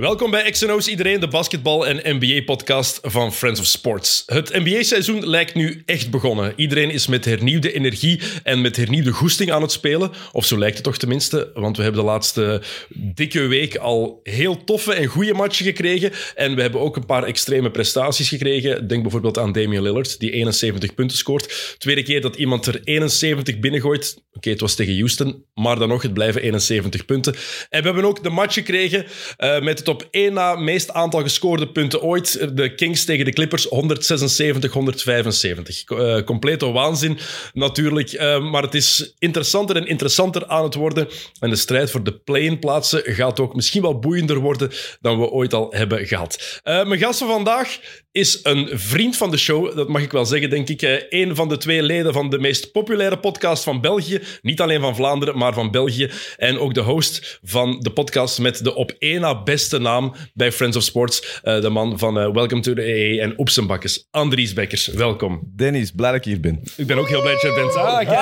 Welkom bij XNO's iedereen, de basketbal- en NBA-podcast van Friends of Sports. Het NBA-seizoen lijkt nu echt begonnen. Iedereen is met hernieuwde energie en met hernieuwde goesting aan het spelen. Of zo lijkt het toch tenminste, want we hebben de laatste dikke week al heel toffe en goede matchen gekregen. En we hebben ook een paar extreme prestaties gekregen. Denk bijvoorbeeld aan Damian Lillard, die 71 punten scoort. Tweede keer dat iemand er 71 binnengooit. Oké, het was tegen Houston, maar dan nog, het blijven 71 punten. En we hebben ook de match gekregen uh, met het op één na meest aantal gescoorde punten ooit. De Kings tegen de Clippers 176, 175. Uh, complete waanzin natuurlijk. Uh, maar het is interessanter en interessanter aan het worden. En de strijd voor de play-in plaatsen gaat ook misschien wel boeiender worden dan we ooit al hebben gehad. Uh, mijn gast van vandaag is een vriend van de show. Dat mag ik wel zeggen, denk ik. Een van de twee leden van de meest populaire podcast van België. Niet alleen van Vlaanderen, maar van België. En ook de host van de podcast met de op één na beste naam bij Friends of Sports. Uh, de man van uh, Welcome to the AA en Oepsenbakkers. Andries Bekkers, welkom. Dennis, blij dat ik hier ben. Ik ben ook heel blij dat je er bent. Ah, kijk.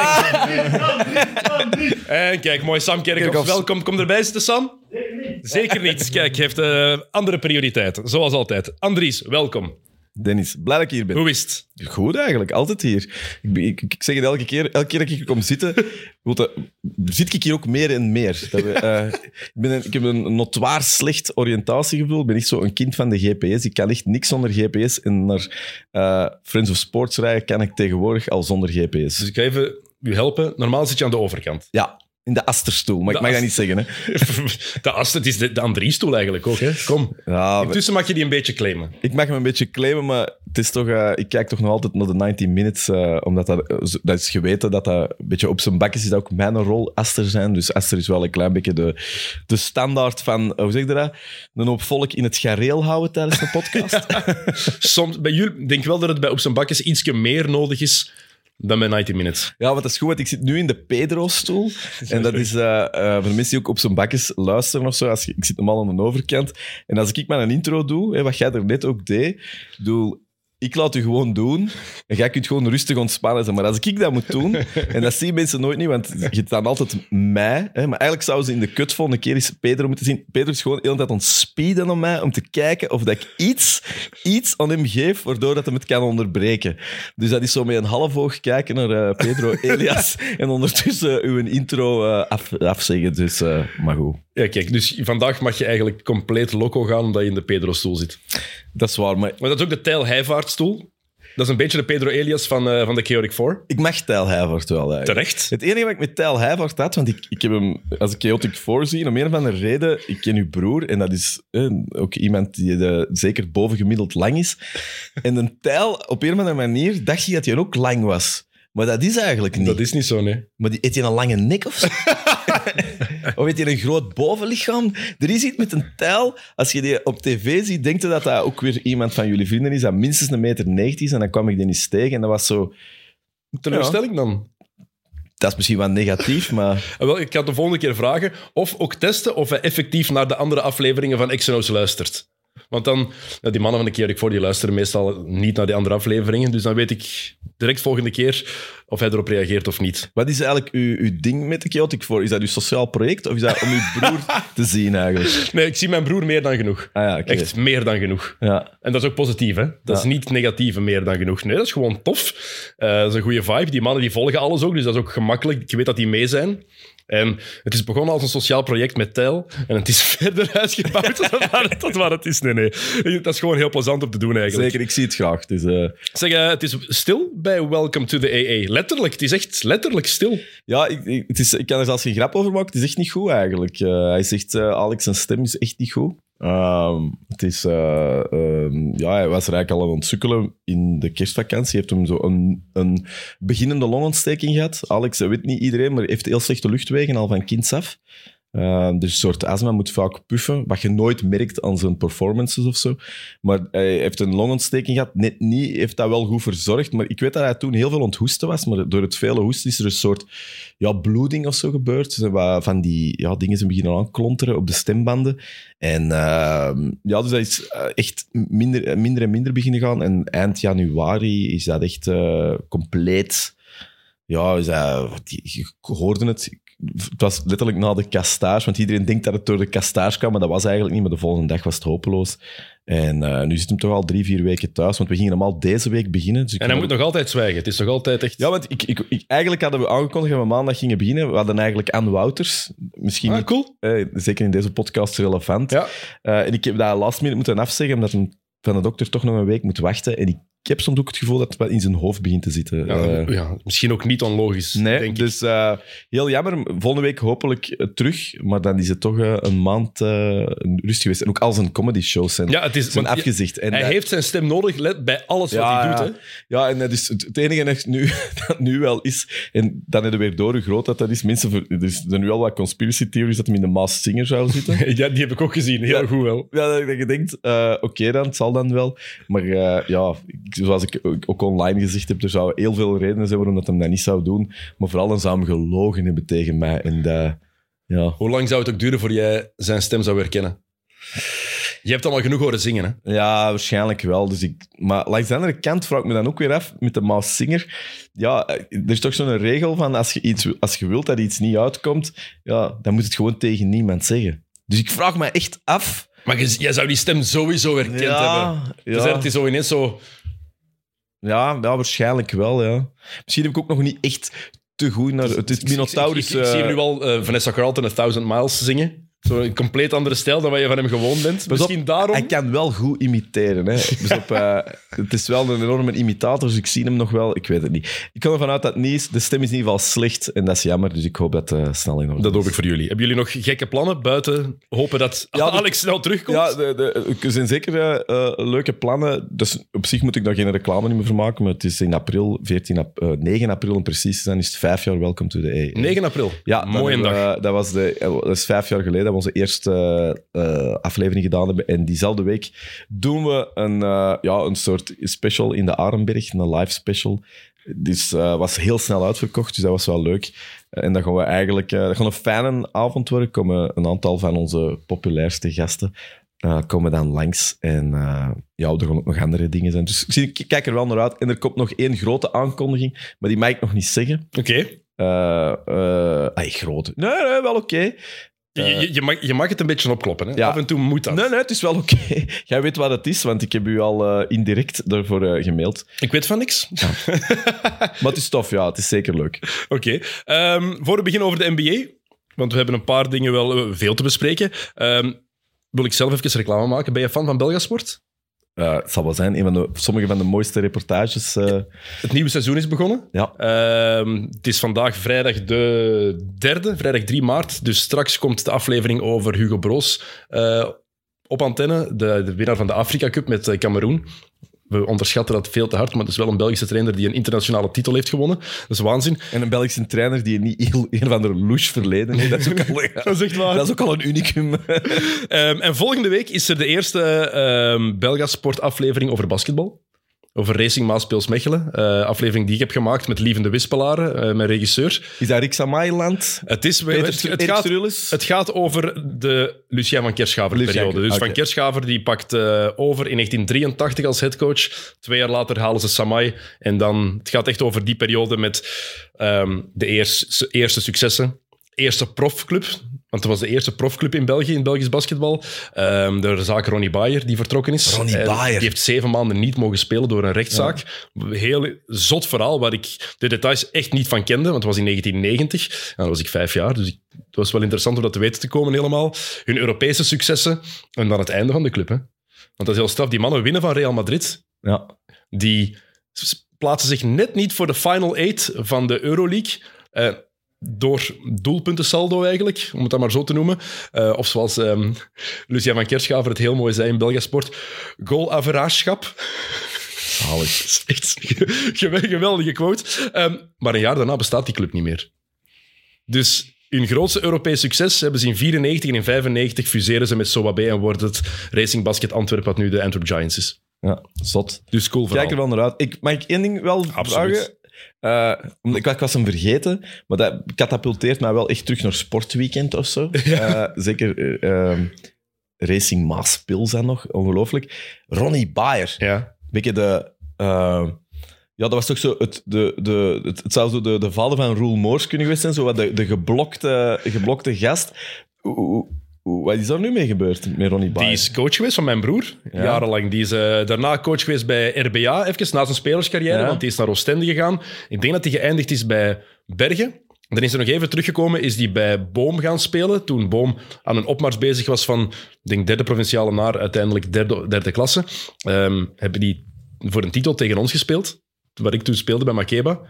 En kijk, mooi Sam Kerkhoff, welkom. Kom erbij zitten, Sam. Zeker niet. Zeker niet. Kijk, je heeft uh, andere prioriteiten, zoals altijd. Andries, welkom. Dennis, blij dat ik hier ben. Hoe is het? Goed eigenlijk, altijd hier. Ik, ik, ik zeg het elke keer, elke keer dat ik hier kom zitten, dat, zit ik hier ook meer en meer. Dat we, uh, ik, ben een, ik heb een notoir slecht oriëntatiegevoel. Ik ben echt zo een kind van de GPS. Ik kan echt niks zonder GPS. En naar uh, Friends of Sports rijden kan ik tegenwoordig al zonder GPS. Dus ik ga even u helpen. Normaal zit je aan de overkant. Ja, in de asterstoel, maar de ik mag dat niet zeggen. Hè. De aster, het is de, de Andriestoel eigenlijk ook. Hè. Kom. Ja, Intussen mag je die een beetje claimen. Ik mag hem een beetje claimen, maar het is toch, uh, ik kijk toch nog altijd naar de 90 minutes, uh, omdat dat, dat is geweten dat dat een beetje op zijn bakjes is dat ook mijn rol Aster zijn. Dus Aster is wel een klein beetje de, de standaard van, hoe zeg je dat? Een hoop volk in het gareel houden tijdens de podcast. ja. Soms, bij jullie, denk wel dat het bij op zijn bakjes ietsje meer nodig is dan bij 90 Minutes. Ja, want dat is goed, want ik zit nu in de Pedro-stoel. En dat is uh, uh, voor de mensen die ook op zijn bakjes luisteren of zo. Als ik zit normaal aan de overkant. En als ik maar een intro doe, hè, wat jij er net ook deed, doe ik laat u gewoon doen en jij kunt gewoon rustig ontspannen zijn. Maar als ik dat moet doen, en dat zien mensen nooit niet, want je dan altijd mij, hè, maar eigenlijk zouden ze in de kut volgende keer eens Pedro moeten zien. Pedro is gewoon de hele tijd ontspeeden om mij, om te kijken of dat ik iets, iets aan hem geef, waardoor dat hem het kan onderbreken. Dus dat is zo met een half oog kijken naar uh, Pedro Elias en ondertussen uw intro uh, af, afzeggen. Dus, maar goed. Ja, kijk, dus vandaag mag je eigenlijk compleet loco gaan omdat je in de Pedro-stoel zit. Dat is waar, maar... Maar dat is ook de Tijl Heijvaartstoel. Dat is een beetje de Pedro Elias van, uh, van de Chaotic 4. Ik mag Tijl Heijvaart wel. Eigenlijk. Terecht. Het enige wat ik met Tijl Heijvaart had, want ik, ik heb hem als ik Chaotic 4 zie, om een of andere reden, ik ken uw broer, en dat is eh, ook iemand die de, zeker bovengemiddeld lang is. En een Tijl, op een of andere manier, dacht je dat hij ook lang was. Maar dat is eigenlijk niet. Dat is niet zo, nee. Maar die, heeft hij een lange nek of zo? of heeft hij een groot bovenlichaam? Er is iets met een tijl. Als je die op tv ziet, denkt je dat dat ook weer iemand van jullie vrienden is, dat minstens een meter 90 is. En dan kwam ik die eens tegen en dat was zo... Teleurstelling ja. dan? Dat is misschien wel negatief, maar... Wel, ik ga de volgende keer vragen of ook testen of hij effectief naar de andere afleveringen van XNO's luistert. Want dan, ja, die mannen van de keer voor die luisteren meestal niet naar die andere afleveringen. Dus dan weet ik direct volgende keer of hij erop reageert of niet. Wat is eigenlijk uw, uw ding met de Chaotic voor? Is dat uw sociaal project of is dat om uw broer te zien eigenlijk? Nee, ik zie mijn broer meer dan genoeg. Ah, ja, okay. Echt meer dan genoeg. Ja. En dat is ook positief, hè? Dat ja. is niet negatieve meer dan genoeg. Nee, dat is gewoon tof. Uh, dat is een goede vibe. Die mannen die volgen alles ook, dus dat is ook gemakkelijk. Ik weet dat die mee zijn. En het is begonnen als een sociaal project met Tel. En het is verder uitgebouwd tot, waar, tot waar het is. Nee, nee. Dat is gewoon heel plezant om te doen eigenlijk. Zeker, ik zie het graag. Dus, uh... Zeg, uh, het is stil bij Welcome to the AA. Letterlijk, het is echt letterlijk stil. Ja, ik, ik, het is, ik kan er zelfs geen grap over maken. Het is echt niet goed eigenlijk. Uh, hij zegt, Alex, zijn stem is echt niet goed. Um, het is, uh, um, ja, hij was er eigenlijk al aan het sukkelen in de kerstvakantie. Heeft hem zo een, een beginnende longontsteking gehad. Alex, dat weet niet iedereen, maar heeft heel slechte luchtwegen al van kinds af. Uh, dus een soort astma moet vaak puffen, wat je nooit merkt aan zijn performances of zo. Maar hij heeft een longontsteking gehad, net niet, heeft dat wel goed verzorgd. Maar ik weet dat hij toen heel veel onthoesten was, maar door het vele hoesten is er een soort ja, bloeding of zo gebeurd. Van die ja, dingen zijn beginnen aanklonteren op de stembanden. En uh, ja, dus dat is echt minder, minder en minder beginnen gaan. En eind januari is dat echt uh, compleet ja, ik hoorde het. Het was letterlijk na de castage, want iedereen denkt dat het door de castage kwam, maar dat was eigenlijk niet. Maar de volgende dag was het hopeloos. En eh, nu zit hem toch al drie, vier weken thuis, want we gingen hem al deze week beginnen. Dus En hij moet nog altijd zwijgen. Het is nog altijd echt... Ja, want ik, ik, ik- eigenlijk hadden we aangekondigd dat we maandag gingen beginnen. We hadden eigenlijk Anne Wouters. Misschien Ah, niet, cool. eh, zeker in deze podcast relevant. Ja. Eh, en ik heb dat last minute moeten afzeggen, omdat hem van de dokter toch nog een week moet wachten. En ik, ik heb soms ook het gevoel dat het wat in zijn hoofd begint te zitten. Ja, Eh, ja, misschien ook niet onlogisch, Nee, denk ik. dus eh, heel jammer. Volgende week hopelijk eh, terug. Maar dan is het toch een maand eh, rust geweest. En ook al zijn comedy shows zijn, Ja, het is, zijn want afgezegd. En hij dat- heeft zijn stem nodig let, bij alles wat hij doet. ja. Hè. Ja, en dat is het, het enige dat nu, dat nu wel is, en dan heb je weer door hoe groot dat, dat is. Mensen, er er nu al wat conspiracy theories dat hij in de Maas Singer zou zitten. Ja, die heb ik ook gezien. Heel Ja. goed wel. ja, dat je denkt, oké dan, het zal dan wel. Maar ja, ik- zoals ik ook- online gezegd heb, er zouden heel veel redenen zijn waarom dat hem dat niet zou doen. Maar vooral dan zou hem gelogen hebben tegen mij. En dat, ja... Hoe lang zou het ook duren voor jij zijn stem zou herkennen? Je hebt allemaal genoeg horen zingen, hè? Ja, waarschijnlijk wel. Dus ik, maar langs de andere kant vraag ik me dan ook weer af met de Maas Singer. Ja, eh, er is toch zo'n regel van als je, iets, als je wilt dat iets niet uitkomt, ja, dan moet het gewoon tegen niemand zeggen. Dus ik vraag me echt af. Maar je- jij zou die stem sowieso herkend hebben. ja, Dus ja, het is zo ineens zo... ja, ja, waarschijnlijk wel, ja. Misschien heb ik ook nog niet echt te goed naar... Het is Ik, Minotaurus... ik, ik, ik zie eh, nu al eh, Vanessa Carlton A Thousand Miles zingen. Zo een compleet andere stijl dan wat je van hem gewoon bent. Pas op, Misschien daarom... Hij kan wel goed imiteren. Hè. Dus op, eh, het is wel een enorme imitator, dus ik zie hem nog wel. Ik weet het niet. Ik kan ervan uit dat het niet is. De stem is in ieder geval slecht en dat is jammer. Dus ik hoop dat het snel in orde Dat hoop ik voor jullie. Hebben jullie nog gekke plannen buiten hopen dat Ja, de- Alex snel terugkomt? Ja, de, de, er zijn zeker eh, leuke plannen. Dus op zich moet ik daar geen reclame meer voor maken, maar het is in april, 14 ap- eh, 9 april om precies te zijn, is het vijf jaar Welcome to the A. 9 april. Ja, dan Mooie dag. dat, was de, dat is vijf jaar geleden dat we onze eerste eh, aflevering gedaan hebben. En diezelfde week doen we een, eh, ja, een soort special in de Arenberg, een live special. Dus eh was heel snel uitverkocht, dus dat was wel leuk. En dan gaan we eigenlijk... dat gaat een fijne avond worden. komen een aantal van onze populairste gasten komen dan langs. En ja, er gaan ook nog andere dingen zijn. Dus ik, kijk er wel naar uit. En er komt nog één grote aankondiging, maar die mag ik nog niet zeggen. Oké. Eh eh ay, groot. Nee, nee, wel oké. Je, je, je, mag, je mag het een beetje opkloppen. Hè? Ja. Af en toe moet dat. Nee, nee, het is wel oké. Jij weet wat het is, want ik heb u al eh, indirect daarvoor eh, gemaild. Ik weet van niks. Maar het is tof, ja. Het is zeker leuk. Oké. Ehm, voor we beginnen over de NBA, want we hebben een paar dingen wel eh, veel te bespreken. Ehm, wil ik zelf even reclame maken. Ben je fan van Belgasport? Eh, het zal wel zijn, een van de, sommige van de mooiste reportages. eh, Het nieuwe seizoen is begonnen. ja. Ehm, het is vandaag vrijdag de derde, vrijdag 3 maart. Dus straks komt de aflevering over Hugo Broos eh, op antenne. De, de winnaar van de Afrika Cup met Cameroen. We onderschatten dat veel te hard, maar het is wel een Belgische trainer die een internationale titel heeft gewonnen. Dat is waanzin. En een Belgische trainer die niet heel, een van de louche verleden heeft. Dat is ook al, Dat is echt waar. dat is ook al een unicum. Ehm, en volgende week is er de eerste ehm Belgasport aflevering over basketbal. Over Racing Maaspeels Mechelen. Eh, aflevering die ik heb gemaakt met Lievende Wispelaren, eh, mijn regisseur. Is dat Rick Samailand? Het, is, Peter, het, het, gaat, het gaat over de Lucien van Kerschaver-periode. Dus. Van Kerschaver die pakt eh, over in 1983 als headcoach. Twee jaar later halen ze Samai. En dan, het gaat echt over die periode met ehm, de eerste, eerste successen. Eerste profclub. Want het was de eerste profclub in België, in Belgisch basketbal. Ehm de zaak Ronnie Bayer, die vertrokken is. Ronnie Bayer. Die heeft zeven maanden niet mogen spelen door een rechtszaak. Heel zot verhaal, waar ik de details echt niet van kende. Want het was in 1990. En dan was ik vijf jaar, dus ik, het was wel interessant om dat te weten te komen helemaal. Hun Europese successen. En dan het einde van de club. Hè. Want dat is heel straf. Die mannen winnen van Real Madrid. Ja. Die plaatsen zich net niet voor de final eight van de Euroleague. Eh, door doelpuntensaldo eigenlijk, om het dan maar zo te noemen. Eh, of zoals ehm Lucien van Kerschaver het heel mooi zei in Belgasport, goal-averageschap. Zalig. Is echt een geweldige quote. Ehm, maar een jaar daarna bestaat die club niet meer. Dus hun grootste Europees succes hebben ze in 94 en in 95 fuseren ze met Sowabe en wordt het Racing Basket Antwerp, wat nu de Antwerp Giants is. Ja, zot. Dus cool verhaal. Kijk er wel naar uit. Ik, mag ik één ding wel Absoluut. vragen? Eh, omdat ik, ik was hem vergeten, maar dat katapulteert mij wel echt terug naar sportweekend of zo. Eh, zeker eh, ehm, Racing Maaspil zijn nog, ongelooflijk. Ronnie Bayer. Ja. Beetje de... eh, Ja, dat was toch zo... Het, de, de, het, het zou zo de, de vader van Roel Moors kunnen geweest zijn. Zo wat de, de geblokte, geblokte gast. Wat is daar nu mee gebeurd met Ronnie Die Bayer? is coach geweest van mijn broer, Ja. jarenlang. Die is eh, daarna coach geweest bij RBA, even na zijn spelerscarrière, Ja. want die is naar Oostende gegaan. Ik denk dat hij geëindigd is bij Bergen. Dan is hij nog even teruggekomen, is hij bij Boom gaan spelen. Toen Boom aan een opmars bezig was van, ik denk, derde provinciale naar uiteindelijk derde, derde klasse. Ehm, hebben die voor een titel tegen ons gespeeld, waar ik toen speelde bij Makeba.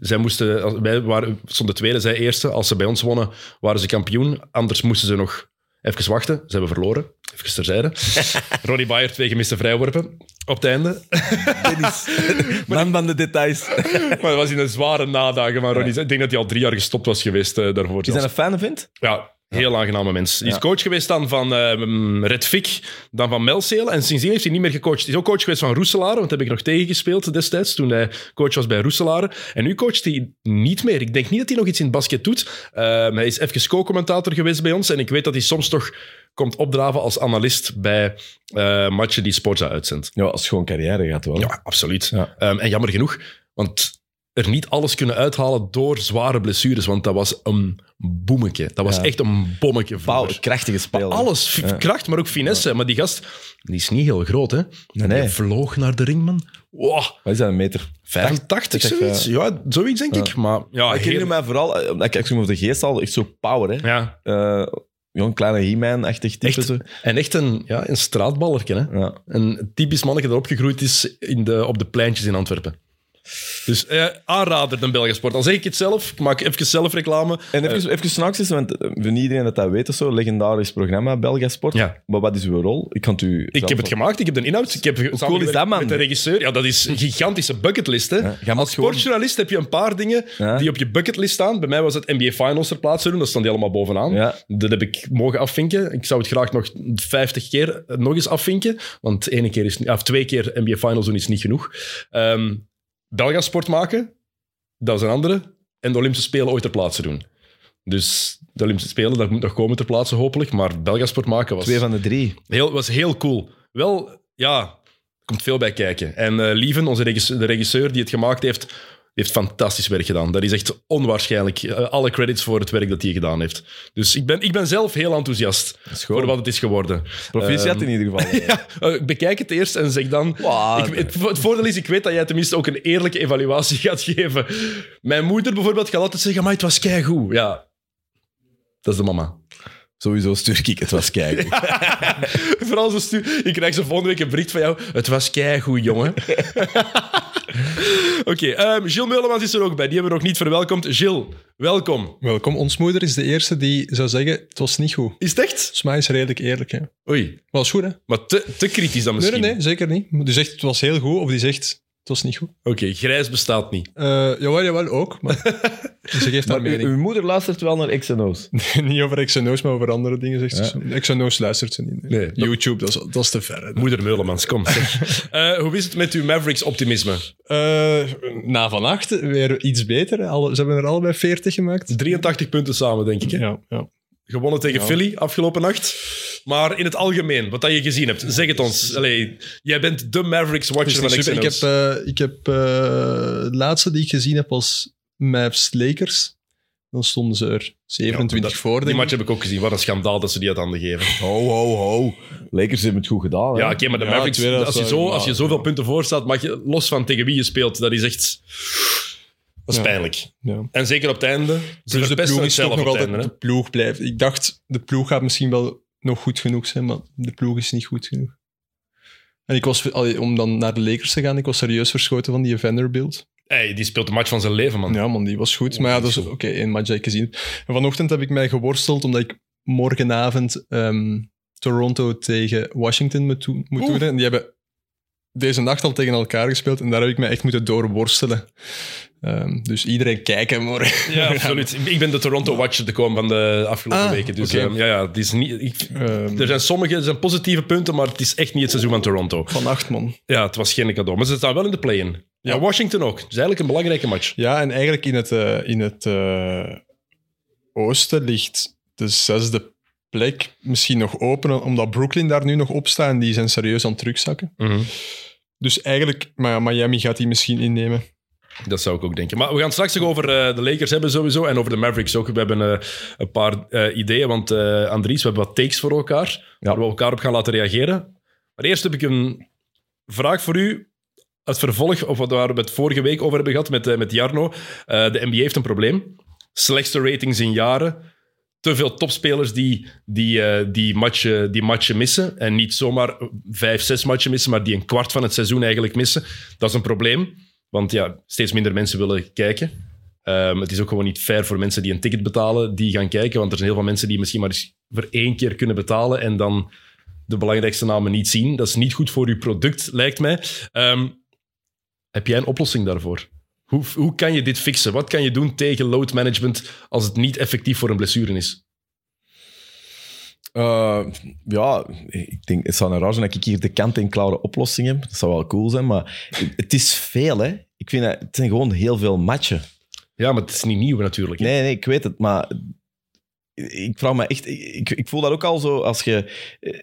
Zij moesten, wij waren, stonden tweede, zij eerste. Als ze bij ons wonnen, waren ze kampioen. Anders moesten ze nog even wachten. Ze hebben verloren. Even terzijde. Ronnie Bayer, twee gemiste vrijworpen op het einde. Dennis. Man van de details. maar dat was in een zware nadagen van Ronnie. Ik denk dat hij al drie jaar gestopt was geweest eh, daarvoor. Is dat een fijne vent? Ja, heel aangename mens. Die is coach geweest dan van ehm Red Vic, dan van Melceel. En sindsdien heeft hij niet meer gecoacht. Hij is ook coach geweest van Roeselare, want daar heb ik nog tegengespeeld destijds, toen hij coach was bij Roeselare. En nu coacht hij niet meer. Ik denk niet dat hij nog iets in het basket doet. Ehm, hij is even co-commentator geweest bij ons. En ik weet dat hij soms toch komt opdraven als analist bij eh, matchen die Sporza uitzendt. Ja, als gewoon carrière gaat wel. Ja, absoluut. Ja. Ehm, en jammer genoeg, want er niet alles kunnen uithalen door zware blessures, want dat was een boemetje. Dat was Ja. echt een bommetje. Pauw, krachtige speler. Alles, Ja. kracht, maar ook finesse. Maar die gast, die is niet heel groot, hè? Nee, nee. Die vloog naar de ring, man. Wow, Wat is dat, een meter? 85, Dat is echt, zoiets. Ja, zoiets denk ik. Maar ja, ik herinner mij vooral, eh, omdat ik zo over de geest al, echt zo power, hè. ja, Eh, een kleine He-Man-achtig type. Echt? zo. en echt een, ja, een straatballerken, hè? Een typisch mannetje dat opgegroeid is in de, op de pleintjes in Antwerpen. Dus eh, aanrader, de Belgische sport. Al zeg ik het zelf, ik maak even zelf reclame. En even, even s'nachts, want eh, voor iedereen dat dat weet, of zo, legendarisch programma, Belga Sport. Ja. Maar wat is uw rol? Ik kan het u... Ik heb het gemaakt, ik heb de inhoud. Ik heb cool is dat, man? Met de regisseur. Ja, dat is een gigantische bucketlist. Hè. Jij moet Als gewoon- sportjournalist heb je een paar dingen Ja. die op je bucketlist staan. Bij mij was het NBA Finals ter plaatse doen, dat staan die allemaal bovenaan. Ja. Dat heb ik mogen afvinken. Ik zou het graag nog 50 keer nog eens afvinken, want ene keer is, of twee keer NBA Finals doen is niet genoeg. Ehm Belga sport maken, dat is een andere. En de Olympische Spelen ooit ter plaatse doen. Dus de Olympische Spelen, dat moet nog komen ter plaatse hopelijk. Maar Belga sport maken was... Twee van de drie. Heel, was heel cool. Wel, ja, er komt veel bij kijken. En eh, Lieven, onze regisseur, de regisseur die het gemaakt heeft, heeft fantastisch werk gedaan. Dat is echt onwaarschijnlijk. Eh, alle credits voor het werk dat hij gedaan heeft. Dus ik ben, ik ben zelf heel enthousiast voor wat het is geworden. Proficiat Ehm, in ieder geval. Ja, eh, bekijk het eerst en zeg dan... Wow. Ik, het, het voordeel is, ik weet dat jij tenminste ook een eerlijke evaluatie gaat geven. Mijn moeder bijvoorbeeld gaat altijd zeggen, maar het was keigoed. Ja, dat is de mama. Sowieso stuur ik het was kijken. Vooral zo stu Ik krijg zo volgende week een bericht van jou. Het was keigoed, jongen. Oké, ehm Gilles Meulemans is er ook bij. Die hebben we nog niet verwelkomd. Gilles, welkom. Welkom. Ons moeder is de eerste die zou zeggen, het was niet goed. Is het echt? Volgens mij is redelijk eerlijk. Hè. Oei, Was goed, hè? maar te, te kritisch dan Nee, misschien. nee, nee, zeker niet. Die zegt, het was heel goed, of die zegt, het was niet goed. Oké, grijs bestaat niet. Eh jawel, jawel, ook. Maar ze geeft haar uw, mening. uw moeder luistert wel naar X en O's. niet over XNO's, maar over andere dingen, zegt ze. XNO's luistert ze niet. nee. Nee. YouTube, dat is, dat is te ver. hè. Moeder Meulemans, kom. Zeg. Eh, hoe is het met uw Mavericks-optimisme? Eh, na vannacht weer iets beter. Alle, ze hebben er allebei 40 gemaakt. 83 punten samen, denk ik. Hè? Ja, ja. Gewonnen tegen Ja. Philly afgelopen nacht. Maar in het algemeen, wat dat je gezien hebt, zeg het ons. Allee, jij bent de Mavericks-watcher van super. Ik heb, eh, ik heb eh, de laatste die ik gezien heb was Mavs Lakers. Dan stonden ze er 27 dat- voor. Die match heb ik ook gezien. Wat een schandaal dat ze die uit handen geven. Ho, ho, ho. Lakers hebben het goed gedaan. hè? Ja, oké, maar de Ja, Mavericks, tweede als, je zo, als je zoveel punten voor staat, mag je, los van tegen wie je speelt, dat is echt... Dat is Ja. pijnlijk. Ja. En zeker op het einde. Ze Dus de ploeg is nog altijd... De ploeg blijft... Ik dacht, de ploeg gaat misschien wel nog goed genoeg zijn, maar de ploeg is niet goed genoeg. En ik was, allee, om dan naar de Lakers te gaan, ik was serieus verschoten van die Vanderbilt. Hey, die speelt de match van zijn leven, man. Ja, man, die was goed. Oh, maar ja, dat is oké, één match dat ik gezien. En vanochtend heb ik mij geworsteld, omdat ik morgenavond ehm, Toronto tegen Washington moet, doen- moet Oeh. doen. En die hebben deze nacht al tegen elkaar gespeeld en daar heb ik mij echt moeten doorworstelen. Ehm, dus iedereen kijken morgen. Ja, absoluut. Ik ben de Toronto-watcher te komen van de afgelopen Ah, weken. Dus ehm, ja, ja, het is niet, ik, Ehm, er zijn sommige er zijn positieve punten, maar het is echt niet het seizoen van Toronto. Vannacht, man. Ja, het was geen cadeau. Maar ze staan wel in de play-in. Ja. Washington ook. Het is eigenlijk een belangrijke match. Ja, en eigenlijk in het, eh, in het eh, oosten ligt de zesde plek misschien nog open, omdat Brooklyn daar nu nog op staat en die zijn serieus aan het terugzakken. Mhm. Dus eigenlijk, maar Miami gaat die misschien innemen. Dat zou ik ook denken. Maar we gaan straks nog over eh, de Lakers hebben sowieso en over de Mavericks ook. We hebben eh, een paar eh, ideeën, want Andries, we hebben wat takes voor elkaar, waar we elkaar op gaan laten reageren. Maar eerst heb ik een vraag voor u. Het vervolg, of wat we het vorige week over hebben gehad met, met Jarno. De NBA heeft een probleem. Slechtste ratings in jaren. Te veel topspelers die, die, die, matchen, die matchen missen. En niet zomaar vijf, zes matchen missen, maar die een kwart van het seizoen eigenlijk missen. Dat is een probleem. Want ja, steeds minder mensen willen kijken. Ehm, het is ook gewoon niet fair voor mensen die een ticket betalen, die gaan kijken. Want er zijn heel veel mensen die misschien maar eens voor één keer kunnen betalen en dan de belangrijkste namen niet zien. Dat is niet goed voor uw product, lijkt mij. Ehm, heb jij een oplossing daarvoor? Hoe, hoe kan je dit fixen? Wat kan je doen tegen load management als het niet effectief voor een blessure is? Eh, ja, ik denk, het zou een raar zijn dat ik hier de kant-en-klare oplossing heb. Dat zou wel cool zijn, maar het is veel, hè. Ik vind dat, het zijn gewoon heel veel matchen. Ja, maar het is niet nieuw natuurlijk. hè? Nee, nee, ik weet het, maar ik vraag me echt... Ik, ik voel dat ook al zo als je... eh,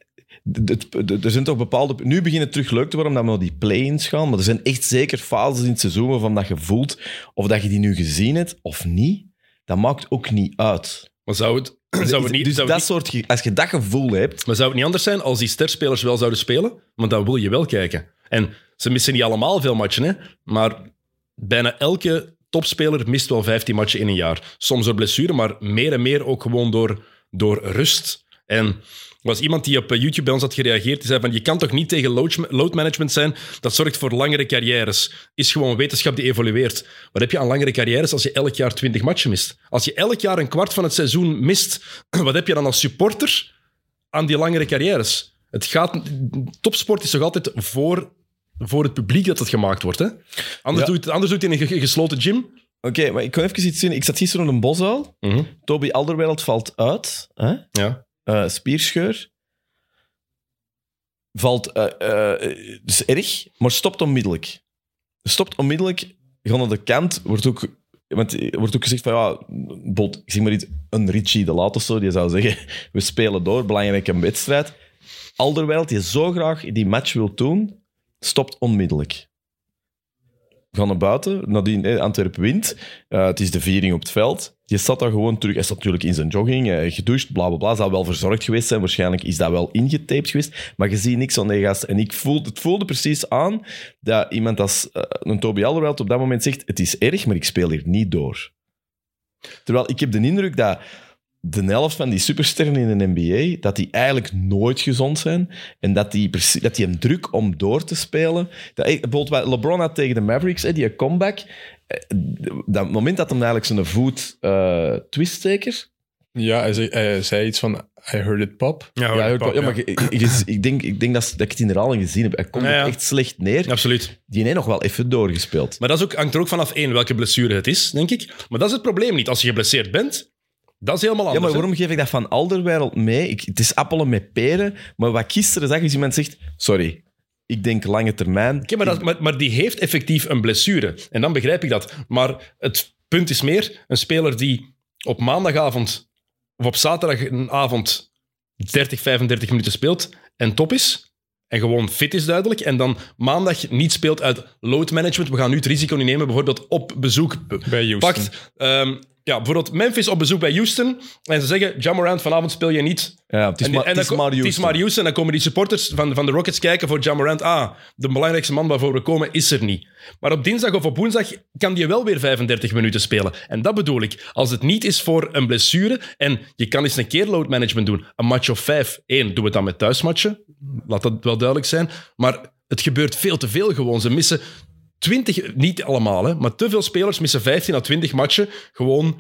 er zijn toch bepaalde... Nu begint het terug leuk te worden omdat we naar die play-ins gaan, maar er zijn echt zeker fases in het seizoen waarvan dat je voelt of dat je die nu gezien hebt of niet. Dat maakt ook niet uit. Maar zou het, zou het niet... dus zou dat niet- soort, ge- als je dat gevoel hebt... Maar zou het niet anders zijn als die sterspelers wel zouden spelen? Want dan wil je wel kijken. En ze missen niet allemaal veel matchen, hè? maar bijna elke topspeler mist wel 15 matchen in een jaar. Soms door blessure, maar meer en meer ook gewoon door, door rust. En was iemand die op eh, YouTube bij ons had gereageerd. Die zei van, je kan toch niet tegen load, management zijn? Dat zorgt voor langere carrières. Is gewoon wetenschap die evolueert. Wat heb je aan langere carrières als je elk jaar 20 matchen mist? Als je elk jaar een kwart van het seizoen mist, wat heb je dan als supporter aan die langere carrières. Het gaat, topsport is toch altijd voor, voor het publiek dat het gemaakt wordt. Hè? Anders, Ja. doet, anders doet hij in een ge- gesloten gym. Oké, maar ik kan even iets zien. Ik zat gisteren op een bosuil. Toby Alderweireld valt uit. Hè? Ja. Eh, spierscheur. Valt, eh, dus erg, maar stopt onmiddellijk. Stopt onmiddellijk, gaat naar de kant, wordt ook, want wordt ook gezegd van ja, bot, ik zeg maar iets, een Richie de Laat of zo, die zou zeggen, we spelen door, belangrijke wedstrijd. Alderweireld, die zo graag die match wil doen, stopt onmiddellijk. Gaan naar buiten, nadien Antwerpen wint. Het is de viering op het veld. Je staat daar gewoon terug. Hij staat natuurlijk in zijn jogging, eh, gedoucht, bla bla bla. Zal wel verzorgd geweest zijn. Waarschijnlijk is dat wel ingetaped geweest. Maar je ziet niks aan die gast. En ik voelde, het voelde precies aan dat iemand als eh, een Toby Alderweireld op dat moment zegt: Het is erg, maar ik speel hier niet door. Terwijl ik heb de indruk dat de helft van die supersterren in de NBA, dat die eigenlijk nooit gezond zijn. En dat die, dat die een druk om door te spelen. Dat, eh, bijvoorbeeld wat LeBron had tegen de Mavericks, hè, die comeback. eh, Dat moment dat hem eigenlijk zijn voet eh twist zeker. Ja, hij zei, hij zei iets van, I heard it pop. Ja, ja, ja, maar je- ik denk, ik denk dat, dat ik het in de herhaling gezien heb. Hij komt Ja, ja. echt slecht neer. Absoluut. Die heeft nog wel even doorgespeeld. Maar dat is ook, hangt er ook vanaf één welke blessure het is, denk ik. Maar dat is het probleem niet. Als je geblesseerd bent, dat is helemaal Ja, anders. maar hè. waarom geef ik dat van Alderweireld mee? Ik, het is appelen met peren. Maar wat ik gisteren zag, is iemand zegt... Sorry, ik denk lange termijn. Oké, maar, dat- maar, maar die heeft effectief een blessure. En dan begrijp ik dat. Maar het punt is meer, een speler die op maandagavond of op zaterdagavond 30, 35 minuten speelt en top is, en gewoon fit is duidelijk, en dan maandag niet speelt uit load management. We gaan nu het risico niet nemen, bijvoorbeeld op bezoek Bij Houston. pakt. ehm, ja, bijvoorbeeld Memphis op bezoek bij Houston. En ze zeggen, Jamorant, vanavond speel je niet. Ja, het is, En- maar, en het is maar Het is Houston. maar Houston. En dan komen die supporters van, van de Rockets kijken voor Jamorant. Ah, de belangrijkste man waarvoor we komen is er niet. Maar op dinsdag of op woensdag kan die wel weer 35 minuten spelen. En dat bedoel ik. Als het niet is voor een blessure en je kan eens een keer load management doen, een match of vijf. Eén, doe het dan met thuismatchen. Laat dat wel duidelijk zijn. Maar het gebeurt veel te veel gewoon. Ze missen 20, niet allemaal, hè, maar te veel spelers missen 15 à 20 matchen gewoon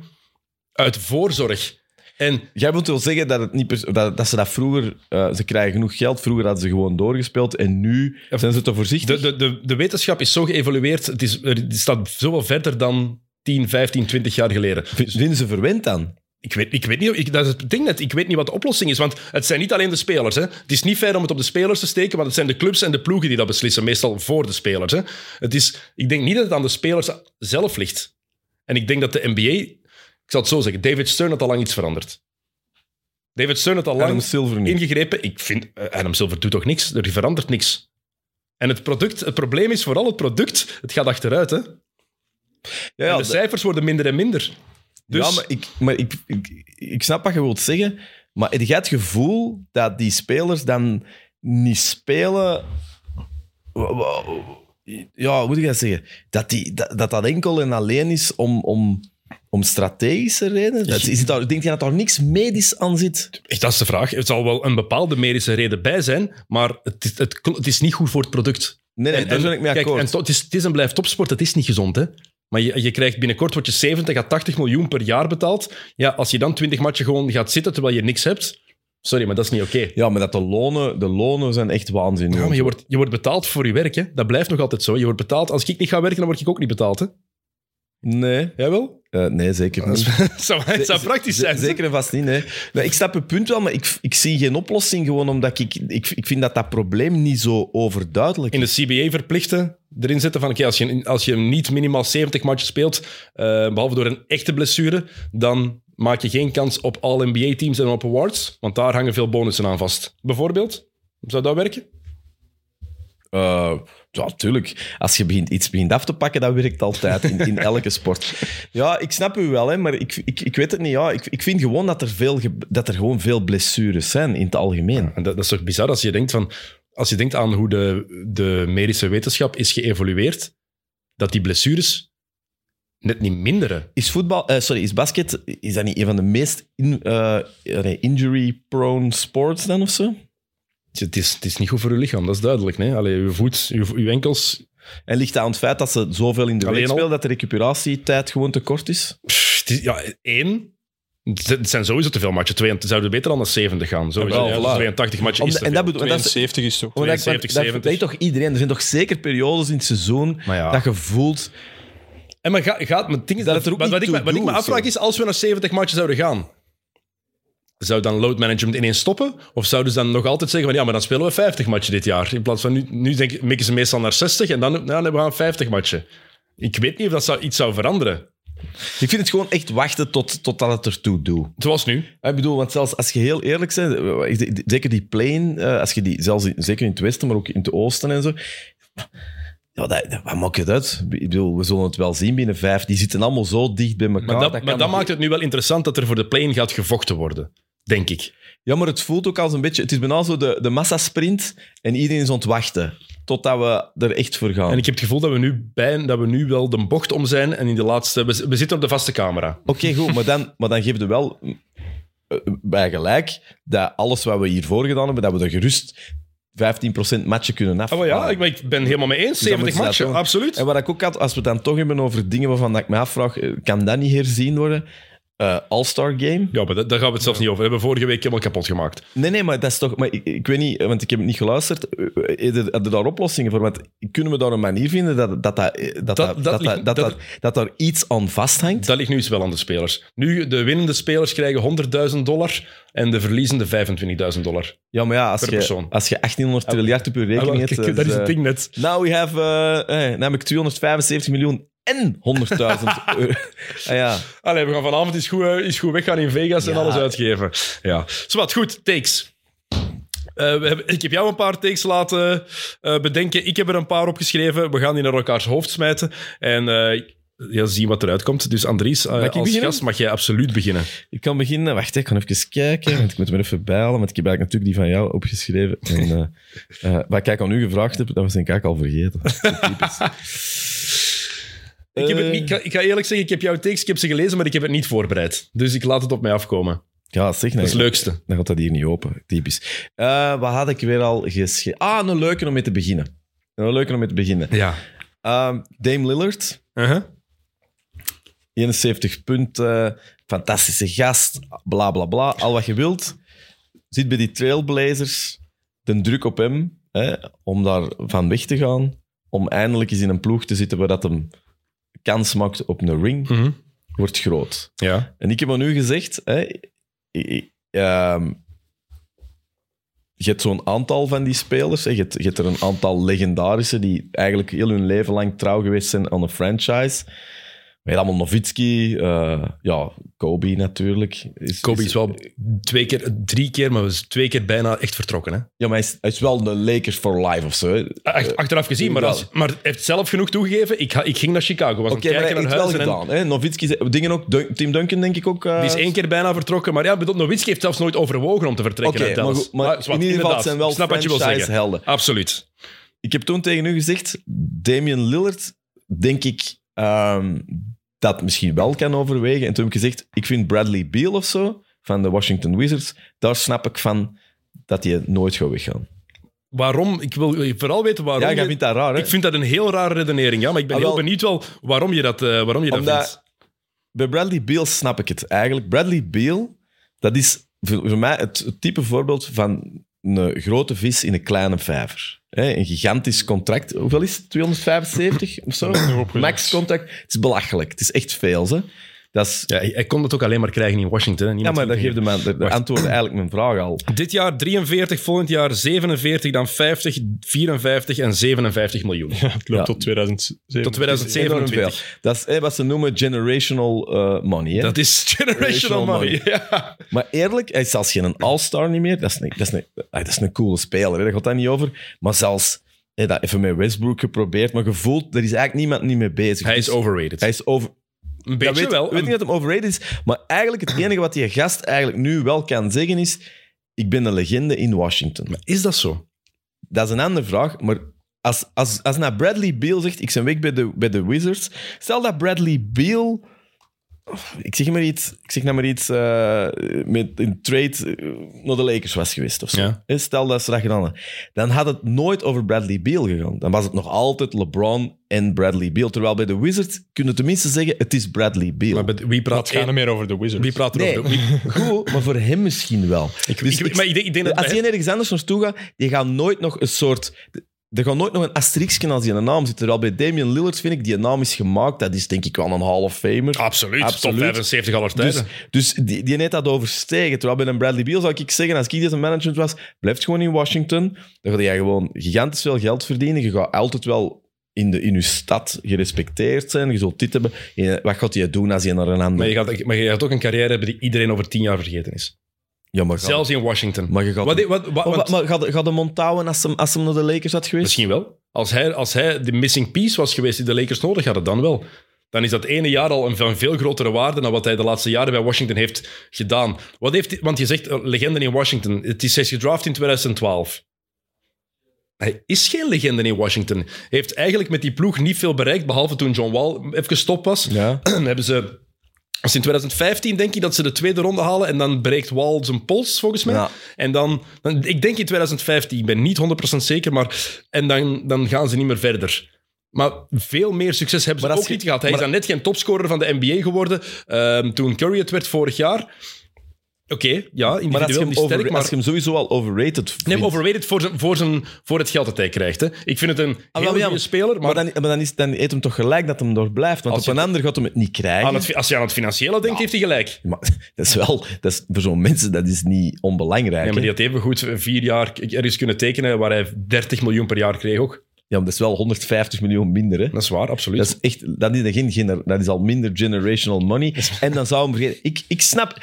uit voorzorg. En Jij wilt wel zeggen dat, het niet dat, dat ze dat vroeger... eh, ze krijgen genoeg geld. Vroeger hadden ze gewoon doorgespeeld. En nu zijn ze te voorzichtig. De, de, de, de wetenschap is zo geëvolueerd. Het, is, het staat zoveel verder dan 10, 15, 20 jaar geleden. Vinden ze verwend dan? Ik weet, ik weet niet, ik, dat is het ding net. Ik weet niet wat de oplossing is. Want het zijn niet alleen de spelers. Hè. Het is niet fair om het op de spelers te steken, want het zijn de clubs en de ploegen die dat beslissen. Meestal voor de spelers. Hè. Het is, ik denk niet dat het aan de spelers zelf ligt. En ik denk dat de NBA... Ik zal het zo zeggen. David Stern had al lang iets veranderd. David Stern had al lang ingegrepen. Ik vind, eh, Adam Silver doet toch niks? Er verandert niks. En het product, het probleem is vooral het product. Het gaat achteruit, hè. Ja, ja, de de- cijfers worden minder en minder. Dus ja, maar, ik, maar ik, ik, ik snap wat je wilt zeggen. Maar heb jij het gevoel dat die spelers dan niet spelen... Ja, hoe moet ik dat zeggen? Dat die, dat, dat, dat enkel en alleen is om, om, om strategische redenen? Dat, is het daar, denk je dat daar niks medisch aan zit? Echt, dat is de vraag. Het zal wel een bepaalde medische reden bij zijn, maar het is, het, het is niet goed voor het product. Nee, nee En- daar en- ben ik mee kijk, akkoord. en to- het, is, het is en blijft topsport, het is niet gezond, hè. Maar je, je krijgt binnenkort word je 70 à 80 miljoen per jaar betaald. Ja, als je dan 20 matchen gewoon gaat zitten terwijl je niks hebt... Sorry, maar dat is niet oké. Ja, maar dat de lonen, de lonen zijn echt waanzinnig. Ja, maar je wordt, je wordt betaald voor je werk, hè. Dat blijft nog altijd zo. Je wordt betaald... Als ik niet ga werken, dan word ik ook niet betaald, hè. Nee, Jij wel? Eh, nee zeker niet. Het zou, het zou Z- praktisch zijn. Zeker en vast niet, nee. nee ik snap het punt wel, maar ik, ik zie geen oplossing gewoon omdat ik, ik... Ik vind dat dat probleem niet zo overduidelijk in is. de CBA verplichten, erin zetten van oké, als, je, als je niet minimaal 70 matchen speelt, eh, behalve door een echte blessure, dan maak je geen kans op All-NBA-teams en op awards, want daar hangen veel bonussen aan vast. Bijvoorbeeld, zou dat werken? Eh, ja, tuurlijk. Als je begint, iets begint af te pakken, dat werkt altijd in, in elke sport. Ja, ik snap u wel, hè, maar ik, ik, ik weet het niet. Ja, ik, ik vind gewoon dat er, veel, dat er gewoon veel blessures zijn in het algemeen. En dat, dat is toch bizar als je denkt van, als je denkt aan hoe de, de medische wetenschap is geëvolueerd, dat die blessures net niet minderen. Is voetbal, eh, sorry, is basket, is dat niet een van de meest in- eh, injury-prone sports dan of zo? Het is, het is niet goed voor je lichaam, dat is duidelijk. Nee? Allee, je voet, je, je enkels, En ligt dat aan het feit dat ze zoveel in de Alleen week al? spelen dat de recuperatietijd gewoon te kort is? Pff, het is- ja, één. Het zijn sowieso te veel matchen. Twee, zouden beter dan naar 70 gaan. Sowieso. Ja, Ja, voilà. 82 matchen Om is te en veel. dat bedoel- maar dat is- 72 is toch? Maar dat, 72, dat, dat 70. weet toch iedereen? Er zijn toch zeker periodes in het seizoen ja. dat je voelt... En maar ga- gaat met dingen Dat het er ook wat, niet wat, ik, wat ik me afvraag is, als we naar 70 matchen zouden gaan, zou dan load management ineens stoppen? Of zouden ze dan nog altijd zeggen van ja, maar dan spelen we 50 matchen dit jaar? In plaats van nu, nu denk ik, mikken ze meestal naar 60 en dan, nou, dan hebben we gaan 50 matchen. Ik weet niet of dat zou, iets zou veranderen. Ik vind het gewoon echt wachten tot, totdat het ertoe doet. Zoals nu. Ik bedoel, want zelfs als je heel eerlijk bent, eh, zeker die plane, eh, als je die, zelfs in- zeker in het westen, maar ook in het oosten en zo, ja, dat, dat- wat maakt het uit? Ik bedoel, we zullen het wel zien binnen vijf. Die zitten allemaal zo dicht bij elkaar. Maar dat, maar dat maakt het nu wel interessant dat er voor de plane gaat gevochten worden. Denk ik. Ja, maar het voelt ook als een beetje... Het is bijna zo de, de massasprint en iedereen is aan het wachten totdat we er echt voor gaan. En ik heb het gevoel dat we nu, bij, dat we nu wel de bocht om zijn en in de laatste... We, we zitten op de vaste camera. Oké, goed, maar dan, maar dan geef je wel eh, bij gelijk dat alles wat we hiervoor gedaan hebben, dat we er gerust 15% matchen kunnen af. Oh ja, ik, ben helemaal mee eens. Dus dan 70 moeten ze dat matchen, absoluut. En wat ik ook had, als we het dan toch hebben over dingen waarvan dat ik me afvraag, eh, kan dat niet herzien worden? Eh, All-Star Game? Ja, maar da- daar gaan we het zelfs niet over. We hebben vorige week helemaal kapot gemaakt. Nee, nee, maar dat is toch... Maar ik, ik weet niet, want ik heb het niet geluisterd. Eh, eh, Heb je daar oplossingen voor? Want kunnen we daar een manier vinden dat, dat, dat, dat, dat, dat, dat, ligt- dat, dat- dat, dat daar iets aan vasthangt? Dat ligt nu eens wel aan de spelers. Nu, de winnende spelers krijgen 100.000 dollar en de verliezende 25.000 dollar. Ja, maar ja, als Per je, persoon. als je 1800 triljard op je rekening hebt... Dat is eh, het ding net. Now we have eh, eh, namelijk 275 miljoen en 100.000 euro. Ah, ja. Allee, we gaan vanavond eens goed, eh, eens goed weggaan in Vegas en alles uitgeven. Ja. Zowat, goed. Takes. Eh, we hebben, ik heb jou een paar takes laten eh, bedenken. Ik heb er een paar opgeschreven. We gaan die naar elkaars hoofd smijten. En eh, ja, zien wat eruit komt. Dus Andries, eh, als beginnen? gast mag jij absoluut beginnen. Ik kan beginnen. Wacht, ik kan even kijken. Want ik moet me even bijhalen. Want ik heb eigenlijk natuurlijk die van jou opgeschreven. En, eh, eh, wat ik aan u gevraagd heb, dat was denk ik al vergeten. Ik, heb het Eh, niet, ik, ga, ik ga eerlijk zeggen, ik heb jouw takes, ik heb ze gelezen, maar ik heb het niet voorbereid. Dus ik laat het op mij afkomen. Ja, zeg. Dat is het leukste. Dan gaat dat hier niet open. Typisch. Eh, wat had ik weer al geschreven? Ah, een leuke om mee te beginnen. Een leuke om mee te beginnen. Ja. Ehm, Dame Lillard. Uh-huh. 71 punten, fantastische gast, bla bla bla, al wat je wilt. Zit bij die Trailblazers de druk op hem hè, om daar van weg te gaan, om eindelijk eens in een ploeg te zitten waar dat hem kans maakt op een ring, Mhm. wordt groot. Ja. En ik heb aan u gezegd, hè, ehm, je hebt zo'n aantal van die spelers. Hè. Je, hebt, je hebt er een aantal legendarische die eigenlijk heel hun leven lang trouw geweest zijn aan een franchise. Maar allemaal Novitski, eh, ja, Kobe natuurlijk. Is, Kobe is wel twee keer, drie keer, maar is twee keer bijna echt vertrokken. Hè? Ja, maar hij is, hij is wel de Lakers for life of zo. Ach- Achteraf gezien, maar, wel. als, maar hij heeft zelf genoeg toegegeven. Ik, ik ging naar Chicago, was aan maar hij kijken naar wel huis. En, gedaan. Hè? Novitski, dingen ook, Tim Duncan denk ik ook. eh, die is één keer bijna vertrokken. Maar ja, bedoel, Nowitzki heeft zelfs nooit overwogen om te vertrekken uit maar, goed, maar Ah, zwart, in ieder geval, zijn wel snap wat je wil zeggen. franchise-helden. Absoluut. Ik heb toen tegen u gezegd, Damian Lillard, denk ik ehm, dat misschien wel kan overwegen. En toen heb ik gezegd, ik vind Bradley Beal of zo, van de Washington Wizards, daar snap ik van dat hij nooit gaat weggaan. Waarom? Ik wil vooral weten waarom. Ja, jij je- vindt dat raar, hè? ik vind dat een heel rare redenering, ja. Maar ik ben Ah, heel benieuwd wel waarom je dat, eh, waarom je dat Omdat- vindt. Bij Bradley Beal snap ik het eigenlijk. Bradley Beal, dat is voor, mij het type voorbeeld van een grote vis in een kleine vijver. Hè, een gigantisch contract. Hoeveel is het? 275 of zo? Max contract. Het is belachelijk. Het is echt veel. Hè. Dat is, Ja, hij, kon het ook alleen maar krijgen in Washington. hè. ja, maar dat geeft de, man, de, antwoord eigenlijk mijn vraag al. Dit jaar 43, volgend jaar 47, dan 50, 54 en 57 miljoen. Ja, het loopt Ja. tot 2007. Tot Enorm veel. 2027. Dat is wat ze noemen generational eh, money. Hè. Dat is generational Generational money. Ja. Maar eerlijk, hij is zelfs geen all-star niet meer. Dat is een, dat is een, ah, dat is een coole speler, hè. daar gaat dat niet over. Maar zelfs, dat even met Westbrook geprobeerd, maar gevoeld, er is eigenlijk niemand niet mee bezig. Hij is overrated. Hij is over... een Ja, beetje weet, wel. weet niet dat hem overrated is, maar eigenlijk het enige wat die gast eigenlijk nu wel kan zeggen is ik ben een legende in Washington. Is dat zo? Dat is een andere vraag, maar als, als, als naar Bradley Beal zegt, ik ben weg bij de, bij de Wizards, stel dat Bradley Beal, ik zeg maar iets, ik zeg nou maar iets, eh, met een trade eh, naar de Lakers was geweest of zo. Ja. Stel dat ze dat gedaan hadden. Dan had het nooit over Bradley Beal gegaan. Dan was het nog altijd LeBron en Bradley Beal. Terwijl bij de Wizards kunnen tenminste zeggen, het is Bradley Beal. Maar bij- wie praat, het gaat niet meer over de Wizards. wie praat er Nee, over? Goed, maar voor hem misschien wel. Dus ik, maar ik denk, ik denk dat als je ergens anders naartoe gaat, die gaan nooit nog een soort... Er gaat nooit nog een asteriskje als die een naam zit. Terwijl bij Damian Lillard vind ik, die naam is gemaakt. Dat is denk ik wel een Hall of Famer. Absoluut, Absoluut. top 75 aller tijden. Dus, dus die, die heeft dat overstegen. Terwijl bij een Bradley Beal zou ik zeggen, als ik deze management was, blijf gewoon in Washington. Dan ga je gewoon gigantisch veel geld verdienen. Je gaat altijd wel in, de, in je stad gerespecteerd zijn. Je zult dit hebben. En Wat gaat hij doen als hij naar een ander... maar, je gaat, maar je gaat ook een carrière hebben die iedereen over tien jaar vergeten is. Ja, maar, Zelfs in Washington. maar je gaat... Wat, wat, wat, maar, want- maar gaat, Montouwen als hem, als hem naar de Lakers had geweest? Misschien wel. Als hij, als hij de missing piece was geweest die de Lakers nodig hadden, dan wel. Dan is dat ene jaar al een van veel grotere waarde dan wat hij de laatste jaren bij Washington heeft gedaan. Wat heeft, hij- want je zegt eh, legende in Washington. Het is hij is gedraft in 2012. Hij is geen legende in Washington. Hij heeft eigenlijk met die ploeg niet veel bereikt, behalve toen John Wall even gestopt was. Ja. Hebben ze... als in 2015 denk ik dat ze de tweede ronde halen en dan breekt Wall zijn pols, volgens mij. Ja. En dan, dan, ik denk in 2015, ik ben niet 100% zeker, maar en dan, dan gaan ze niet meer verder. Maar veel meer succes hebben ze ook niet gehad. Hij is dan net geen topscorer van de NBA geworden ehm, toen Curry het werd vorig jaar. Oké, ja, Maar als je, individueel hem over- sterk, maar... als je hem sowieso al overrated vindt... Nee, overrated voor, zijn, voor, zijn, voor het geld dat hij krijgt. Hè. Ik vind het een Ah, goede speler, maar, Maar, dan, maar dan, is, dan eet hem toch gelijk dat hem door blijft. Want Als op je- een ander gaat hem het niet krijgen. aan het, als je aan het financiële denkt, heeft hij gelijk. Maar dat is wel... Dat is, voor zo'n mensen dat is niet onbelangrijk. Ja, maar die had even goed vier jaar ergens kunnen tekenen waar hij 30 miljoen per jaar kreeg ook. Ja, maar dat is wel 150 miljoen minder. Hè. Dat is waar, absoluut. Dat is echt, dat is, geen, gener- dat is al minder generational money. En dan zou hem vergeten. Ik, ik snap,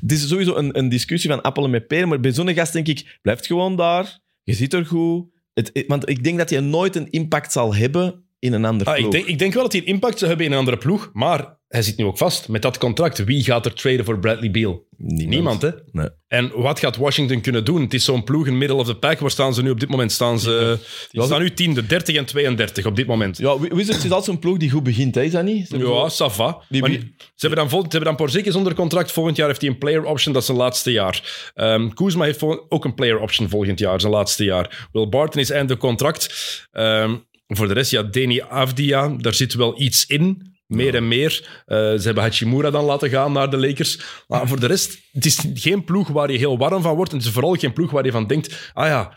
het is sowieso een, een discussie van appelen met peren, maar bij zo'n gast denk ik, blijf gewoon daar, je zit er goed. Het, het- want ik denk dat hij nooit een impact zal hebben in een ander Ah, ploeg. ik, denk, ik denk wel dat hij een impact zou hebben in een andere ploeg, maar hij zit nu ook vast met dat contract. Wie gaat er traden voor Bradley Beal? Niemand. Niemand, hè? Nee. En wat gaat Washington kunnen doen? Het is zo'n ploeg in middle of the pack. Waar staan ze nu op dit moment? Staan ze, staan nu tiende, 30 en 32 op dit moment. Ja, Wi- Wizards is altijd zo'n ploeg die goed begint, hè, is dat niet? Ze Ja, zo- ça va. Die- Maar die- ze, hebben dan vol, ze hebben dan Porzingis onder contract. Volgend jaar heeft hij een player option, dat is zijn laatste jaar. Ehm Kuzma heeft ook een player option volgend jaar, zijn laatste jaar. Will Barton is einde contract. Ehm, voor de rest, ja, Deni Avdia, daar zit wel iets in. Meer en meer. Eh, ze hebben Hachimura dan laten gaan naar de Lakers. Maar voor de rest, het is geen ploeg waar je heel warm van wordt. En het is vooral geen ploeg waar je van denkt, ah ja,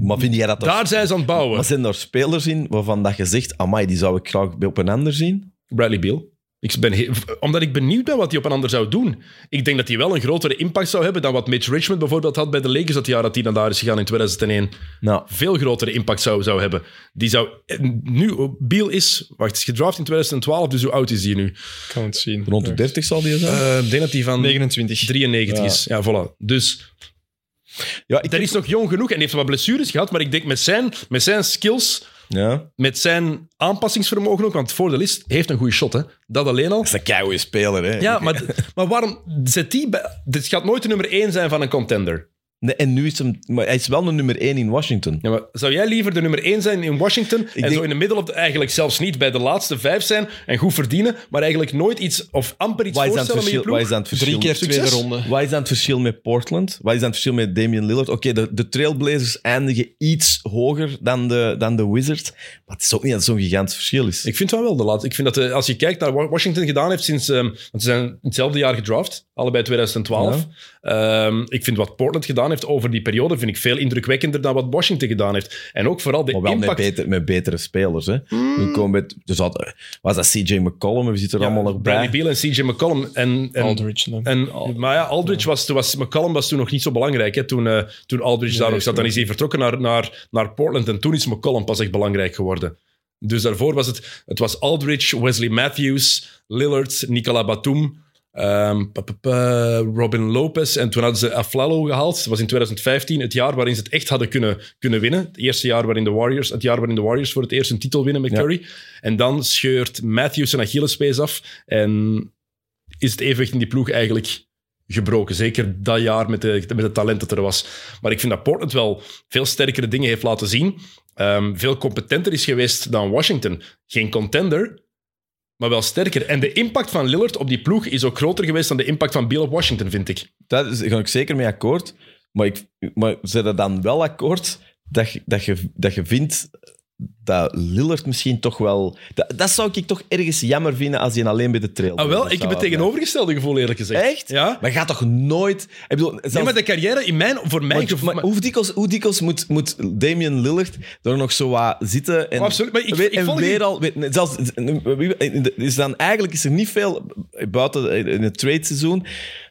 Maar vind jij dat daar zijn ze aan het bouwen. Maar zijn er spelers in waarvan dat je zegt, amai, die zou ik graag op een ander zien? Bradley Beal. Ik ben omdat ik benieuwd ben wat hij op een ander zou doen. Ik denk dat hij wel een grotere impact zou hebben dan wat Mitch Richmond bijvoorbeeld had bij de Lakers dat jaar dat hij naar daar is gegaan in 2001. Nou, Veel grotere impact zou, zou hebben. Die zou... Nu, Beal is... Wacht, is gedraft in 2012, dus hoe oud is hij nu? Ik kan het zien. rond de 30 zal die zijn. Eh, ik denk dat hij van 29. 93 Ja. is. Ja, voilà. Dus ja, ik dat is nog jong genoeg en heeft wat blessures gehad, maar ik denk met zijn, met zijn skills, Ja. met zijn aanpassingsvermogen ook, want voor de list heeft een goede shot, hè. Dat alleen al. Dat is een keigoede speler, hè. Ja, maar, maar waarom zet die bij... Dit gaat nooit de nummer 1 zijn van een contender. Nee, en nu is hem... Maar hij is wel de nummer 1 in Washington. Ja, maar zou jij liever de nummer 1 zijn in Washington en denk- zo in de middel, of de- eigenlijk zelfs niet bij de laatste vijf zijn en goed verdienen, maar eigenlijk nooit iets of amper iets het voorstellen met je ploeg? wat is dan het verschil? Drie keer Succes. tweede ronde. Wat is dan het verschil met Portland? Wat is dan het verschil met Damian Lillard? Oké, de, de Trailblazers eindigen iets hoger dan de, dan de Wizards. Maar het is ook niet dat het zo'n gigantisch verschil is. Ik vind wel wel de laatste. Ik vind dat eh, als je kijkt naar wat Washington gedaan heeft sinds... ehm, want ze zijn in hetzelfde jaar gedraft, allebei 2012. Ehm, ik vind wat Portland gedaan heeft over die periode vind ik veel indrukwekkender dan wat Washington gedaan heeft. En ook vooral de maar wel impact... met, beter, met betere spelers. Hè. We komen met, dus had, was dat CJ McCollum? We zitten er Ja, allemaal nog Bradley bij. Beal en CJ McCollum. En, en, Aldridge. dan. En, maar ja, Aldridge was, toen was... McCollum was toen nog niet zo belangrijk. Hè, toen, eh, toen Aldridge daar nog zat, dan is hij vertrokken naar, naar, naar Portland. En toen is McCollum pas echt belangrijk geworden. Dus daarvoor was het... Het was Aldridge, Wesley Matthews, Lillard, Nicola Batum... ehm, Robin Lopez. En toen hadden ze Aflalo gehaald. Dat was in 2015, het jaar waarin ze het echt hadden kunnen, kunnen winnen. Het eerste jaar waarin de Warriors, het jaar waarin de Warriors voor het eerst een titel winnen met Ja. Curry. En dan scheurt Matthews zijn Achillespees af. En is het evenwicht in die ploeg eigenlijk gebroken. Zeker dat jaar met, de, met het talent dat er was. Maar ik vind dat Portland wel veel sterkere dingen heeft laten zien. Ehm, veel competenter is geweest dan Washington. Geen contender, maar wel sterker. En de impact van Lillard op die ploeg is ook groter geweest dan de impact van Bill op Washington, vind ik. Daar ga ik zeker mee akkoord. Maar, ik, maar zet er dan wel akkoord dat dat, je, dat je vindt dat Lillard misschien toch wel... Dat, dat zou ik toch ergens jammer vinden als hij alleen bij de trail Ah, wel, ik heb het tegenovergestelde gevoel, eerlijk gezegd. Echt? Ja. Maar gaat toch nooit... Ik bedoel, zelfs- Nee, maar de carrière in mijn, voor mijn maar, maar hoe dikwijls, hoe dikwijls moet, moet Damian Lillard er nog zo wat zitten? En, Oh, absoluut, maar ik- weet- ik en volg weer al... Weet, zelfs, is dan, eigenlijk is er niet veel buiten in het trade-seizoen.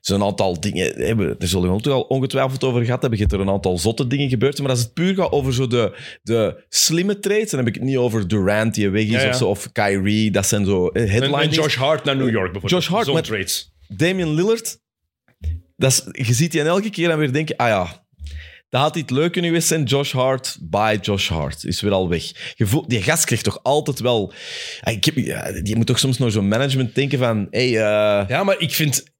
Er zijn een aantal dingen... we- Er zullen we het al ongetwijfeld over gehad hebben. Je hebt er een aantal zotte dingen gebeurd. Maar als het puur gaat over zo de, de slimme trades, dan heb ik het niet over Durant die weg is Ja, ja. of zo, of Kyrie. Dat zijn zo eh, En, headliners. en Josh Hart naar New York, bijvoorbeeld. Josh Hart, trades. Damian Lillard, dat is, je ziet die en elke keer dan weer denken, ah ja, dat had iets leuk kunnen geweest zijn. Josh Hart, by Josh Hart, is weer al weg. Je voelt, die gast krijgt toch altijd wel... Ah, Ik heb, die moet toch soms naar zo'n management denken van, hey, eh, Ja, maar ik vind...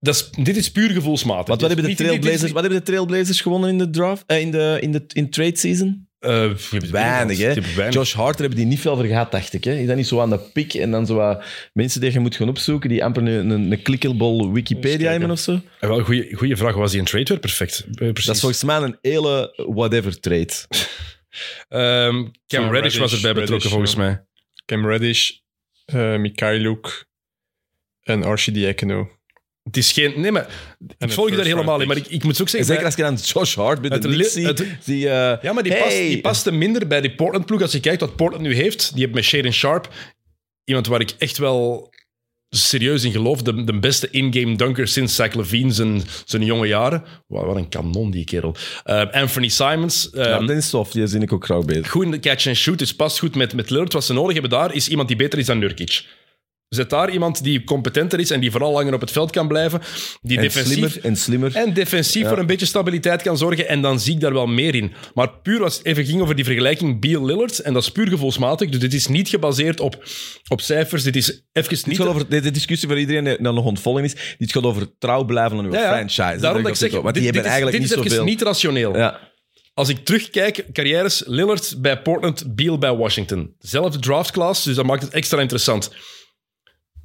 Dat is, dit is puur gevoelsmatig. wat, wat, hebben de Trailblazers, wat hebben de Trailblazers gewonnen in de draft, eh, in de, in de in trade season? Eh, Weinig, hè? Weinig. Josh Hart, daar hebben die niet veel voor gehad, dacht ik. Hè? Is dat niet zo aan de pik en dan zo wat mensen die je moet gaan opzoeken, die amper een, een, een clickable Wikipedia hebben of zo? Eh, wel, goeie, goeie vraag. Was hij een trade weer? Perfect. Precies. Dat is volgens mij een hele whatever trade. Ehm, Cam Reddish was erbij betrokken, Reddish, volgens ja. mij. Cam Reddish, eh Mikhailuk en Archie Ekeno. Het is geen... Nee, maar ik volg je daar helemaal in. Maar ik, ik moet ook zeggen... Zeker als je dan Josh Hart bij de Knicks ziet. die, eh, Ja, maar die, hey. past, die paste minder bij die Portland-ploeg. Als je kijkt wat Portland nu heeft, die heeft met Shaden Sharp iemand waar ik echt wel serieus in geloof. De, de beste in-game dunker sinds Zach Levine zijn, zijn jonge jaren. Wat, wat een kanon, die kerel. Eh, Anthony Simons. Ja, ehm, dat is tof. Die zie ik ook graag bezig. goed in de catch and shoot, dus past goed met, met Lillard. Wat ze nodig hebben daar, is iemand die beter is dan Nurkic. Zet daar iemand die competenter is en die vooral langer op het veld kan blijven. Die En defensief slimmer. En slimmer. en defensief voor een beetje stabiliteit kan zorgen. En dan zie ik daar wel meer in. Maar puur als het even ging over die vergelijking Beal-Lillard. En dat is puur gevoelsmatig. Dus dit is niet gebaseerd op, op cijfers. Dit is even niet... gaat over, de, de discussie voor iedereen die nog ontvolgen is, dit gaat over trouw blijven aan uw Ja, ja. franchise. Daarom dat ik zeg, het die dit, hebben dit eigenlijk is, niet is even niet rationeel. Ja. Als ik terugkijk, carrières Lillard bij Portland, Beal bij Washington. Zelfde draftclass, dus dat maakt het extra interessant.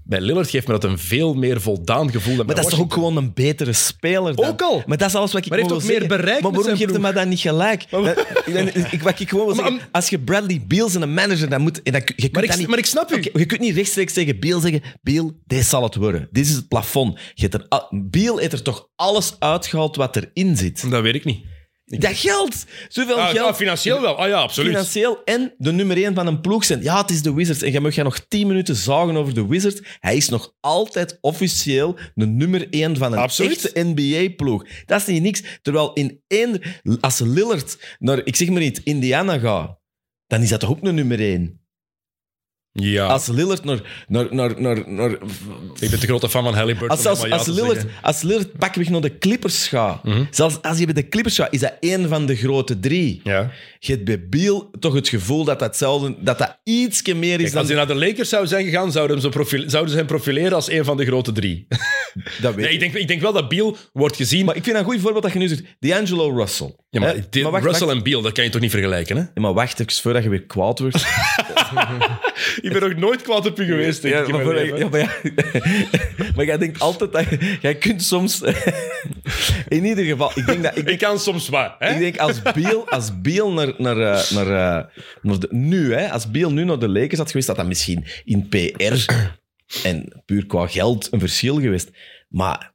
Bij Lillard geeft me dat een veel meer voldaan gevoel. dan Maar dat is toch ook gewoon een betere speler dan? Ook al. Maar dat is alles wat ik Maar heeft ook meer bereikt Maar waarom geeft hij me dan niet gelijk? Maar- Dan- ik, wat ik gewoon wil Maar- zeggen, als je Bradley Beal zijn een manager, dan moet... en je kunt Maar ik, dat niet, maar ik snap u. Je kunt niet rechtstreeks tegen Beal zeggen, Beal, dit zal het worden. Dit is het plafond. Je hebt er, Beal heeft er toch alles uitgehaald wat erin zit. Dat weet ik niet. Dat geld! Zoveel Ah, geld. ah, financieel wel. Ah ja, absoluut. Financieel en de nummer 1 van een ploeg zijn. Ja, het is de Wizards. En jij mag jij nog 10 minuten zagen over de Wizards. Hij is nog altijd officieel de nummer 1 van een Absoluut. echte NBA-ploeg. Dat is niet niks. Terwijl in één... Als Lillard naar, ik zeg maar niet, Indiana gaat, dan is dat toch ook een nummer 1? Ja, Als Lillard naar... naar, naar, naar, naar ik ben de grote fan van Halliburton. als, om als, maar ja als, te Lillard, zeggen. als Lillard pakweg naar de Clippers gaat, Mhm. zelfs als je bij de Clippers gaat, is dat één van de grote drie. Ja. Je hebt bij Beal toch het gevoel dat dat, hetzelfde, dat, dat ietsje meer is Kijk, dan... als hij naar de Lakers zou zijn gegaan, zouden, hem zo profile- zouden ze hem profileren als een van de grote drie. dat weet Nee, ik. ik, denk, ik denk wel dat Beal wordt gezien... Maar ik vind een goed voorbeeld dat je nu zegt. D'Angelo Russell. Ja, maar, wacht, Russell wacht. en Beal, dat kan je toch niet vergelijken, hè? Ja, maar wacht even voordat je weer kwaad wordt. Ik ben nog nooit kwaad op u geweest, denk ik, maar, ja, maar, jij denkt altijd dat... je- Jij kunt soms... In ieder geval, ik denk dat... Ik, Ik kan soms waar, hè? ik denk als Beal, als Beal naar, naar, eh, naar, eh, naar de, nu, hè, als Beal nu naar de Lakers had geweest, had dat misschien in PR en puur qua geld een verschil geweest. Maar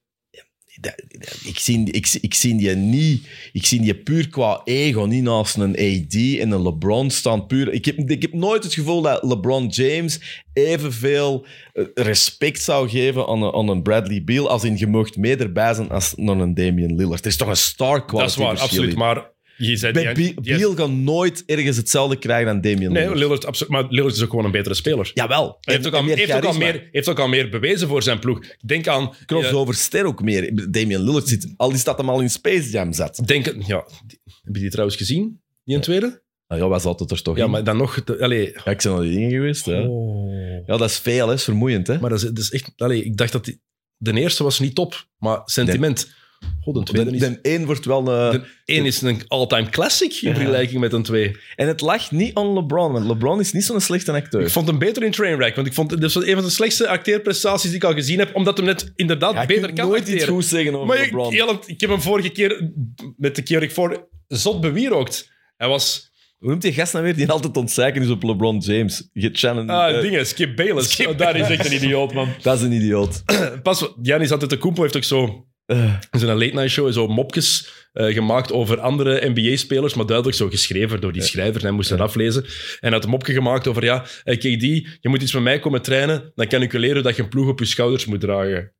dat- ik zie, ik, ik zie die niet, ik zie die puur qua ego, niet naast een AD en een LeBron staan. Puur, ik, heb, ik heb nooit het gevoel dat LeBron James evenveel eh, respect zou geven aan een, aan een Bradley Beal als in je mocht meer erbij zijn als naar een Damian Lillard. Er is toch een star quality dat is waar, absoluut. in. Maar je zei... Bij die- die- kan nooit ergens hetzelfde krijgen dan Damian Nee, Lillard. Absoluut. Maar Lillard is ook gewoon een betere speler. Jawel. Hij heeft ook, al, heeft, ook al charisma. meer, heeft ook al meer bewezen voor zijn ploeg. Denk aan... Crossover ster ook meer. Damian Lillard zit, al is dat hem al in Space Jam zat. eh, denk, ja, die- heb je die trouwens gezien? Die een tweede? Nou ja, was altijd er toch Ja, in. maar dan nog... allee, Ja, ik ben al die dingen geweest. Ja, Oh. ja dat is veel, hè. Dat is vermoeiend. Hè. Maar dat is, dat is echt... Allee, ik dacht dat die, de eerste was niet top, maar sentiment... God, een tweede de, is... de één wordt wel... eh, De één is een all-time classic in vergelijking met een twee. En het lag niet aan LeBron, want LeBron is niet zo'n slechte acteur. Ik vond hem beter in Trainwreck, want ik vond was een van de slechtste acteerprestaties die ik al gezien heb, omdat hem net inderdaad Ja, beter kan nooit iets goeds zeggen over Maar ik, LeBron. heel- ik heb hem vorige keer, met de keer ik voor, zot bewierookt. Hij was... Hoe noemt die gast nou weer die altijd ontzeiken is op LeBron James? Shannon... Ah, eh, dingen, Skip Bayless. Oh, daar is echt een idioot, man. dat is een idioot. Pas, Giannis Antetokounmpo heeft ook zo... Eh, in zijn late night show zo mopjes eh, gemaakt over andere NBA-spelers, maar duidelijk zo geschreven door die schrijver. En hij moest dat aflezen. En hij had een mopje gemaakt over, ja, eh, KD, je moet iets met mij komen trainen, dan kan ik je leren dat je een ploeg op je schouders moet dragen.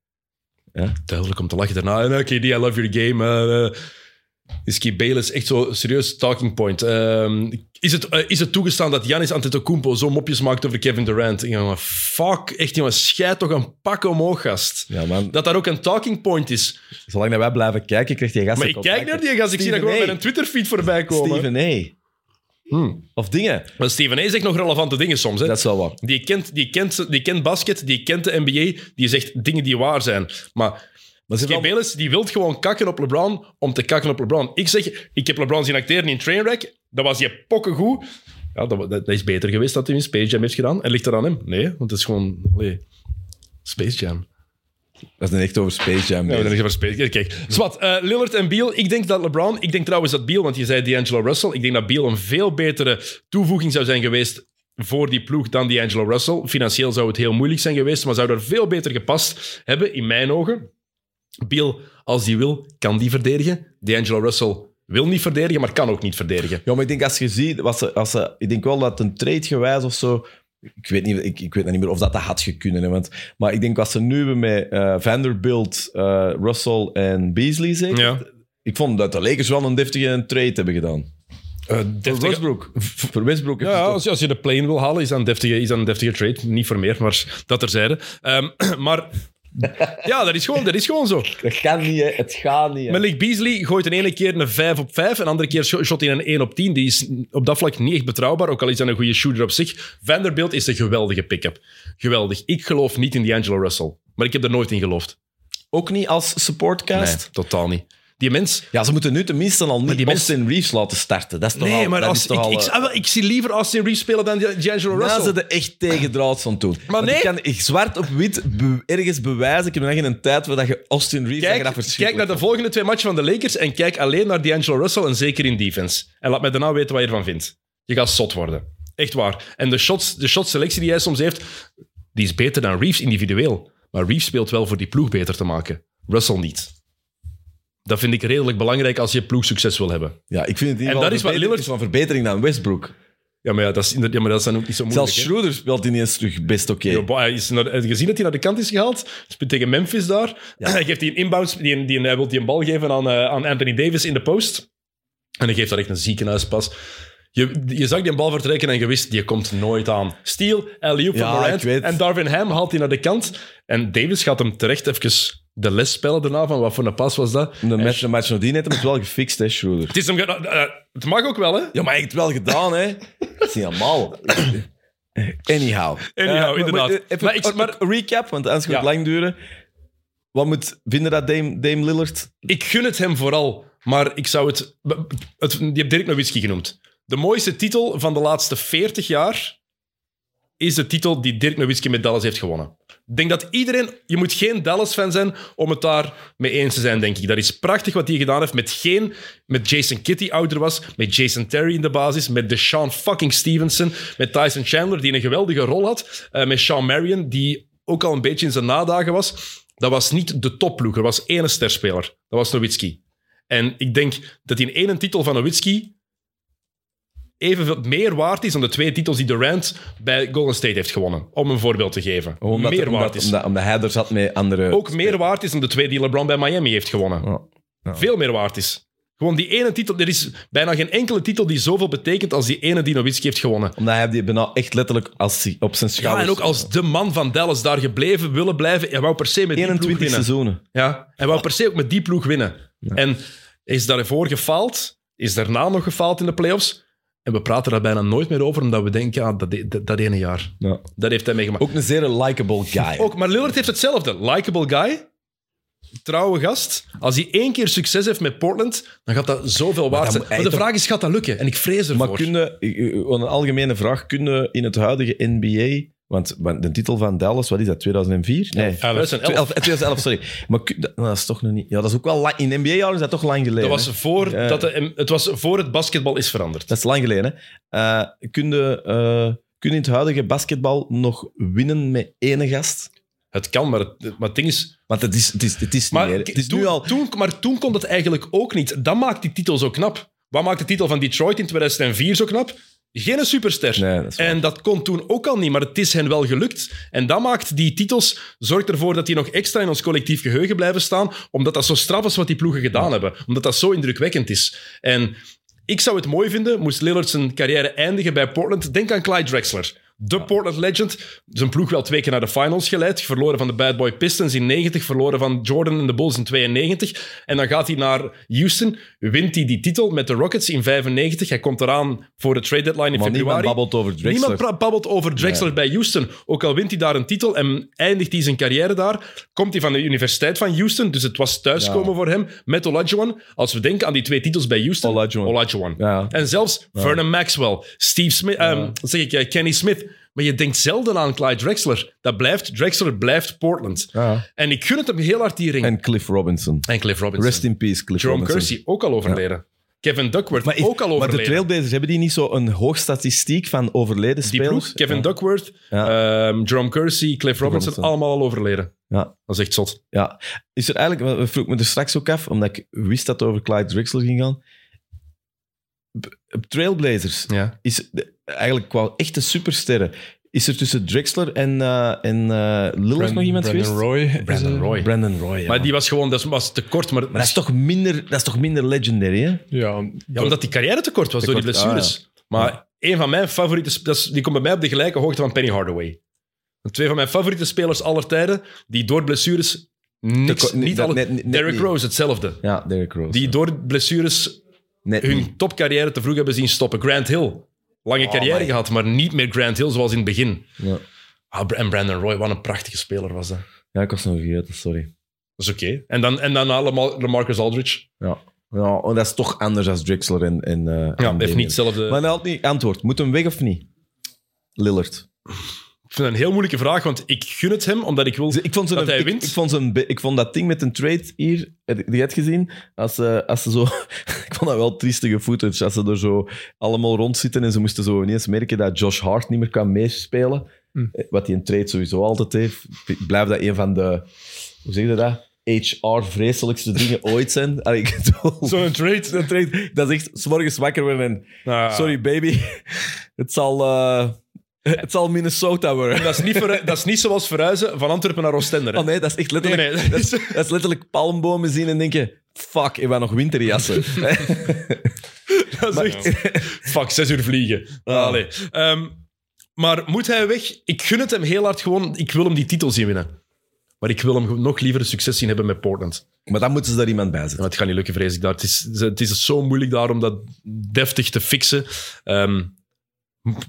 Ja. Duidelijk om te lachen daarna. En, eh, KD, I love your game. eh, eh. Is Skip Bayless echt zo serieus talking point. Ehm, is, het, eh, is het toegestaan dat Giannis Antetokounmpo zo mopjes maakt over Kevin Durant? Jongen, fuck, echt jongen, scheid toch een pak omhoog, gast. ja, man. Dat dat ook een talking point is. Zolang dat wij blijven kijken, krijgt die gast Maar ik kijk naar die gast, ik zie dat gewoon met een Twitter-feed voorbij komen. Steven A. Hmm. Of dingen. Maar Steven A. zegt nog relevante dingen soms. Hè. Dat is wel wat. Die, kent, die, kent, die kent basket, die kent de NBA, die zegt dingen die waar zijn. Maar Maar Skip Bayless die wil gewoon kakken op LeBron om te kakken op LeBron. Ik zeg, ik heb LeBron zien acteren in Trainwreck. Dat was je pokkengoed. Ja, dat, dat, is beter geweest dat hij in Space Jam heeft gedaan. En ligt er aan hem? Nee, want het is gewoon... Allee, Space Jam. Dat is een echt over Space Jam. Ja, we bezig. zijn even Kijk, kijk. Zwat, eh, Lillard en Beal. Ik denk dat LeBron... Ik denk trouwens dat Beal, want je zei D'Angelo Russell. Ik denk dat Beal een veel betere toevoeging zou zijn geweest voor die ploeg dan D'Angelo Russell. Financieel zou het heel moeilijk zijn geweest, maar zou er veel beter gepast hebben, in mijn ogen. Beal, als die wil, kan die verdedigen. D'Angelo Russell wil niet verdedigen, maar kan ook niet verdedigen. Ja, maar ik denk als je ziet, was ze, als ze, ik denk wel dat een trade gewijs of zo. Ik weet, niet, ik, ik weet niet meer of dat, dat had gekunnen. Hè, want, maar ik denk wat ze nu hebben met eh, Vanderbilt, eh, Russell en Beasley zeker. Ja. Ik vond dat de Lakers wel een deftige trade hebben gedaan. Voor deftige- Westbrook. Voor Westbrook. Ja, als je, als je de plane wil halen, is dat een deftige, is dat een deftige trade. Niet voor meer, maar dat terzijde. Ehm maar ja, dat is, gewoon, dat is gewoon zo. Dat gaat niet, hè. Het gaat niet. hè. Malik Beasley gooit de ene keer een 5 op 5 en de andere keer sh- shot hij een 1 op 10. Die is op dat vlak niet echt betrouwbaar, ook al is hij een goede shooter op zich. Vanderbilt is een geweldige pick-up. Geweldig. Ik geloof niet in D'Angelo Russell, maar ik heb er nooit in geloofd. Ook niet als supportcast. Nee, totaal niet. Die mens... Ja, ze moeten nu tenminste al niet die Austin Reeves laten starten. Dat is toch Nee, al, maar dat als, ik, al, ik, eh, ah, ik zie liever Austin Reeves spelen dan D'Angelo Russell. ze er echt tegen draad van doen. Want nee. Ik kan ik zwart op wit be- ergens bewijzen. Ik heb nog in een tijd waar dat je Austin Reeves... dat Kijk, dat kijk naar de volgende twee matchen van de Lakers en kijk alleen naar D'Angelo Russell en zeker in defense. En laat mij daarna weten wat je ervan vindt. Je gaat zot worden. Echt waar. En de, shots, de shotselectie die hij soms heeft, die is beter dan Reeves individueel. Maar Reeves speelt wel voor die ploeg beter te maken. Russell niet. Dat vind ik redelijk belangrijk als je ploeg succes wil hebben. Ja, ik vind het in En ieder dat is wat geval Lillard- is van verbetering dan Westbrook. Ja, maar, ja, dat, is, inderdaad- ja, maar dat is dan ook niet zo moeilijk. Zelfs hè. Schroeder speelt ineens terug best oké. Ja, boy, hij is naar, heb je gezien dat hij naar de kant is gehaald? Speelt tegen Memphis daar. Hij geeft die een inbounds, die, die, hij wil die een bal geven aan, eh, aan Anthony Davis in de post. En hij geeft daar echt een ziekenhuispas. Je, je zag die bal vertrekken en je wist, die komt nooit aan. Steal, alley-oop van Morant. weet. En Darvin Ham haalt hij naar de kant. En Davis gaat hem terecht even de les spellen daarna van wat voor een pas was dat. De match, de match nadien heeft hem het wel gefixt, hè, Schroeder. Het, is hem, ge- eh, het mag ook wel, hè? Ja, maar hij heeft het wel gedaan, hè. Dat is niet allemaal. Anyhow. Anyhow, Eh, inderdaad. maar, eh, Even Maar ik- een- maar- recap, want anders gaat het Ja. lang duren. Wat moet vinden dat Dame, Dame Lillard? Ik gun het hem vooral, maar ik zou het... het je hebt Dirk Nowitzki genoemd. De mooiste titel van de laatste 40 jaar is de titel die Dirk Nowitzki met Dallas heeft gewonnen. Ik denk dat iedereen... Je moet geen Dallas-fan zijn om het daar mee eens te zijn, denk ik. Dat is prachtig wat hij gedaan heeft met geen... Met Jason die ouder was, met Jason Terry in de basis, met Deshaun fucking Stevenson, met Tyson Chandler die een geweldige rol had, eh, met Sean Marion die ook al een beetje in zijn nadagen was. Dat was niet de topploeg. Er was één sterspeler. Dat was Nowitzki. En ik denk dat die ene titel van Nowitzki evenveel meer waard is dan de twee titels die Durant bij Golden State heeft gewonnen. Om een voorbeeld te geven. Omdat, meer omdat, waard is. Omdat, omdat hij er zat met andere... Ook meer waard is dan de twee die LeBron bij Miami heeft gewonnen. Ja. Ja. Veel meer waard is. Gewoon die ene titel. Er is bijna geen enkele titel die zoveel betekent als die ene die Nowitzki heeft gewonnen. Omdat hij die bijna echt letterlijk als, op zijn Ja, schouders... en ook als de man van Dallas daar gebleven willen blijven. Hij wou per se met die ploeg 21 winnen. seizoenen. Ja, hij wou per se ook met die ploeg winnen. En is daarvoor gefaald, is daarna nog gefaald in de playoffs. En we praten daar bijna nooit meer over, omdat we denken, ah, dat, dat, dat ene jaar. Ja. Dat heeft hij meegemaakt. Ook een zeer likable guy. Ook, maar Lillard heeft hetzelfde. Likable guy, trouwe gast. Als hij één keer succes heeft met Portland, dan gaat dat zoveel waard zijn. Maar de vraag is, gaat dat lukken? En ik vrees ervoor. Maar kunnen, een algemene vraag, kunnen in het huidige NBA, want want de titel van Dallas, wat is dat, 2004? Nee, 2011. 2011, sorry. Maar dat, is toch nog niet... Ja, dat is ook wel lang, in NBA-jaren is dat toch lang geleden. Dat was voor, dat de, het was voor het basketbal is veranderd. Dat is lang geleden, hè. Eh, kun, je, eh, kun je in het huidige basketbal nog winnen met ene gast? Het kan, maar het, maar het ding is... Want het is, het is, het is Maar, niet meer. Het is toen, nu al... toen, maar toen kon dat eigenlijk ook niet. Dat maakt die titel zo knap. Wat maakt de titel van Detroit in 2004 zo knap? Geen superster. Nee, dat en dat kon toen ook al niet, maar het is hen wel gelukt. En dat maakt die titels, zorgt ervoor dat die nog extra in ons collectief geheugen blijven staan, omdat dat zo straf is wat die ploegen gedaan hebben. Omdat dat zo indrukwekkend is. En ik zou het mooi vinden, moest Lillard zijn carrière eindigen bij Portland. Denk aan Clyde Drexler. De Portland legend. Zijn ploeg wel twee keer naar de finals geleid. Verloren van de Bad Boy Pistons in 90. Verloren van Jordan en de Bulls in 92. En dan gaat hij naar Houston. Wint hij die titel met de Rockets in 95. Hij komt eraan voor de trade deadline in Maar niemand februari. babbelt over Drexler. Niemand babbelt over Drexler bij Houston. Ook al wint hij daar een titel en eindigt hij zijn carrière daar, komt hij van de Universiteit van Houston. Dus het was thuiskomen Ja. voor hem met Olajuwon. Als we denken aan die twee titels bij Houston. Olajuwon. Olajuwon. Ja. En zelfs Vernon Maxwell, Steve Smith, wat zeg ik, eh, Kenny Smith. Maar je denkt zelden aan Clyde Drexler. Dat blijft, Drexler blijft Portland. Ja. En ik gun het hem heel hard die ring. En, En Cliff Robinson. Cliff Robinson. Rest in peace, Cliff Jerome Robinson. Kersey, ook al overleden. Kevin Duckworth, Maar, is- ook al maar de overleden. Trailblazers, hebben die niet zo een hoog statistiek van overleden Die spelers? ploeg, Kevin ja. Duckworth, Ja. ehm, Jerome Kersey, Cliff Robinson, Robinson. allemaal al overleden. Ja. Dat is echt zot. Ja. Is er eigenlijk, we vroeg me er straks ook af, omdat ik wist dat het over Clyde Drexler ging gaan. Trailblazers Ja. is eigenlijk qua echte supersterren. Is er tussen Drexler en, eh en eh, Lillard nog iemand Brandon geweest? Roy. Brandon Roy. Brandon Roy. ja. Maar die was gewoon, dat was te kort. Maar, Maar dat is toch minder, dat is toch minder legendary, hè? Ja, ja, omdat die carrière te kort was Te door die kort, ah, blessures. Maar een van mijn favoriete, sp- dat is, die komt bij mij op de gelijke hoogte van Penny Hardaway. Twee van mijn favoriete spelers aller tijden, die door blessures niks, niet alle, net- net Derrick. Rose, hetzelfde. Ja, Derrick Rose. Die door blessures Net hun niet. topcarrière te vroeg hebben zien stoppen. Grant Hill. Lange Oh, carrière my. gehad, maar niet meer Grant Hill zoals in het begin. Ja. Ah, en Brandon Roy, wat een prachtige speler was dat. ja, ik was nog vergeten, sorry. Dat is oké. En dan, en dan allemaal Marcus Aldridge. Ja. Ja, dat is toch anders dan Drexler en, en, eh, Ja, heeft niet hetzelfde... Maar hij had niet antwoord. Moet hem weg of niet? Lillard. Ik vind het een heel moeilijke vraag, want ik gun het hem, omdat ik wil Ik vond, dat hij wint. ik, vond zijn, ik vond dat ding met een trade hier, heb je die het gezien? Als, ze als ze zo... ik vond dat wel triestige footage. Als ze er zo allemaal rond zitten en ze moesten zo ineens merken dat Josh Hart niet meer kan meespelen. Hm. Eh, Wat hij een trade sowieso altijd heeft. Ik blijf dat een van de... Hoe zeg je dat? HR-vreselijkste dingen ooit zijn. Zo'n trade. dat, trade- dat is echt 's morgens wakker worden en... Nou, Sorry, baby. Het zal, eh, het zal Minnesota worden. Dat is, niet dat is niet zoals verhuizen van Antwerpen naar Oostende. hè. Oh nee, dat is echt letterlijk... Nee, nee, dat dat, is, dat letterlijk palmbomen zien en denken... Fuck, ik heb nog winterjassen. Dat is echt... Fuck, zes uur vliegen. Ah. Allee. Ehm, maar moet hij weg? Ik gun het hem heel hard gewoon. Ik wil hem die titel zien winnen. Maar ik wil hem nog liever succes zien hebben met Portland. maar dan moeten ze daar iemand bij Maar zetten. het gaat niet lukken, vrees ik daar. Het is, het is zo moeilijk daar om dat deftig te fixen. Ehm,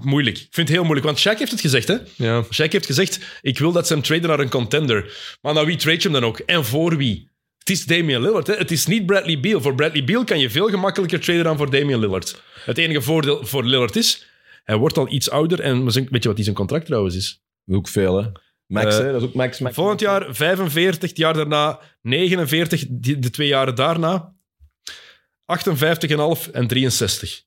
moeilijk. Ik vind het heel moeilijk, want Shaq heeft het gezegd, hè? Ja. Shaq heeft gezegd, ik wil dat ze hem traden naar een contender. Maar naar wie trade je hem dan ook? En voor wie? Het is Damian Lillard. Hè? Het is niet Bradley Beal. Voor Bradley Beal kan je veel gemakkelijker traden dan voor Damian Lillard. Het enige voordeel voor Lillard is, hij wordt al iets ouder. En weet je wat die zijn contract trouwens is? Dat is ook veel, hè. Max, Eh, hè. Dat is ook Max. Max Volgend jaar 45, het jaar daarna 49, die- de twee jaren daarna 58,5 en 63.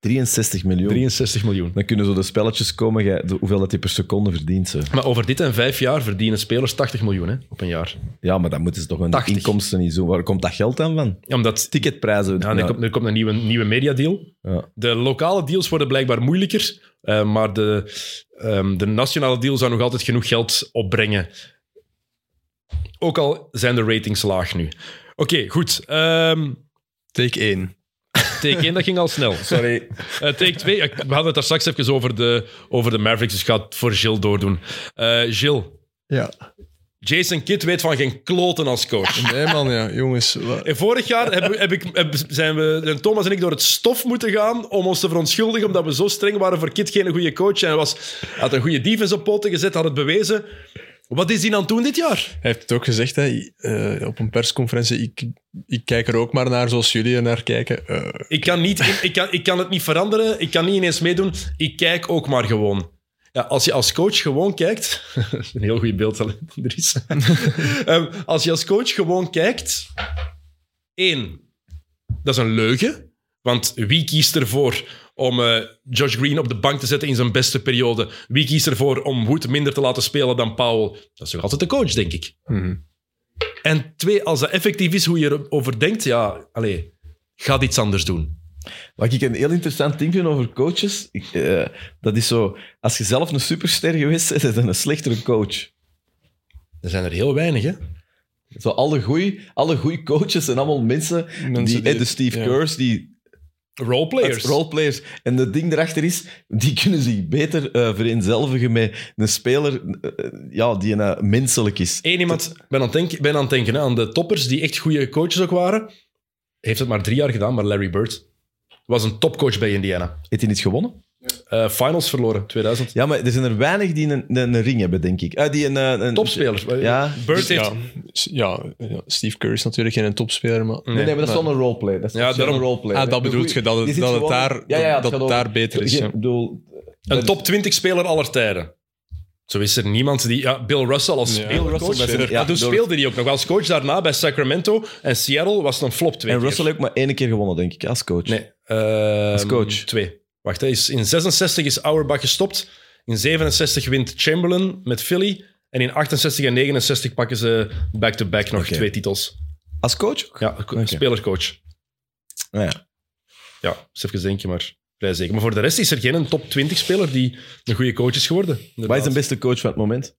63 miljoen. 63 miljoen. Dan kunnen zo de spelletjes komen, de- hoeveel dat hij per seconde verdient. Ze. Maar over dit en vijf jaar verdienen spelers 80 miljoen hè, op een jaar. Ja, maar dan moeten ze toch een 80. inkomsten niet zo. Waar komt dat geld dan van? Ja, omdat Ticketprijzen. ja, er, komt, er komt een nieuwe, nieuwe mediadeal. Ja. De lokale deals worden blijkbaar moeilijker, eh, maar de, ehm, de nationale deal zou nog altijd genoeg geld opbrengen. Ook al zijn de ratings laag nu. Oké, goed. Ehm Take 1. Take 1, dat ging al snel. Sorry. Eh, take 2, we hadden het daar straks even over de, over de Mavericks, dus ik ga het voor Gilles doordoen. Eh Gilles, Ja. Jason Kidd weet van geen kloten als coach. Nee, man, ja. Jongens. En vorig jaar heb, heb ik, heb- zijn we, Thomas en ik door het stof moeten gaan om ons te verontschuldigen omdat we zo streng waren voor Kid geen goede coach. En hij was, had een goede defense op poten gezet, had het bewezen. Wat is hij aan het doen dit jaar? Hij heeft het ook gezegd hè, eh, op een persconferentie. Ik, ik kijk er ook maar naar zoals jullie er naar kijken. Eh, Ik kan, niet, ik, kan, ik kan het niet veranderen, ik kan niet ineens meedoen. Ik kijk ook maar gewoon. Ja, als je als coach gewoon kijkt... een heel goed beeld, is. Ehm, als je als coach gewoon kijkt... één, dat is een leugen. Want wie kiest ervoor om eh, Josh Green op de bank te zetten in zijn beste periode? Wie kiest ervoor om Wood minder te laten spelen dan Powell? Dat is toch altijd de coach, denk ik. mhm. En twee, als dat effectief is hoe je erover denkt, ja, allee, ga iets anders doen. Wat ik een heel interessant ding vind over coaches, ik, eh, dat is zo... Als je zelf een superster geweest bent, is het een slechtere coach. Er zijn er heel weinig, hè? Zo alle goeie, alle goeie coaches zijn allemaal mensen, Mensen die, die- eh, de Steve ja. Kerrs, die Roleplayers. roleplayers. En het ding erachter is, die kunnen zich beter eh vereenzelvigen met een speler eh, ja, die eh, menselijk is. Eén iemand, ik ben aan het denken, ben aan, het denken hè, aan de toppers die echt goede coaches ook waren. Heeft het maar drie jaar gedaan, maar Larry Bird was een topcoach bij Indiana. Heeft hij niet gewonnen? Eh, finals verloren, 2000. Ja, maar er zijn er weinig die een, een, een ring hebben, denk ik. Ah, die een, een, een- Topspelers. Ja. Bird heeft... ja, s- ja, ja, Steve Kerr is natuurlijk geen topspeler, maar... Nee, nee, maar dat is wel een roleplay. Dat is Ja, daarom- een roleplay. Ah, dat bedoelt je, dat het- dat het daar- ja, ja, dat daar beter is, Ik ja. bedoel, Een top 20 speler aller tijden. Zo is er niemand die... Ja, Bill Russell als Ja. Russell, coach. ja, Maar toen door- speelde hij ook nog als coach daarna bij Sacramento. En Seattle was het een flop twee En keer. Russell heeft ook maar één keer gewonnen, denk ik, als coach. Nee. ehm, Als coach. Twee. Wacht, hè, is, in 66 is Auerbach gestopt. In 67 wint Chamberlain met Philly. En in 68 en 69 pakken ze back-to-back nog twee titels. Als coach? Ja, spelercoach. Ah, ja. Ja, eens even denken, maar vrij zeker. Maar voor de rest is er geen top 20 speler die een goede coach is geworden. Wat is de beste coach van het moment?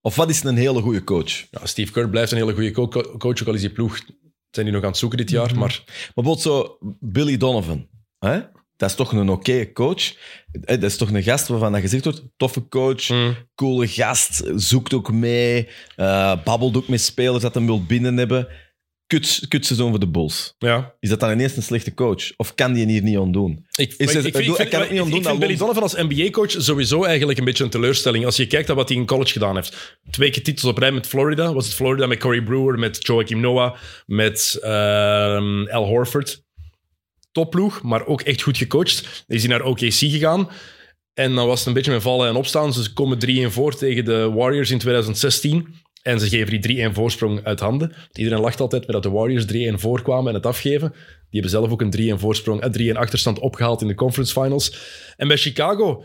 Of wat is een hele goede coach? Ja, Steve Kerr blijft een hele goede co- co- coach, ook al is die ploeg... Zijn die nog aan het zoeken dit jaar, Mhm. maar... Maar bijvoorbeeld zo Billy Donovan. Hè? Dat is toch een oké coach. Eh, Dat is toch een gast waarvan dat gezegd wordt, toffe coach, Mm. coole gast, zoekt ook mee, eh, babbelt ook met spelers dat hem wil binnen hebben. Kut, kutseizoen voor de Bulls. Ja, Is dat dan ineens een slechte coach? Of kan die hier niet aan doen? Ik, Is het- ik, doe- ik, ik vind, kan het niet ik vind Billy Donovan als NBA-coach sowieso eigenlijk een beetje een teleurstelling. Als je kijkt naar wat hij in college gedaan heeft. Twee keer titels op rij met Florida. Was het Florida met Corey Brewer, met Joachim Noah, met ehm, Al Horford. Topploeg, maar ook echt goed gecoacht. Is hij naar OKC gegaan. En dan was het een beetje met vallen en opstaan. Ze komen 3-1 voor tegen de Warriors in 2016. En ze geven die 3-1 voorsprong uit handen. Iedereen lacht altijd met dat de Warriors 3-1 voorkwamen en het afgeven. Die hebben zelf ook een 3-1 voorsprong, een 3-1 achterstand opgehaald in de conference finals. En bij Chicago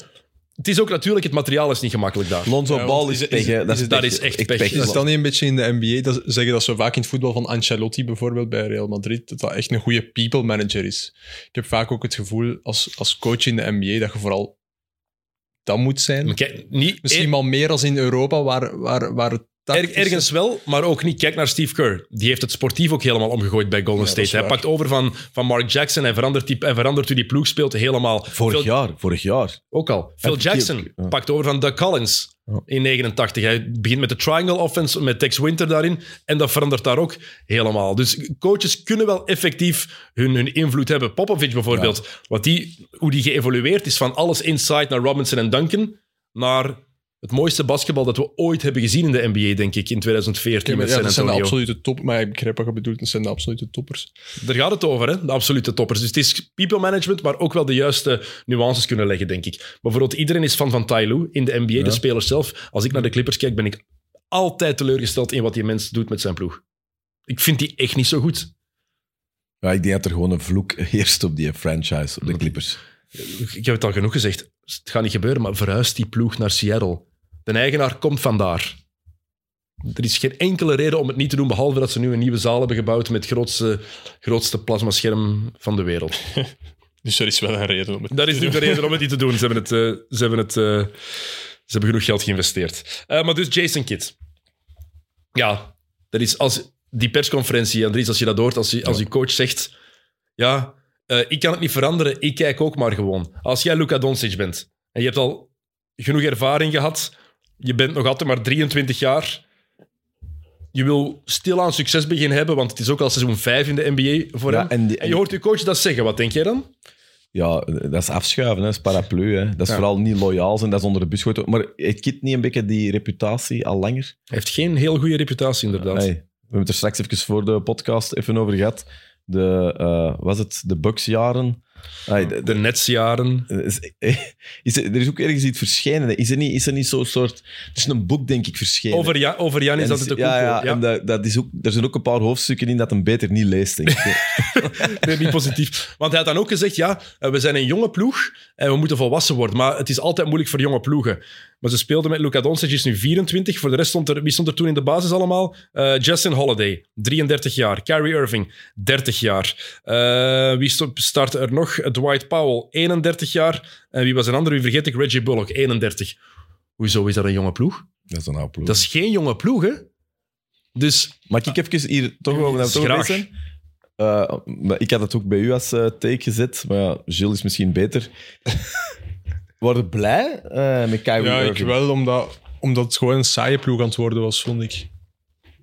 het is ook natuurlijk, het materiaal is niet gemakkelijk daar. Lonzo Ja, Ball is is- pech, is- is dat is echt pech. Is het dan niet een beetje in de NBA, dat zeggen dat zo vaak in het voetbal van Ancelotti bijvoorbeeld bij Real Madrid, dat dat echt een goede people manager is. Ik heb vaak ook het gevoel als, als coach in de NBA dat je vooral dat moet zijn. Maar Kijk, niet, Misschien wel meer als in Europa, waar, waar, waar het er- ergens wel, maar ook niet. Kijk naar Steve Kerr. Die heeft het sportief ook helemaal omgegooid bij Golden Ja, State. Hij pakt over van, van Mark Jackson en verandert, die, en verandert hoe die ploeg speelt helemaal. Vorig Phil- jaar, vorig jaar. Ook al. Phil Jackson ja. pakt over van Doug Collins Ja. in 89. Hij begint met de triangle offense, met Tex Winter daarin. En dat verandert daar ook helemaal. Dus coaches kunnen wel effectief hun, hun invloed hebben. Popovic bijvoorbeeld, wat die, hoe die geëvolueerd is van alles inside naar Robinson en Duncan, naar het mooiste basketbal dat we ooit hebben gezien in de NBA, denk ik, in 2014 Oké, maar met ja, San dat zijn de Antonio. absolute top. Maar ik begrijp wat je bedoelt, dat zijn de absolute toppers. Daar gaat het over, hè? de absolute toppers. Dus het is people management, maar ook wel de juiste nuances kunnen leggen, denk ik. Bijvoorbeeld, iedereen is fan van Ty Lue in de NBA, de spelers zelf. Als ik naar de Clippers kijk, ben ik altijd teleurgesteld in wat die mens doet met zijn ploeg. Ik vind die echt niet zo goed. Ja, ik denk dat er gewoon een vloek heerst op die franchise, op de Clippers. Ik heb het al genoeg gezegd. Het gaat niet gebeuren, maar verhuist die ploeg naar Seattle. De eigenaar komt vandaar. Er is geen enkele reden om het niet te doen, behalve dat ze nu een nieuwe zaal hebben gebouwd met het grootste, grootste plasmascherm van de wereld. Dus er is wel een reden om het Dat is nu de reden om het niet te doen. Ze hebben, het, eh, ze hebben, het, eh, ze hebben genoeg geld geïnvesteerd. Eh, maar dus Jason Kidd. Ja, dat is als die persconferentie, Andries, als je dat hoort, als je, als je coach zegt... Ja, ik kan het niet veranderen, ik kijk ook maar gewoon. Als jij Luka Doncic bent en je hebt al genoeg ervaring gehad, je bent nog altijd maar 23 jaar... Je wil stilaan succes beginnen hebben, want het is ook al seizoen 5 in de NBA voor Ja, hem. en die- en je hoort je coach dat zeggen. Wat denk jij dan? Ja, dat is afschuiven, hè. dat is paraplu. Hè. Dat is Ja. vooral niet loyaal zijn, dat is onder de bus gooien. Maar heeft Kit niet een beetje die reputatie al langer? Hij heeft geen heel goede reputatie, inderdaad. Nee. We hebben het er straks even voor de podcast even over gehad. De, eh, was het de Bucks-jaren? Ay, de- De Netsjaren. Is, is er, er is ook ergens iets verschenen. Is er niet, is er niet zo'n soort... Het is een boek, denk ik, verschenen. Over, ja, over Jan is dat het ook ja, ja, ja. en dat, dat is ook, er zijn ook een paar hoofdstukken in dat hem beter niet leest, denk ik. Nee, niet positief. Want hij had dan ook gezegd, ja, eh, we zijn een jonge ploeg en we moeten volwassen worden. Maar het is altijd moeilijk voor jonge ploegen. Maar ze speelden met Luka Doncic, is nu 24. Voor de rest stond er, wie stond er toen in de basis allemaal? Eh, Justin Holiday, 33 jaar. Kyrie Irving, 30 jaar. Eh, wie startte er nog? Dwight Powell, 31 jaar. En wie was een andere? Wie vergeet ik? Reggie Bullock, 31. Hoezo is dat een jonge ploeg? Dat is een oude ploeg. Dat is geen jonge ploeg, hè? Dus Mag ik even hier toch over naar Graag. zijn? Maar ik had het ook bij u als eh, take gezet, maar ja, Gilles is misschien beter. Worden blij eh, met Kyrie Ja, ik Irving? wel, omdat, omdat het gewoon een saaie ploeg aan het worden was, vond ik.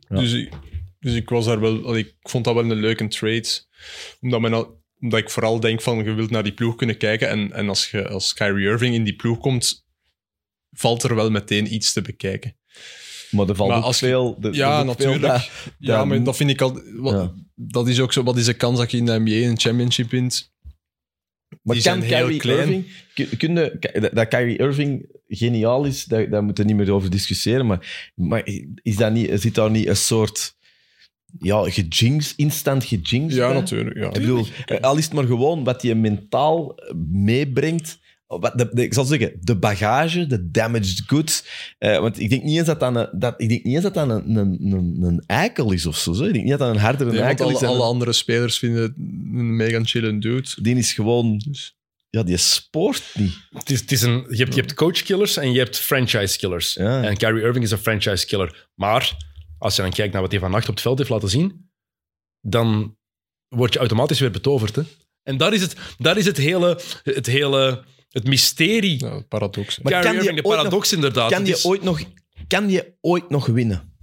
Dus, ik- dus ik was daar wel... allee, Ik vond dat wel een leuke trade. Omdat, men al- omdat ik vooral denk van, je wilt naar die ploeg kunnen kijken. En, en als, je, als Kyrie Irving in die ploeg komt, valt er wel meteen iets te bekijken. Maar er valt Maar ook als je- veel... er- er Ja, is ook veel natuurlijk. dat- Ja, dat- maar dat vind ik al... Wat, Ja. Dat is ook zo, wat is de kans dat je in de NBA een championship wint? Maar Die kan zijn heel Kyrie klein. Irving... dat- Kyrie Irving geniaal is, daar, daar moeten we niet meer over discussiëren. Maar, maar is dat niet, zit daar niet een soort... Ja, gejinx, instant gejinx Ja, bij? natuurlijk. Ja. Ik bedoel, eh, al is het maar gewoon wat je mentaal meebrengt. Wat de, de- ik zal zeggen, de bagage, de damaged goods. Eh, want ik denk niet eens dat dat een, dat, ik denk niet eens dat dat een, een, een, een eikel is of zo. Ik denk niet dat dat een hardere Nee, eikel alle, is. alle andere spelers vinden het een mega chillen dude. Die is gewoon... Dus. Ja, die spoort niet. Het is, het is een, je, hebt, je hebt coach-killers en je hebt franchise-killers. Ja. En Kyrie Irving is een franchise-killer. Maar als je dan kijkt naar wat hij vannacht op het veld heeft laten zien, dan word je automatisch weer betoverd. Hè? En daar is het, daar is het hele... Het hele het mysterie. Ja, paradox. Maar Kyrie kan die Irving, de ooit paradox inderdaad. Kan je, is- ooit nog, kan je ooit nog winnen?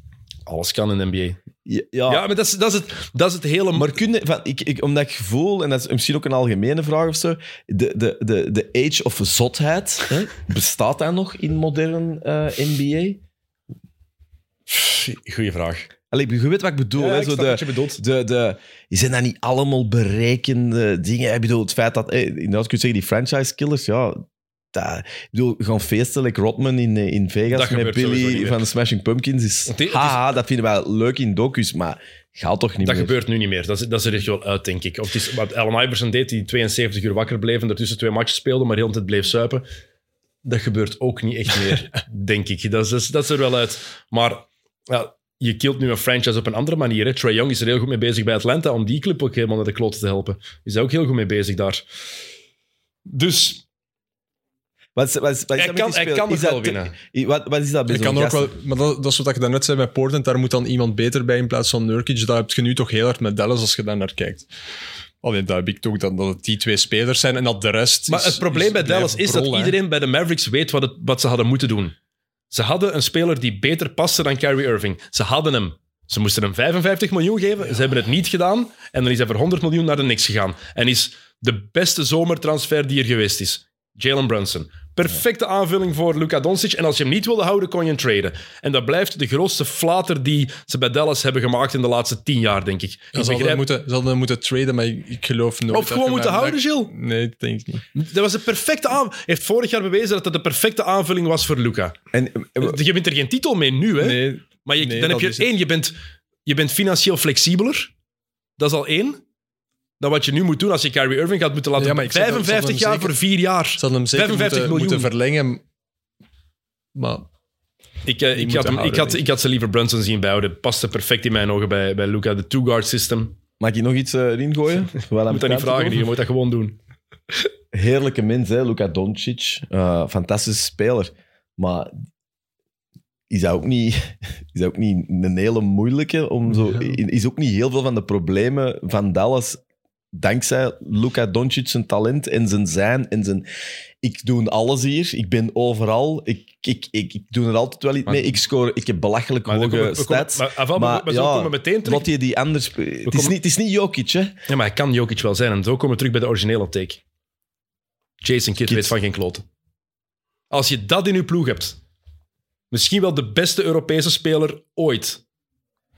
Alles kan in de NBA. Ja, ja, Ja, maar dat is, dat is, het, dat is het hele... maar kun je, van, ik, ik, omdat ik voel, en dat is misschien ook een algemene vraag of zo, de, de, de, de age of zotheid, hè, bestaat dat nog in modern eh, NBA? Goeie vraag. Allee, je weet wat ik bedoel. Ja, hè, zo de, wat je bedoelt. de, de, zijn dat niet allemaal berekende dingen? Ik bedoel, het feit dat, eh, inderdaad, kun je zeggen, die franchise killers, ja, dat, ik bedoel, gaan feesten, like Rodman in, eh, in Vegas Dat met niet Billy van de Smashing Pumpkins, is, haha, dat vinden wij leuk in docus, maar gaat toch niet Dat meer. gebeurt nu niet meer. Dat is, dat is er echt wel uit, denk ik. Of het is wat Allen Iverson deed, die 72 uur wakker bleef en ertussen twee matches speelde, maar heel de tijd bleef suipen. dat gebeurt ook niet echt meer, denk ik. Dat is, dat, is, dat is er wel uit. Maar ja, je kilt nu een franchise op een andere manier. Hè. Trae Young is er heel goed mee bezig bij Atlanta om die club ook helemaal naar de kloten te helpen. Is hij ook heel goed mee bezig daar. Dus Wat is, wat wat is hij dat kan, hij kan Is wel winnen. Wat, wat is dat bij kan ook wel, maar dat, dat is wat je daarnet zei bij Portland. Daar moet dan iemand beter bij in plaats van Nurkic. Dat heb je nu toch heel hard met Dallas als je daar naar kijkt. Alleen daar heb ik toch dat, dat het die twee spelers zijn en dat de rest. Maar is- het probleem is bij Dallas is dat iedereen bij de Mavericks weet wat, het, wat ze hadden moeten doen. Ze hadden een speler die beter paste dan Kyrie Irving. Ze hadden hem. Ze moesten hem 55 miljoen geven. Ze hebben het niet gedaan. En dan is hij voor 100 miljoen naar de Knicks gegaan. En is de beste zomertransfer die er geweest is. Jalen Brunson. Perfecte aanvulling voor Luka Doncic. En als je hem niet wilde houden, kon je hem traden. En dat blijft de grootste flater die ze bij Dallas hebben gemaakt in de laatste tien jaar, denk ik. Ja, ik ze, hadden begrijp- moeten, ze hadden moeten traden, maar ik, geloof nooit. Of dat gewoon moeten houden, Gilles. Nee, dat denk ik niet. Dat was de perfecte aan. heeft vorig jaar bewezen dat het de perfecte aanvulling was voor Luca. En, eh, Je wint er geen titel mee nu, hè? Nee, maar je, nee, dan heb dat je één, je bent, je bent financieel flexibeler. Dat is al één. Dan wat je nu moet doen als je Kyrie Irving gaat moeten laten... Ja, maar ik zeg dat- 55 dat hem jaar zeker- voor vier jaar. hadden hem zeker 55 moeten, miljoen. moeten verlengen. Maar Ik, eh, ik, had hem, ik, had, denk ik had ze liever Brunson zien bouwen. Paste perfect in mijn ogen bij, bij Luca. De two-guard system. mag ik nog iets eh, erin gooien? Je moet dat niet vragen, je moet dat gewoon doen. Heerlijke mens, hè, Luka Doncic. Eh, fantastische speler. Maar is dat ook niet, is dat ook niet een hele moeilijke? Om zo, Is ook niet heel veel van de problemen van Dallas dankzij Luka Doncic zijn talent en zijn zijn en zijn... Ik doe alles hier, ik ben overal, ik, ik, ik, ik doe er altijd wel iets mee. Ik score, ik heb belachelijk Maar, hoge we stats. maar, ah, maar, maar zo ja, komen we meteen terug. Wat je die anders... Het is, komen- niet, het is niet Jokic, hè? Ja, maar hij kan Jokic wel zijn. En zo komen we terug bij de originele take. Jason Kidd Kidd. weet van geen kloten. Als je dat in je ploeg hebt, misschien wel de beste Europese speler ooit.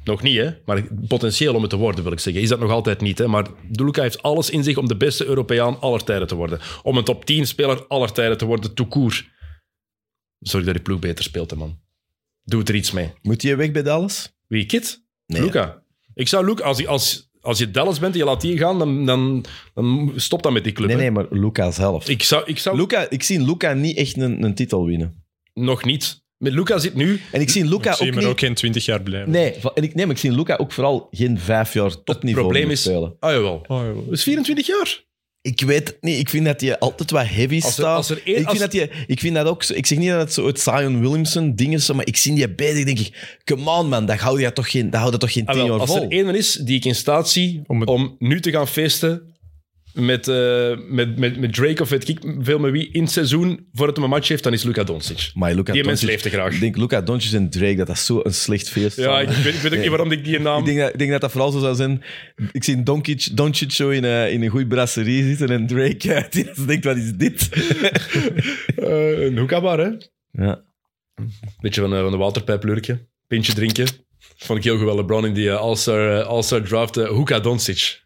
Nog niet, hè? Maar potentieel om het te worden, wil ik zeggen. Is dat nog altijd niet, hè? Maar Luka heeft alles in zich om de beste Europeaan aller tijden te worden. Om een top 10 speler aller tijden te worden, court. Zorg dat je ploeg beter speelt, hè, man. Doe er iets mee. Moet je weg bij Dallas? Wie, Kid? Nee. Luca. Ik zou Luca, als, als, als je Dallas bent en je laat die gaan, dan, dan, dan stop dan met die club. Nee, hè. nee, maar Luca zelf. Ik zou, ik zou Luca, ik zie Luca niet echt een, een titel winnen. nog niet. Met Luca zit nu. En ik zie Luca ik zie ook hem niet... ook geen 20 jaar blijven. Nee, en ik, nee, maar ik zie Luca ook vooral geen vijf jaar topniveau probleem meer is- spelen. Ah jawel. Ja. Dat is 24 jaar. Ik weet het niet. Ik vind dat hij altijd wat heavy Als er- staat. als er één- ik, als- vind dat hij, ik vind dat ook zo... Ik zeg niet dat het zo het Zion Williamson ding is, maar ik zie die bezig denk ik... Come on, man. Dat houdt je toch geen, dat houdt je toch geen Ah, tien wel, jaar als vol? er één is die ik in staat zie om, Om het- nu te gaan feesten met, eh, met, met, met Drake of weet ik veel met wie in het seizoen voordat hij een match heeft, dan is Luca Doncic. Maar Die mens leeft te graag. Ik denk Luca Doncic en Drake, dat dat zo een slecht feest Ja, ik weet, ik weet ook niet waarom ik die naam... Ik denk, dat, ik denk dat dat vooral zo zou zijn. Ik zie Doncic, Doncic zo in, een- in een goede brasserie zitten en Drake eh, die denkt, wat is dit? Een hookahbar, hè? ja. Beetje van, van de waterpijplurkje. Pintje drinken. Vond ik heel goed wel LeBron in die All-Star All-Star draft. uh, Hoeka Doncic.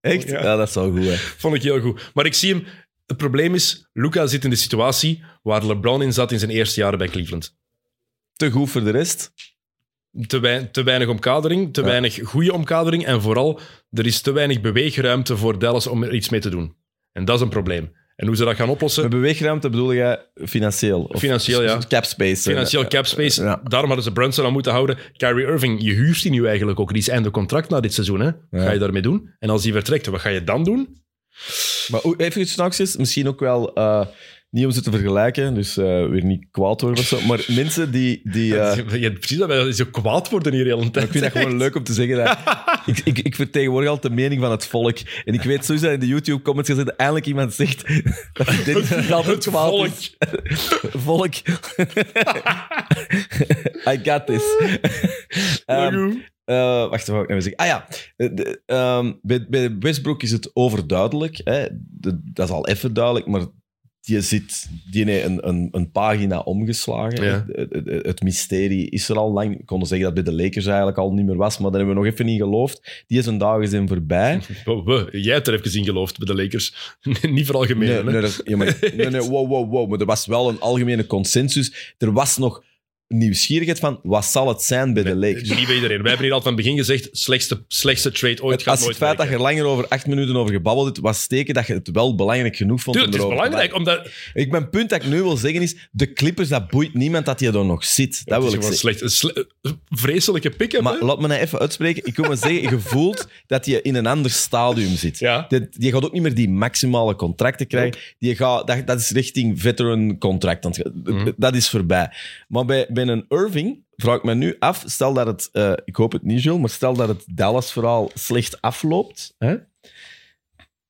Echt? Ja. Ja. dat is wel goed, hè. Vond ik heel goed. Maar ik zie hem... Het probleem is, Luca zit in de situatie waar LeBron in zat in zijn eerste jaren bij Cleveland. Te goed voor de rest. Te, wei- te weinig omkadering, te Ja. weinig goede omkadering en vooral, er is te weinig beweegruimte voor Dallas om er iets mee te doen. En dat is een probleem. En hoe ze dat gaan oplossen... Met beweegruimte bedoel jij financieel? Of Financieel, ja. Cap space. Financieel eh, cap space. Ja. Daarom hadden ze Brunson aan moeten houden. Kyrie Irving, je huurt die nu eigenlijk ook. Die is einde contract na dit seizoen. Hè? Wat ga je daarmee doen? En als die vertrekt, wat ga je dan doen? Maar even iets straks is, misschien ook wel... eh, niet om ze te vergelijken, dus eh, weer niet kwaad worden of zo. Maar mensen die... die eh, je hebt precies dat wij zo kwaad worden hier de hele tijd. ik vind dat gewoon leuk om te zeggen. Dat, ik, ik, ik vertegenwoordig altijd de mening van het volk. En ik weet sowieso dat in de YouTube-comments gezet eindelijk iemand zegt dat dat het kwaad volk. is. Volk. I got this. Ehm, eh, wacht, wat ik nou zeggen? Ah ja, de- ehm, bij, bij Westbrook is het overduidelijk. Hè? De- dat is al even duidelijk, maar die, zit, die een, een, een pagina omgeslagen. Ja. Het, het- het mysterie is er al lang. Ik kon zeggen dat het bij de Lakers eigenlijk al niet meer was, maar daar hebben we nog even niet geloofd. Die zijn dagen zijn voorbij. We, we, jij hebt er even in geloofd bij de Lakers. Niet voor algemeen. Nee, nee, dat- ja, maar, nee, nee, wow, wow, wow. Maar er was wel een algemene consensus. Er was nog nieuwsgierigheid van wat zal het zijn bij de Lakers. Niet bij iedereen. Wij hebben hier al van het begin gezegd, slechtste, slechtste trade ooit gaat Als het feit dat je er langer over acht minuten over gebabbeld hebt, was steken dat je het wel belangrijk genoeg vond Tuurlijk, om het is belangrijk, omdat... Ik, mijn punt dat ik nu wil zeggen is, de Clippers, dat boeit niemand dat hij er nog zit. Dat het wil ik zeggen. slecht. Een sle- vreselijke pick-up, Maar hè? laat me nou even uitspreken. Ik wil maar zeggen, je voelt dat je in een ander stadium zit. Ja. Die gaat ook niet meer die maximale contracten krijgen. Die gaat, dat, dat is richting veteran contract. het. Mhm. Dat is voorbij. Maar bij, bij een Irving vraag ik me nu af, stel dat het, eh, ik hoop het niet, Jules, maar stel dat het Dallas-verhaal slecht afloopt. Hè?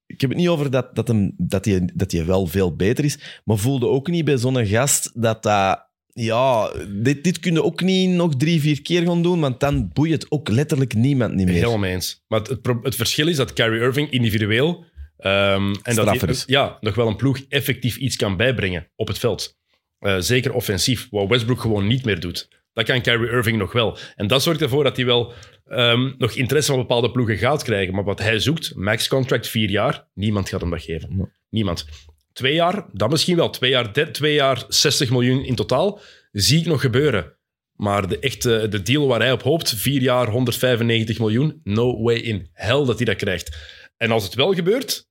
Ik heb het niet over dat, dat, hem, dat, hij, dat hij wel veel beter is, maar voelde ook niet bij zo'n gast dat dat... Ja, dit, dit kun je ook niet nog drie, vier keer gaan doen, want dan boeit het ook letterlijk niemand niet meer. Helemaal eens. Maar het, het, pro- het verschil is dat Kyrie Irving individueel... ehm, en dat hij, ja, nog wel een ploeg effectief iets kan bijbrengen op het veld. Eh, zeker offensief, wat Westbrook gewoon niet meer doet. Dat kan Kyrie Irving nog wel. En dat zorgt ervoor dat hij wel ehm, nog interesse van bepaalde ploegen gaat krijgen. Maar wat hij zoekt, max contract, vier jaar, niemand gaat hem dat geven. Nee. Niemand. Twee jaar, dat misschien wel. Twee jaar, de- twee jaar 60 miljoen in totaal, zie ik nog gebeuren. Maar de, echte, de deal waar hij op hoopt, vier jaar 195 miljoen, no way in hell dat hij dat krijgt. En als het wel gebeurt,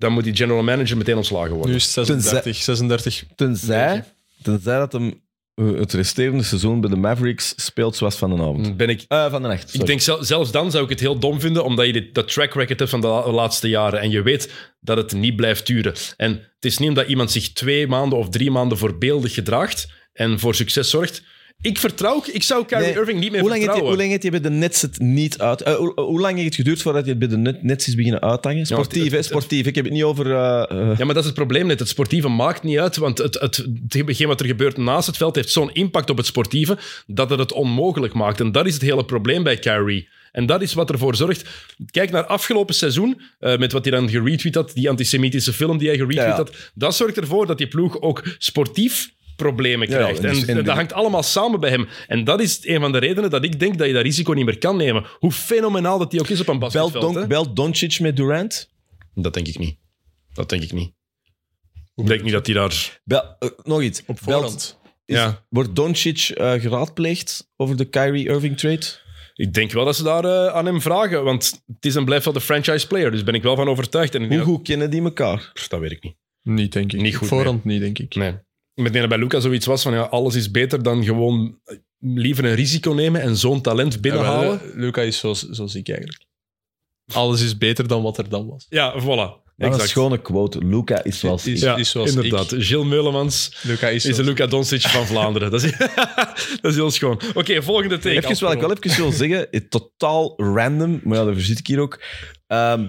dan moet die general manager meteen ontslagen worden. Nu is het 36, 36. Tenzij, tenzij dat hem eh, het resterende seizoen bij de Mavericks speelt zoals van een avond. ben ik Eh, van de nacht, Ik denk zel- zelfs dan zou ik het heel dom vinden, omdat je dit, dat track record hebt van de la- laatste jaren. En je weet dat het niet blijft duren. En het is niet omdat iemand zich twee maanden of drie maanden voorbeeldig gedraagt en voor succes zorgt. Ik vertrouw, ik zou Kyrie Nee, Irving niet meer hoe, lang vertrouwen. hij, hoe lang heeft hij bij de Nets het niet uit... eh, hoe, hoe lang heeft het geduurd voordat hij het bij de Net- Nets is beginnen uithangen? Sportief, het- hè? het- Sportief. Ik heb het niet over... eh, eh, Ja, maar dat is het probleem net. Het sportieve maakt niet uit, want het, het, hetgeen wat er gebeurt naast het veld heeft zo'n impact op het sportieve dat het het onmogelijk maakt. En dat is het hele probleem bij Kyrie. En dat is wat ervoor zorgt. Kijk naar afgelopen seizoen, eh, met wat hij dan geretweet had, die antisemitische film die hij geretweet Ja, ja. had. Dat zorgt ervoor dat die ploeg ook sportief problemen ja, krijgt. en dus- en dat hangt allemaal samen bij hem. En dat is een van de redenen dat ik denk dat je dat risico niet meer kan nemen. Hoe fenomenaal dat hij ook is op een belt, basketveld. Don, hè? belt Doncic met Durant? Dat denk ik niet. Dat denk ik niet. Ik denk niet dat hij daar... Bel, eh, nog iets. Op Belt- voorhand. is- Ja. Wordt Doncic eh, geraadpleegd over de Kyrie Irving trade? Ik denk wel dat ze daar eh, aan hem vragen, want het is en blijft wel de franchise player, dus ben ik wel van overtuigd. En Hoe goed kennen die elkaar? dat, Pff, dat weet ik niet. Niet, denk ik. Niet goed, Op voorhand niet, denk ik. Nee. Ik denk dat bij Luca zoiets was van ja, alles is beter dan gewoon liever een risico nemen en zo'n talent binnenhalen. Ja, eh, Luca is zo, zo ziek eigenlijk. Alles is beter dan wat er dan was. Ja, voilà. Dat is een Exact. schone quote. Luca is zoals Is- ik. Ja, is zoals inderdaad. Gilles Meulemans Luca is, is de Luca Doncic van Vlaanderen. Dat is, dat is heel schoon. Oké, volgende teken. Even wat ik wel even wil zeggen, totaal random, maar ja, daarvoor zit ik hier ook. Ehm,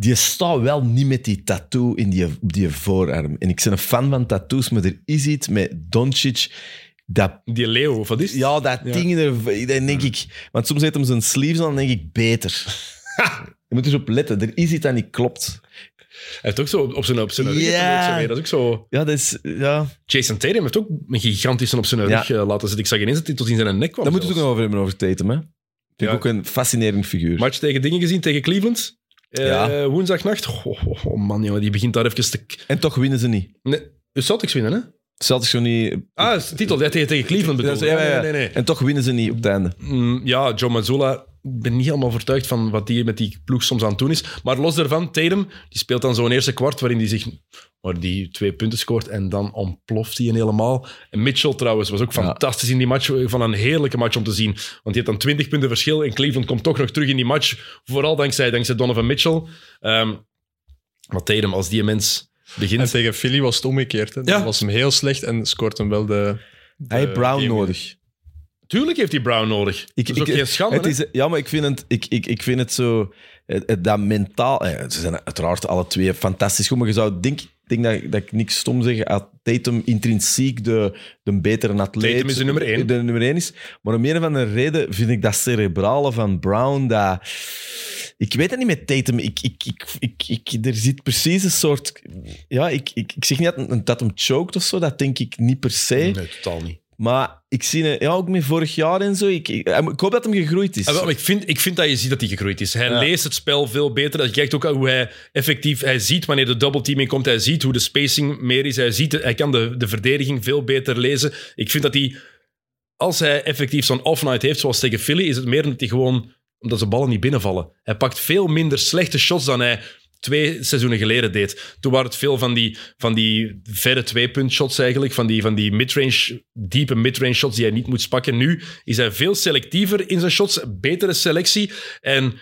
die staat wel niet met die tattoo in die, op die voorarm. En ik ben een fan van tattoos, maar er is iets met Doncic. Dat, Die Leo, of wat is het? ja, dat Ja. ding, er, dan denk ik... Want soms heeft hem zijn sleeves aan, dan denk ik, beter. Je moet er eens op letten. Er is iets dat niet klopt. Hij heeft ook zo op zijn, op zijn rug. Zo. Dat is ook zo... Ja, dat is... Ja, Jason Tatum heeft ook een gigantische op zijn rug eh, laten zitten. Ik zag ineens dat hij tot in zijn nek kwam. daar moeten we het ook nog over hebben, over Tatum. Hè. Vind ik Ja. ook een fascinerend figuur. Match tegen dingen gezien, tegen Cleveland. Eh, Ja. Woensdagnacht. Oh, oh, oh, man, jongen, die begint daar even te... En toch winnen ze niet. Nee, de Celtics winnen, hè? Celtics zo niet... Ah, titel. Ja, tegen, tegen Cleveland bedoel Ja, ja, ja. Nee, nee, nee. En toch winnen ze niet op het einde. Mm, ja, Joe Mazzola, ik ben niet helemaal overtuigd van wat die met die ploeg soms aan het doen is. Maar los daarvan, Tatum, die speelt dan zo'n eerste kwart waarin hij zich waar die twee punten scoort en dan ontploft hij helemaal. En Mitchell trouwens was ook Ja. fantastisch in die match. Van een heerlijke match om te zien. Want die heeft dan 20 punten verschil en Cleveland komt toch nog terug in die match. Vooral dankzij, dankzij Donovan Mitchell. Ehm maar Tatum, als die mens En begint... tegen Philly was het omgekeerd. Hè. Dan Ja. was hem heel slecht en scoort hem wel de... de Hij heeft Brown game. nodig. Tuurlijk heeft hij Brown nodig. Ik, dat is ook ik- geen schande. het is, ja, maar ik vind het, ik, ik, ik vind het zo... dat mentaal... eh, Ze zijn uiteraard alle twee fantastisch goed, maar je zou denk, denk dat, dat ik niks stom zeg. Tatum intrinsiek de, de betere atleet... Tatum is de nummer één. De nummer één is. Maar om een of andere reden vind ik dat cerebrale van Brown, dat... Ik weet het niet met Tatum. Ik, ik, ik, ik, ik, er zit precies een soort... Ja, ik, ik, ik zeg niet dat, dat hem choked of zo. Dat denk ik niet per se. Nee, totaal niet. Maar ik zie hem ja, ook met vorig jaar en zo. Ik, ik, ik hoop dat hem gegroeid is. Ah, ik, vind, ik vind dat je ziet dat hij gegroeid is. Hij Ja. leest het spel veel beter. Je kijkt ook hoe hij effectief... Hij ziet wanneer de double teaming komt. Hij ziet hoe de spacing meer is. Hij, ziet, hij kan de, de verdediging veel beter lezen. Ik vind dat hij... Als hij effectief zo'n off-night heeft, zoals tegen Philly, is het meer dat hij gewoon... Omdat zijn ballen niet binnenvallen. Hij pakt veel minder slechte shots dan hij twee seizoenen geleden deed. Toen waren het veel van die, van die verre twee-punt shots eigenlijk. Van die, van die midrange, diepe midrange shots die hij niet moet pakken. Nu is hij veel selectiever in zijn shots. Betere selectie. En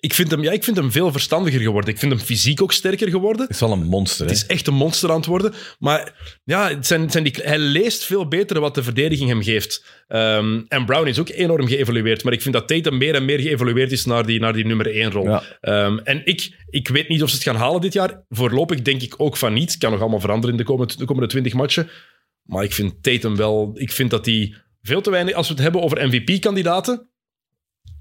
ik vind hem, ja, ik vind hem veel verstandiger geworden. Ik vind hem fysiek ook sterker geworden. Het is wel een monster, hè? Het is echt een monster aan het worden. Maar ja, het zijn, het zijn die, hij leest veel beter wat de verdediging hem geeft. Ehm, en Brown is ook enorm geëvolueerd. Maar ik vind dat Tatum meer en meer geëvolueerd is naar die, naar die nummer 1 rol. Ja. Ehm, en ik, ik weet niet of ze het gaan halen dit jaar. Voorlopig denk ik ook van niet. Het kan nog allemaal veranderen in de komende, de komende 20 matchen. Maar ik vind Tatum wel... Ik vind dat hij veel te weinig... Als we het hebben over MVP-kandidaten...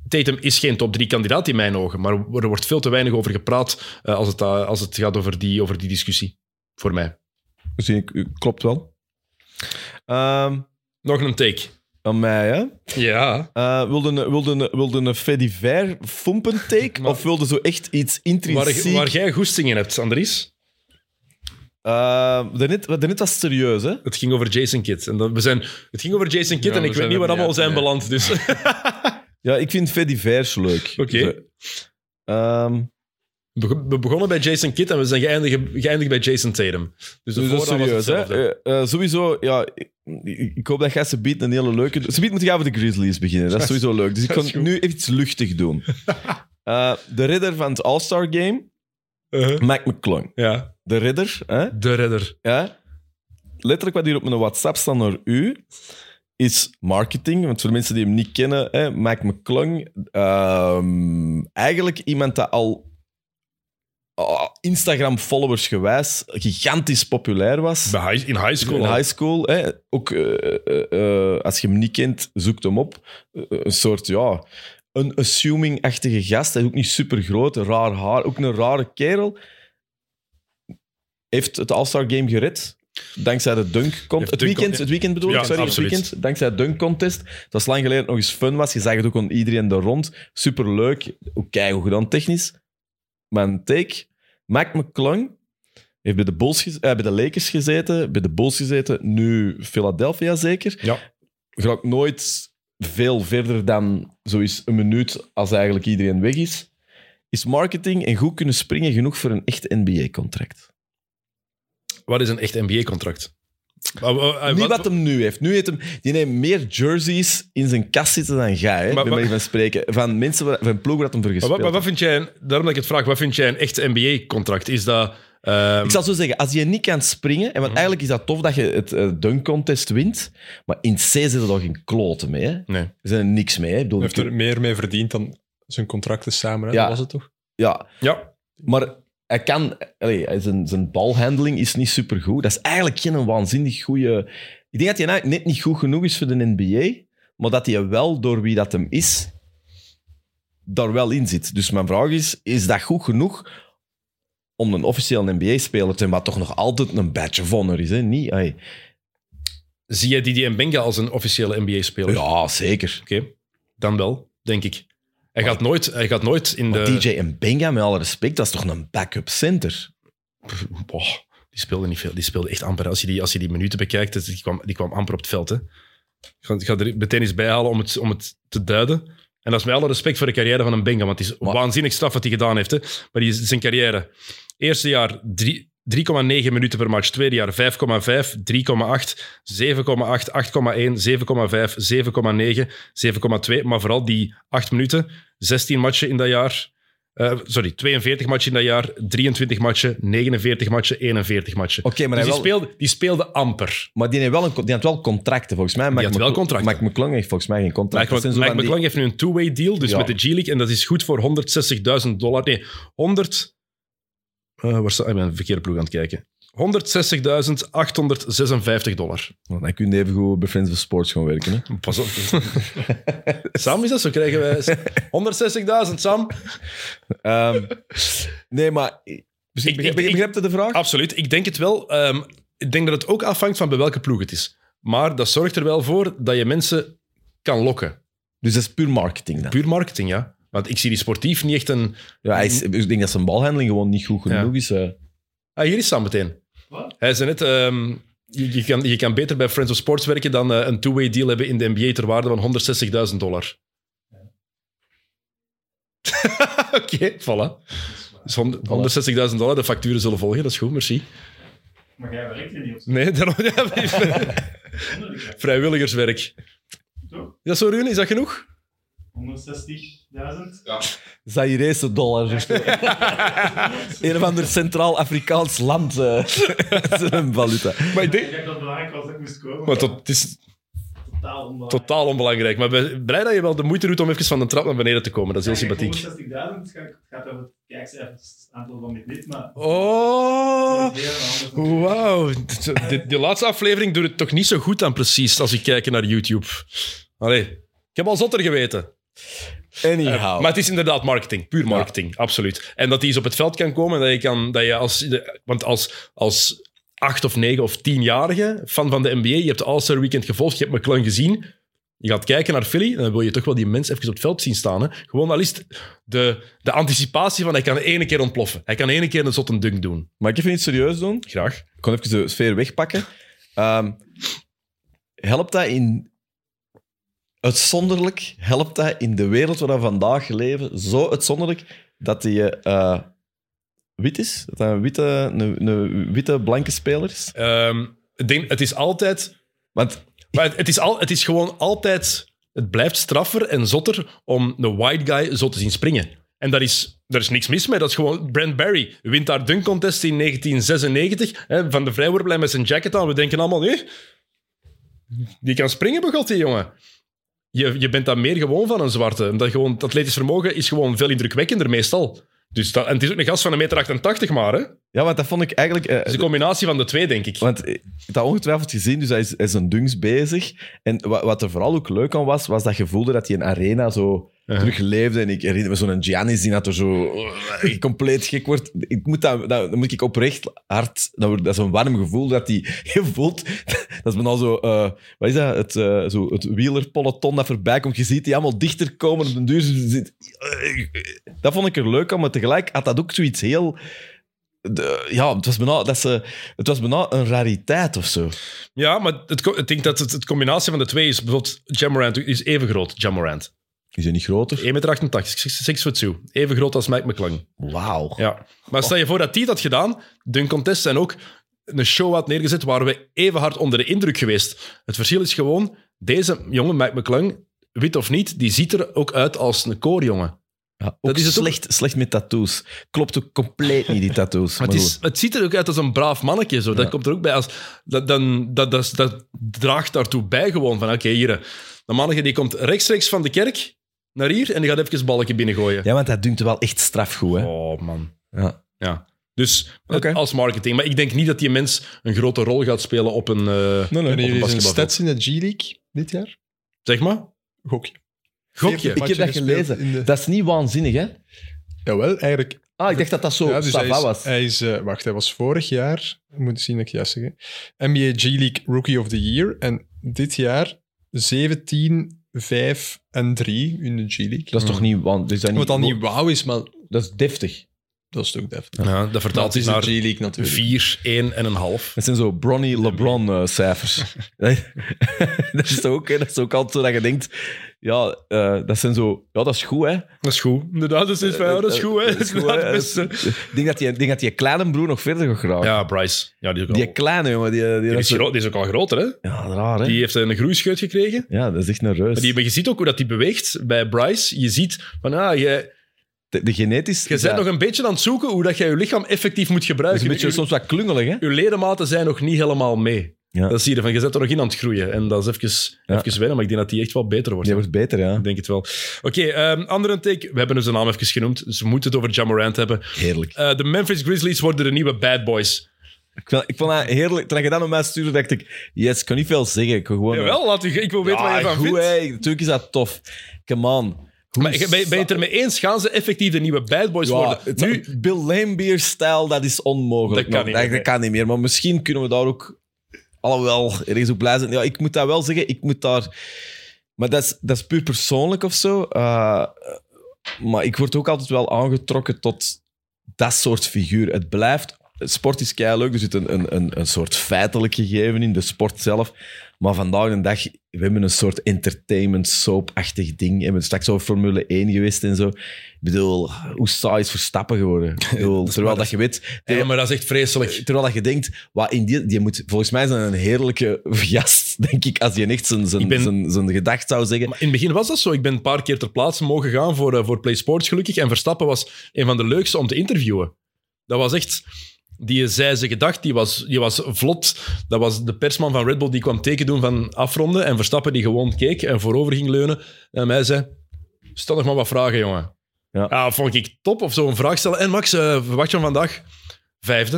Tatum is geen top 3 kandidaat in mijn ogen. Maar er wordt veel te weinig over gepraat eh, als, het, uh, als het gaat over die, over die discussie. Voor mij. Ik, klopt wel. Um, Nog een take. Aan mij, hè? Ja. Uh, wilde, een, wilde, een, wilde een Fediver fumpen take? Maar, of wilde zo echt iets intrinsiek... Waar, waar jij goesting in hebt, Andries? Uh, daarnet, daarnet was serieus, hè? Het ging over Jason Kidd. En dat, we zijn, het ging over Jason Kidd ja, en ik weet niet waar allemaal zijn beland. Dus. ja, ik vind Fedivers leuk. Oké. Okay. Um, we begonnen bij Jason Kidd en we zijn geëindigd, geëindigd bij Jason Tatum. Dus, dus dat is serieus, hè? Uh, uh, sowieso, ja, ik, ik, hoop dat jij ze biedt een hele leuke... Ze biedt moet gaan over de Grizzlies beginnen. Dat is sowieso leuk. Dus ik kan nu even iets luchtig doen. uh, de ridder van het All-Star Game, -huh. Mike McClung. Ja. De ridder, hè? De ridder. Ja. Letterlijk wat hier op mijn WhatsApp staat naar u, is marketing. Want voor de mensen die hem niet kennen, hè, Mike McClung, um, eigenlijk iemand dat al uh, Instagram-followers gewijs gigantisch populair was. High, in high school. In high school. Hè. Ook uh, uh, als je hem niet kent, zoek hem op. een soort, ja, een assuming-achtige gast. Hij is ook niet super groot, raar haar, ook een rare kerel. Heeft het All-Star Game gered. Dankzij de dunk contest. Het weekend, het weekend bedoel ik, ja, sorry, absoluut. het weekend. Dankzij de dunk contest. Dat was lang geleden nog eens fun was. Je zag het ook aan iedereen er rond. Superleuk. Ook keigoed gedaan technisch. Mijn take. Mike McClung heeft bij de, Bulls eh, bij de Lakers gezeten, bij de Bulls gezeten, nu Philadelphia zeker. Ja. Gaat nooit veel verder dan zoiets een minuut als eigenlijk iedereen weg is. Is marketing en goed kunnen springen genoeg voor een echt NBA-contract? Wat is een echt NBA-contract? Niet wat hem nu heeft. Nu heeft hem, die neemt meer jerseys in zijn kast zitten dan jij, hè, Maar bij wat- manier van spreken. Van mensen, waar- van ploegen dat hem voor Maar gespeeld wat, maar wat heeft. vind jij, daarom dat ik het vraag, wat vind jij een echt NBA-contract? Is dat... ehm, Ik zal zo zeggen, als je niet kan springen, en want Mhm. eigenlijk is dat tof dat je het eh, dunk contest wint, maar in C zit er toch geen kloten mee. Hè? Nee. Er zijn er niks mee. Hè? Ik bedoel, Hij heeft er meer mee verdiend dan zijn contracten samen. Hè? Ja. Dat was het toch? Ja, Ja, maar hij kan... Allee, zijn, zijn balhandling is niet supergoed. Dat is eigenlijk geen waanzinnig goede... Ik denk dat hij eigenlijk net niet goed genoeg is voor de NBA, maar dat hij wel, door wie dat hem is, daar wel in zit. Dus mijn vraag is, is dat goed genoeg om een officieel NBA-speler te zijn, wat toch nog altijd een badge of honor is, hè? Niet, zie jij Didi Benga als een officiële NBA-speler? Ja, zeker. Oké, dan wel, denk ik. Hij gaat nooit, hij gaat nooit in de... DJ Mbenga, met alle respect, dat is toch een backup center? Boah, die speelde niet veel. Die speelde echt amper. Als je die, als je die minuten bekijkt, die kwam, die kwam amper op het veld. Hè. Ik, ga, ik ga er meteen eens bij halen om het, om het te duiden. En dat is met alle respect voor de carrière van een Benga, want het is Maar- waanzinnig straf wat hij gedaan heeft. Hè. Maar die, zijn carrière. Eerste jaar drie- 3,9 minuten per match. Tweede jaar 5,5, 3,8, 7,8, 8,1, 7,5, 7,9, 7,2. Maar vooral die 8 minuten, 16 matchen in dat jaar. Eh, sorry, 42 matchen in dat jaar, 23 matchen, 49 matchen, 41 matchen. Oké, maar, Dus hij die, wel, speelde, die speelde amper. maar die, heeft wel een, die had wel contracten, volgens mij. had wel contracten. Mike McClung heeft volgens mij geen contract. Mike, Mike die- McClung heeft nu een two-way deal, dus Ja. met de G-League. En dat is goed voor 160.000 dollar. Nee, 100... eh waar sta, ik ben een verkeerde ploeg aan het kijken. 160.856 dollar. Want Dan kun je even goed bij Friends of Sports gaan werken. Hè? Pas op. Sam, is dat zo? Krijgen wij 160.000, Sam? Ehm, nee, maar... Dus ik, Ik- begrijp, je de vraag? Absoluut. Ik denk het wel. Ehm, ik denk dat het ook afhangt van bij welke ploeg het is. Maar dat zorgt er wel voor dat je mensen kan lokken. Dus dat is puur marketing dan. Puur marketing, ja. Want ik zie die sportief niet echt een... Ja, hij is, ik denk dat zijn balhandeling gewoon niet goed genoeg is. eh. Ah, hier is Sam meteen. Wat? Hij zei net... ehm, je, je kan, je kan beter bij Friends of Sports werken dan eh, een two-way deal hebben in de NBA ter waarde van 160.000 dollar. Oké, voilà. Dus hond- 160.000 dollar, de facturen zullen volgen, dat is goed, merci. Maar jij werkt hier niet op Nee, daarom... Ja, vrijwilligerswerk. Toch? Ja, zo Rune, is dat genoeg? 160.000? Zairese dollar. een of ander Centraal-Afrikaans land. eh zijn valuta. Maar ik denk... Dat het belangrijk was dat ik moest komen. Maar tot, het is totaal onbelangrijk. totaal onbelangrijk. Maar blij dat je wel de moeite doet om even van de trap naar beneden te komen. Dat is heel sympathiek. 160.000 gaat, over het kijkcijfers aantal van dit lid, maar... Oh, wauw. De, de laatste aflevering doet het toch niet zo goed dan precies als ik kijk naar YouTube. Allee, ik heb al zotter geweten. Anyhow. Maar het is inderdaad marketing, puur marketing, absoluut. En dat die eens op het veld kan komen, en dat je kan, dat je als, de- want als, als acht of negen of tienjarige fan van de NBA, je hebt de All-Star Weekend gevolgd, je hebt McClung gezien, je gaat kijken naar Philly, dan wil je toch wel die mens even op het veld zien staan. Hè? Gewoon al is de, de anticipatie van hij kan ene keer ontploffen. Hij kan ene keer een zotte dunk doen. Mag ik even iets serieus doen? Graag. Ik kon even de sfeer wegpakken. Ehm, helpt dat in... Uitzonderlijk helpt dat in de wereld waar we vandaag leven zo uitzonderlijk dat hij eh, wit is? Dat hij een witte, een, een witte blanke speler is? Ehm, ik denk, het is altijd Want Maar het, het is al, het is gewoon altijd... Het blijft straffer en zotter om de white guy zo te zien springen. En daar is, daar is niks mis mee. Dat is gewoon... Brent Barry wint daar dunk contest in 1996. Hè, van de vrijworplijn met zijn jacket aan. We denken allemaal... Nee, die kan springen, begot die jongen. Je, je bent dan meer gewoon van een zwarte. Omdat gewoon, atletisch vermogen is gewoon veel indrukwekkender meestal. Dus dat, en het is ook een gast van een meter 88 maar. Hè? Het ja, want dat vond ik eigenlijk... eh, is een combinatie van de twee, denk ik. Want ik heb dat ongetwijfeld gezien, dus hij is, hij is een dunks bezig. En wat, wat er vooral ook leuk aan was, was dat je voelde dat hij een arena zo terugleefde. En ik herinner me zo'n Giannis die dat er zo eh, compleet gek wordt. Ik moet dat, dat, moet ik oprecht hard... Dat, wordt- dat is een warm gevoel dat hij... Je voelt... Dat is bijna zo... eh, wat is dat? Het, eh, zo, het wielerpeloton dat voorbij komt. Je ziet die allemaal dichter komen op de duur. zit- Dat vond ik er leuk aan, maar tegelijk had dat ook zoiets heel... De, ja, het was, bijna, dat ze, het was bijna een rariteit of zo. Ja, maar het, ik denk dat het, het combinatie van de twee is... Bijvoorbeeld, Jamorant is even groot, Jamorant. Is hij niet groter? 1,88 meter, 6 foot 2. Even groot als Mike McClung. Wauw. Ja. Maar stel je voor dat die dat had gedaan, dunk contest en ook een show had neergezet, waren we even hard onder de indruk geweest. Het verschil is gewoon, deze jongen, Mike McClung, wit of niet, die ziet er ook uit als een koorjongen. Ja, ook Dat is het ook. slecht, slecht met tattoos. Klopt ook compleet niet, die tattoos. Maar het, is, het ziet er ook uit als een braaf mannetje. Zo. Dat Ja. komt er ook bij. Als, dat, dan, dat, dat, dat draagt daartoe bij gewoon. Van oké, hier. De mannetje die komt rechtstreeks van de kerk naar hier en die gaat even een balletje binnengooien. Ja, want dat dunkt wel echt strafgoed, hè. Oh, man. Ja. Ja. Dus Oké. als marketing. Maar ik denk niet dat die mens een grote rol gaat spelen op een, eh Nee, op een stats in de G-League dit jaar? Zeg maar. Gokje. Gokje. Ik heb dat gelezen. de- Dat is niet waanzinnig, hè? Jawel, eigenlijk. Ah, ik dacht dat dat zo ja, dus hij Sava is, was. hij is eh, wacht, hij was vorig jaar, ik moet zien dat ik juist zeg, NBA G-League Rookie of the Year. En dit jaar 17, 5 en 3 in de G-League. Dat is toch niet... Want, is dat niet Wat dan niet wauw is, maar Dat is deftig. Dat is toch deftig. Ja, dat vertaalt zich naar G-League natuurlijk. 4, 1 en een half. Dat zijn zo Bronny LeBron-cijfers. dat, is ook, hè, dat is ook altijd zo dat je denkt... Ja, eh, dat zijn zo... Ja, dat is goed, hè. Dat is goed. Inderdaad, dat is, van, ja, dat is goed. Hè. Dat is goed, hè. Dat is. Ik denk dat die, denk dat die kleine broer nog verder gaat geraken. Ja, Bryce. Ja, die is ook, Die al, kleine, jongen. Die, die, is, die is ook al groter. Hè? Ja, raar, hè. Die heeft een groeischeut gekregen. Ja, dat is echt een reus. Maar, die, maar je ziet ook hoe dat die beweegt bij Bryce. Je ziet van, ah, je, De, de genetisch... je bent nog een beetje aan het zoeken hoe dat je je lichaam effectief moet Dat is gebruiken. een beetje soms wat klungelig, hè? Uw ledematen zijn nog niet helemaal mee. Ja. Dat zie je van, je zet er nog in aan het groeien. En dat is even, Ja. even wennen, maar ik denk dat die echt wel beter wordt. Die wordt beter, ja. Ik denk het wel. Oké, ehm, andere take. We hebben dus de naam even genoemd, dus we moeten het over Jamorant hebben. Heerlijk. Eh, de Memphis Grizzlies worden de nieuwe bad boys. Ik vond, ik vond dat heerlijk. Toen je dat naar mij stuurde, dacht ik... Yes, ik kan niet veel zeggen. Ik kan gewoon... Jawel, laat u, ik wil weten Ja, wat je van goed, vindt. hè. Natuurlijk is dat tof. Come on. Maar ben, ben je het ermee eens? Gaan ze effectief de nieuwe bad boys Ja, worden? het- Nu, Bill Laimbeer-stijl, dat is onmogelijk. Dat kan nog. niet dat, kan niet meer. Maar misschien kunnen we daar ook Alhoewel, ergens ook blij zijn. Ja, ik moet dat wel zeggen, ik moet daar... Maar dat is, dat is puur persoonlijk of zo. Eh, maar ik word ook altijd wel aangetrokken tot dat soort figuur. Het blijft... Sport is leuk. Er zit een, een, een, een soort feitelijk gegeven in, de sport zelf. Maar vandaag de dag, we hebben een soort entertainment soap-achtig ding. We hebben straks over Formule 1 geweest en zo. Ik bedoel, hoe saai is Verstappen geworden? Ik bedoel, terwijl dat je weet... Ja, maar dat is echt vreselijk. Terwijl dat je denkt, wat in die, die moet volgens mij zijn een heerlijke gast, denk ik, als je echt zijn, zijn, Ik ben- zijn, zijn gedacht zou zeggen. Maar in het begin was dat zo. Ik ben een paar keer ter plaatse mogen gaan voor, eh, voor Play Sports, gelukkig. En Verstappen was een van de leukste om te interviewen. Dat was echt... Die zei zijn gedacht, die was, die was vlot. Dat was de persman van Red Bull die kwam teken doen van afronden. En Verstappen die gewoon keek en voorover ging leunen. En mij zei, stel nog maar wat vragen, jongen. Ja. Ja, vond ik top. Of zo een vraag stellen. En Max, verwacht je van vandaag? Vijfde.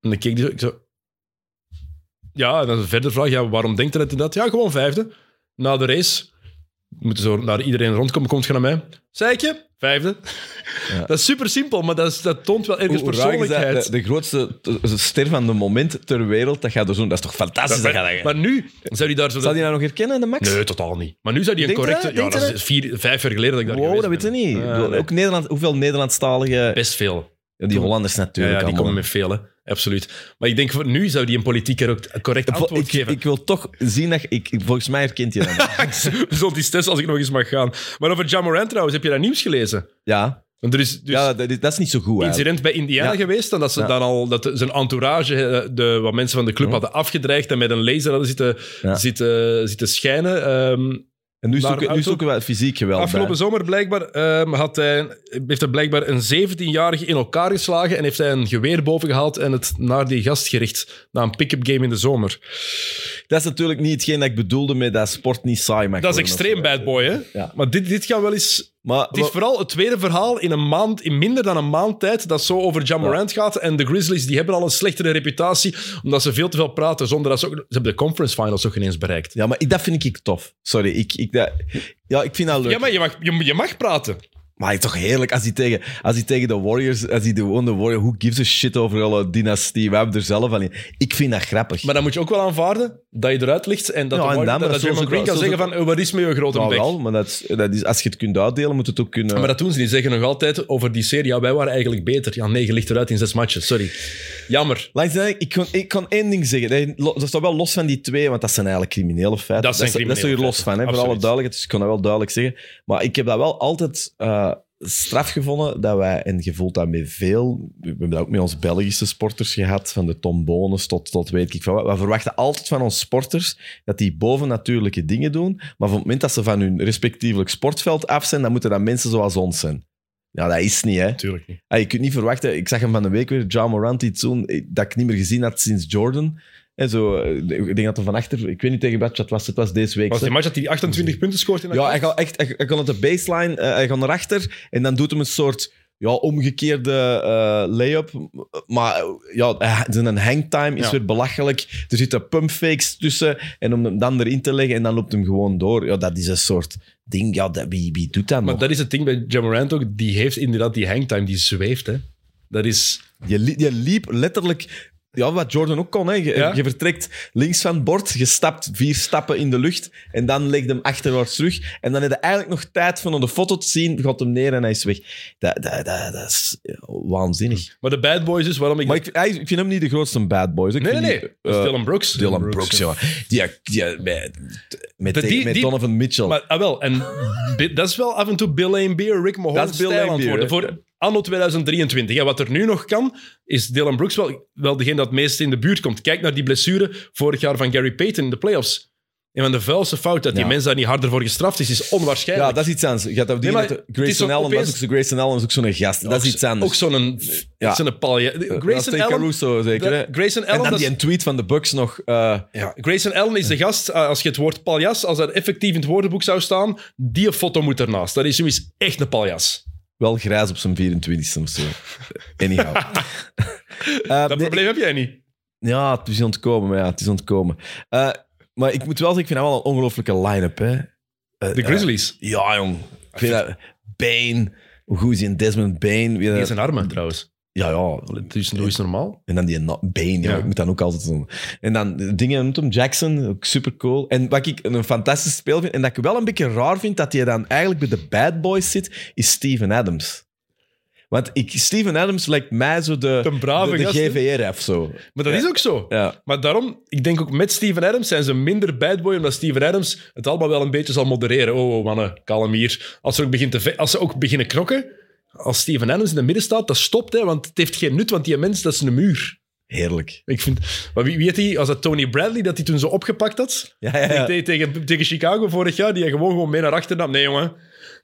En dan keek hij zo. Ik zo ja, en dan een verder vraag. Ja, waarom denkt hij dat? Ja, gewoon vijfde. Na de race moeten zo naar iedereen rondkomen. Komt je naar mij? Zeikje? Vijfde. Ja. Dat is super simpel, maar dat, is, dat toont wel ergens Hoe raar is dat? persoonlijkheid. De, de grootste t- ster van de moment ter wereld, dat gaat er zo. Dat is toch fantastisch? Dat maar, gaat maar nu zou hij daar zo... Zal die nou nog herkennen, de Max? Nee, totaal niet. Maar nu zou die een Denk je correcte... dat? Ja, Denk dat is vier, vijf jaar geleden dat ik daar Wow, geweest dat weet je ben. niet. Ik bedoel. Ook Nederland, hoeveel Nederlandstalige... Best veel. Ja, die Hollanders Ja, natuurlijk ja, die allemaal. komen met veel, hè. Absoluut. Maar ik denk, voor nu zou die een politieker ook een correct antwoord ik, geven. ik wil toch zien dat... Ik, volgens mij herkent je dat. Zullen die testen als ik nog eens mag gaan. Maar over John Morant trouwens, heb je dat nieuws gelezen? ja, Want er is dus ja dat, is- dat is niet zo goed. eigenlijk. incident bij Indiana Ja. geweest. En dat ze Ja. dan al dat zijn entourage, eh, de, wat mensen van de club Ja. hadden afgedreigd en met een laser hadden zitten, zitten, zitten schijnen. Ehm, En nu, zoeken, nu zoeken we het fysiek geweld afgelopen bij. zomer blijkbaar ehm, had hij, heeft hij blijkbaar een 17-jarige in elkaar geslagen en heeft hij een geweer boven gehaald en het naar die gast gericht. Na een pick-up game in de zomer. Dat is natuurlijk niet hetgeen dat ik bedoelde met dat sport niet saai mag Dat is extreem bad boy, hè? Ja. Maar dit, dit gaat wel eens... Maar, Het is vooral het tweede verhaal in een maand, in minder dan een maand tijd, dat zo over John Morant gaat. En de Grizzlies die hebben al een slechtere reputatie, omdat ze veel te veel praten, zonder dat ze ook... Ze hebben de conference finals ook ineens bereikt. ja, maar ik- dat vind ik tof. Sorry, ik, ik, dat, ja, ik vind dat leuk. Ja, maar je mag, je, je mag praten. Maar het is toch heerlijk als hij tegen, als hij tegen de Warriors, als hij de, gewoon de Warriors, who gives a shit over alle dynastie, we hebben er zelf al in. Ik vind dat grappig. Maar dan moet je ook wel aanvaarden dat je eruit ligt en dat, Ja, de en Warriors- dan, dat, dat Draymond Green kan zeggen van, oh, wat is met je grote nou bek? wel, maar dat dat is, als je het kunt uitdelen, moet het ook kunnen... Maar dat doen ze niet. Ze zeggen nog altijd over die serie, ja, wij waren eigenlijk beter. Ja, nee, je ligt eruit in zes matches. Sorry. Jammer. Ik kan, ik kan één ding zeggen. Dat, staat wel los van die twee, want dat zijn eigenlijk criminele feiten. Dat zijn is- dat is er criminele los van, hè, voor alle duidelijkheid. Dus ik kan dat wel duidelijk zeggen. Maar ik heb dat wel altijd eh, straf gevonden dat wij, en je voelt dat met veel, we hebben dat ook met ons Belgische sporters gehad, van de Tom Bonus tot, tot weet ik van wat. We verwachten altijd van onze sporters dat die bovennatuurlijke dingen doen, maar op het moment dat ze van hun respectievelijk sportveld af zijn, dan moeten dat mensen zoals ons zijn. Ja, dat is niet, hè. Tuurlijk niet. Ah, je kunt niet verwachten. Ik zag hem van de week weer, John Morant, iets doen eh, dat ik niet meer gezien had sinds Jordan. En zo, eh, ik denk dat hij van achter, ik weet niet tegen wat het was, het was deze week. Was die match dat hij 28 punten scoort in Ja, hij gaat echt, hij, op de baseline, eh, hij gaat naar achter en dan doet hem een soort ja, omgekeerde eh, layup. Maar ja, zijn hangtime is Ja. weer belachelijk. Er zitten pumpfakes tussen en om hem dan erin te leggen en dan loopt hem gewoon door. Ja, dat is een soort ding. Ja, dat, wie, wie doet dat Maar nog? dat is het ding bij John Morant ook. Die heeft inderdaad die hangtime, die zweeft. Hè. Dat is... Je, li- je liep letterlijk... Ja, wat Jordan ook kon. Hè. Je, Ja. je vertrekt links van het bord, je stapt vier stappen in de lucht en dan leg je hem achterwaarts terug. En dan heb je eigenlijk nog tijd van om de foto te zien, gaat hem neer en hij is weg. Dat, dat, dat, dat is waanzinnig. Maar de bad boys is waarom ik... Maar ik, hij- ik vind hem niet de grootste bad boys. Ik nee, nee, nee. die, Dat is eh, Dylan Brooks. Dylan Brooks, ja. Die, die, met met, die- met Donovan Mitchell. Maar, ah, wel, en dat is wel af en toe Bill Lane Beer, Rick Mahone Dat is Bill stijl Lane aan het Beer, worden. hè? Voor anno 2023. En wat er nu nog kan, is Dylan Brooks wel, wel degene dat het meest in de buurt komt. Kijk naar die blessure vorig jaar van Gary Payton in de playoffs. Een van de vuilste fouten dat die Ja. mens daar niet harder voor gestraft is, is onwaarschijnlijk. ja, dat is iets anders. Je gaat dat Nee, Grayson Allen, dat is opeens- ook Grayson Allen is ook zo'n gast. Dat is iets anders. Ook zo'n Ja. zo'n palja. Grayson Allen, Caruso, zeker. de- Grayson En Allen, dan die een tweet van de Bucks nog. eh, Ja, Grayson Allen is de gast, eh, als je het woord paljas, als dat effectief in het woordenboek zou staan, die foto moet ernaast. Dat is zoiets echt een paljas. Wel grijs op zijn 24e of zo. Anyhow. Eh, Dat nee, probleem heb jij niet. Ja, het is ontkomen, maar ja, het is ontkomen. Eh, maar ik moet wel zeggen, ik vind dat wel een ongelofelijke line-up. Hè. Eh, De Grizzlies. ja, jong. Ik vind dat... Bane. Hoe goed is in Desmond Bane? Is een armen, trouwens. Ja, ja. Dat is normaal. En dan die na- Bane, ja. Ja. ik moet dan ook altijd doen. En dan eh, dingen noemt hem Jackson, ook super cool. En wat ik een fantastisch speel vind, en dat ik wel een beetje raar vind dat hij dan eigenlijk bij de bad boys zit, is Steven Adams. Want ik, Steven Adams lijkt mij zo de, De brave de, de gast, hè? GVR of zo. Maar dat is ook zo. Ja. Maar daarom, ik denk ook met Steven Adams zijn ze minder bad boy, omdat Steven Adams het allemaal wel een beetje zal modereren. Oh, oh mannen, kalm hier. Als ze ook, begint te ve- als ze ook beginnen knokken, als Steven Adams in het midden staat, dat stopt, hè, want het heeft geen nut, want die mens, dat is een muur. Heerlijk. Ik vind, maar wie, heet die? Was dat Tony Bradley dat hij toen zo opgepakt had? Ja, ja, ja. Tegen, tegen, tegen Chicago vorig jaar, die hij gewoon, gewoon mee naar achter nam. Nee, jongen,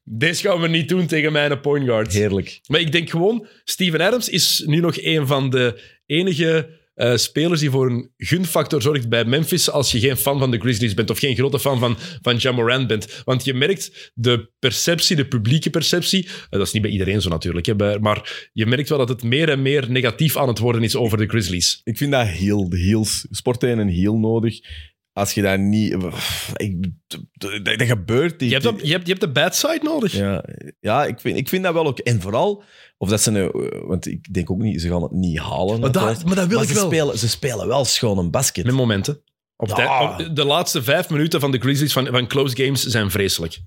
deze gaan we niet doen tegen mijn point guard. Heerlijk. Maar ik denk gewoon, Steven Adams is nu nog een van de enige eh, spelers die voor een gunfactor zorgt bij Memphis als je geen fan van de Grizzlies bent of geen grote fan van, van Ja Morant bent. Want je merkt de perceptie, de publieke perceptie, eh, dat is niet bij iedereen zo natuurlijk, hè, maar je merkt wel dat het meer en meer negatief aan het worden is over de Grizzlies. Ik vind dat heel, de heels, sport heeft een heel nodig. Als je dat niet... Ik, dat, dat gebeurt niet. Je hebt, dat- je hebt, je hebt de bad side nodig. Ja, ja ik, vind, ik vind dat wel ook. En vooral, of dat ze een, want ik denk ook niet, ze gaan het niet halen. Maar, dat, uiteraard. maar dat wil Maar ik ze wel. Spelen, ze spelen wel schoon een basket. Met momenten. Op Ja. tijd- op- de laatste vijf minuten van de Grizzlies van, van close games zijn vreselijk.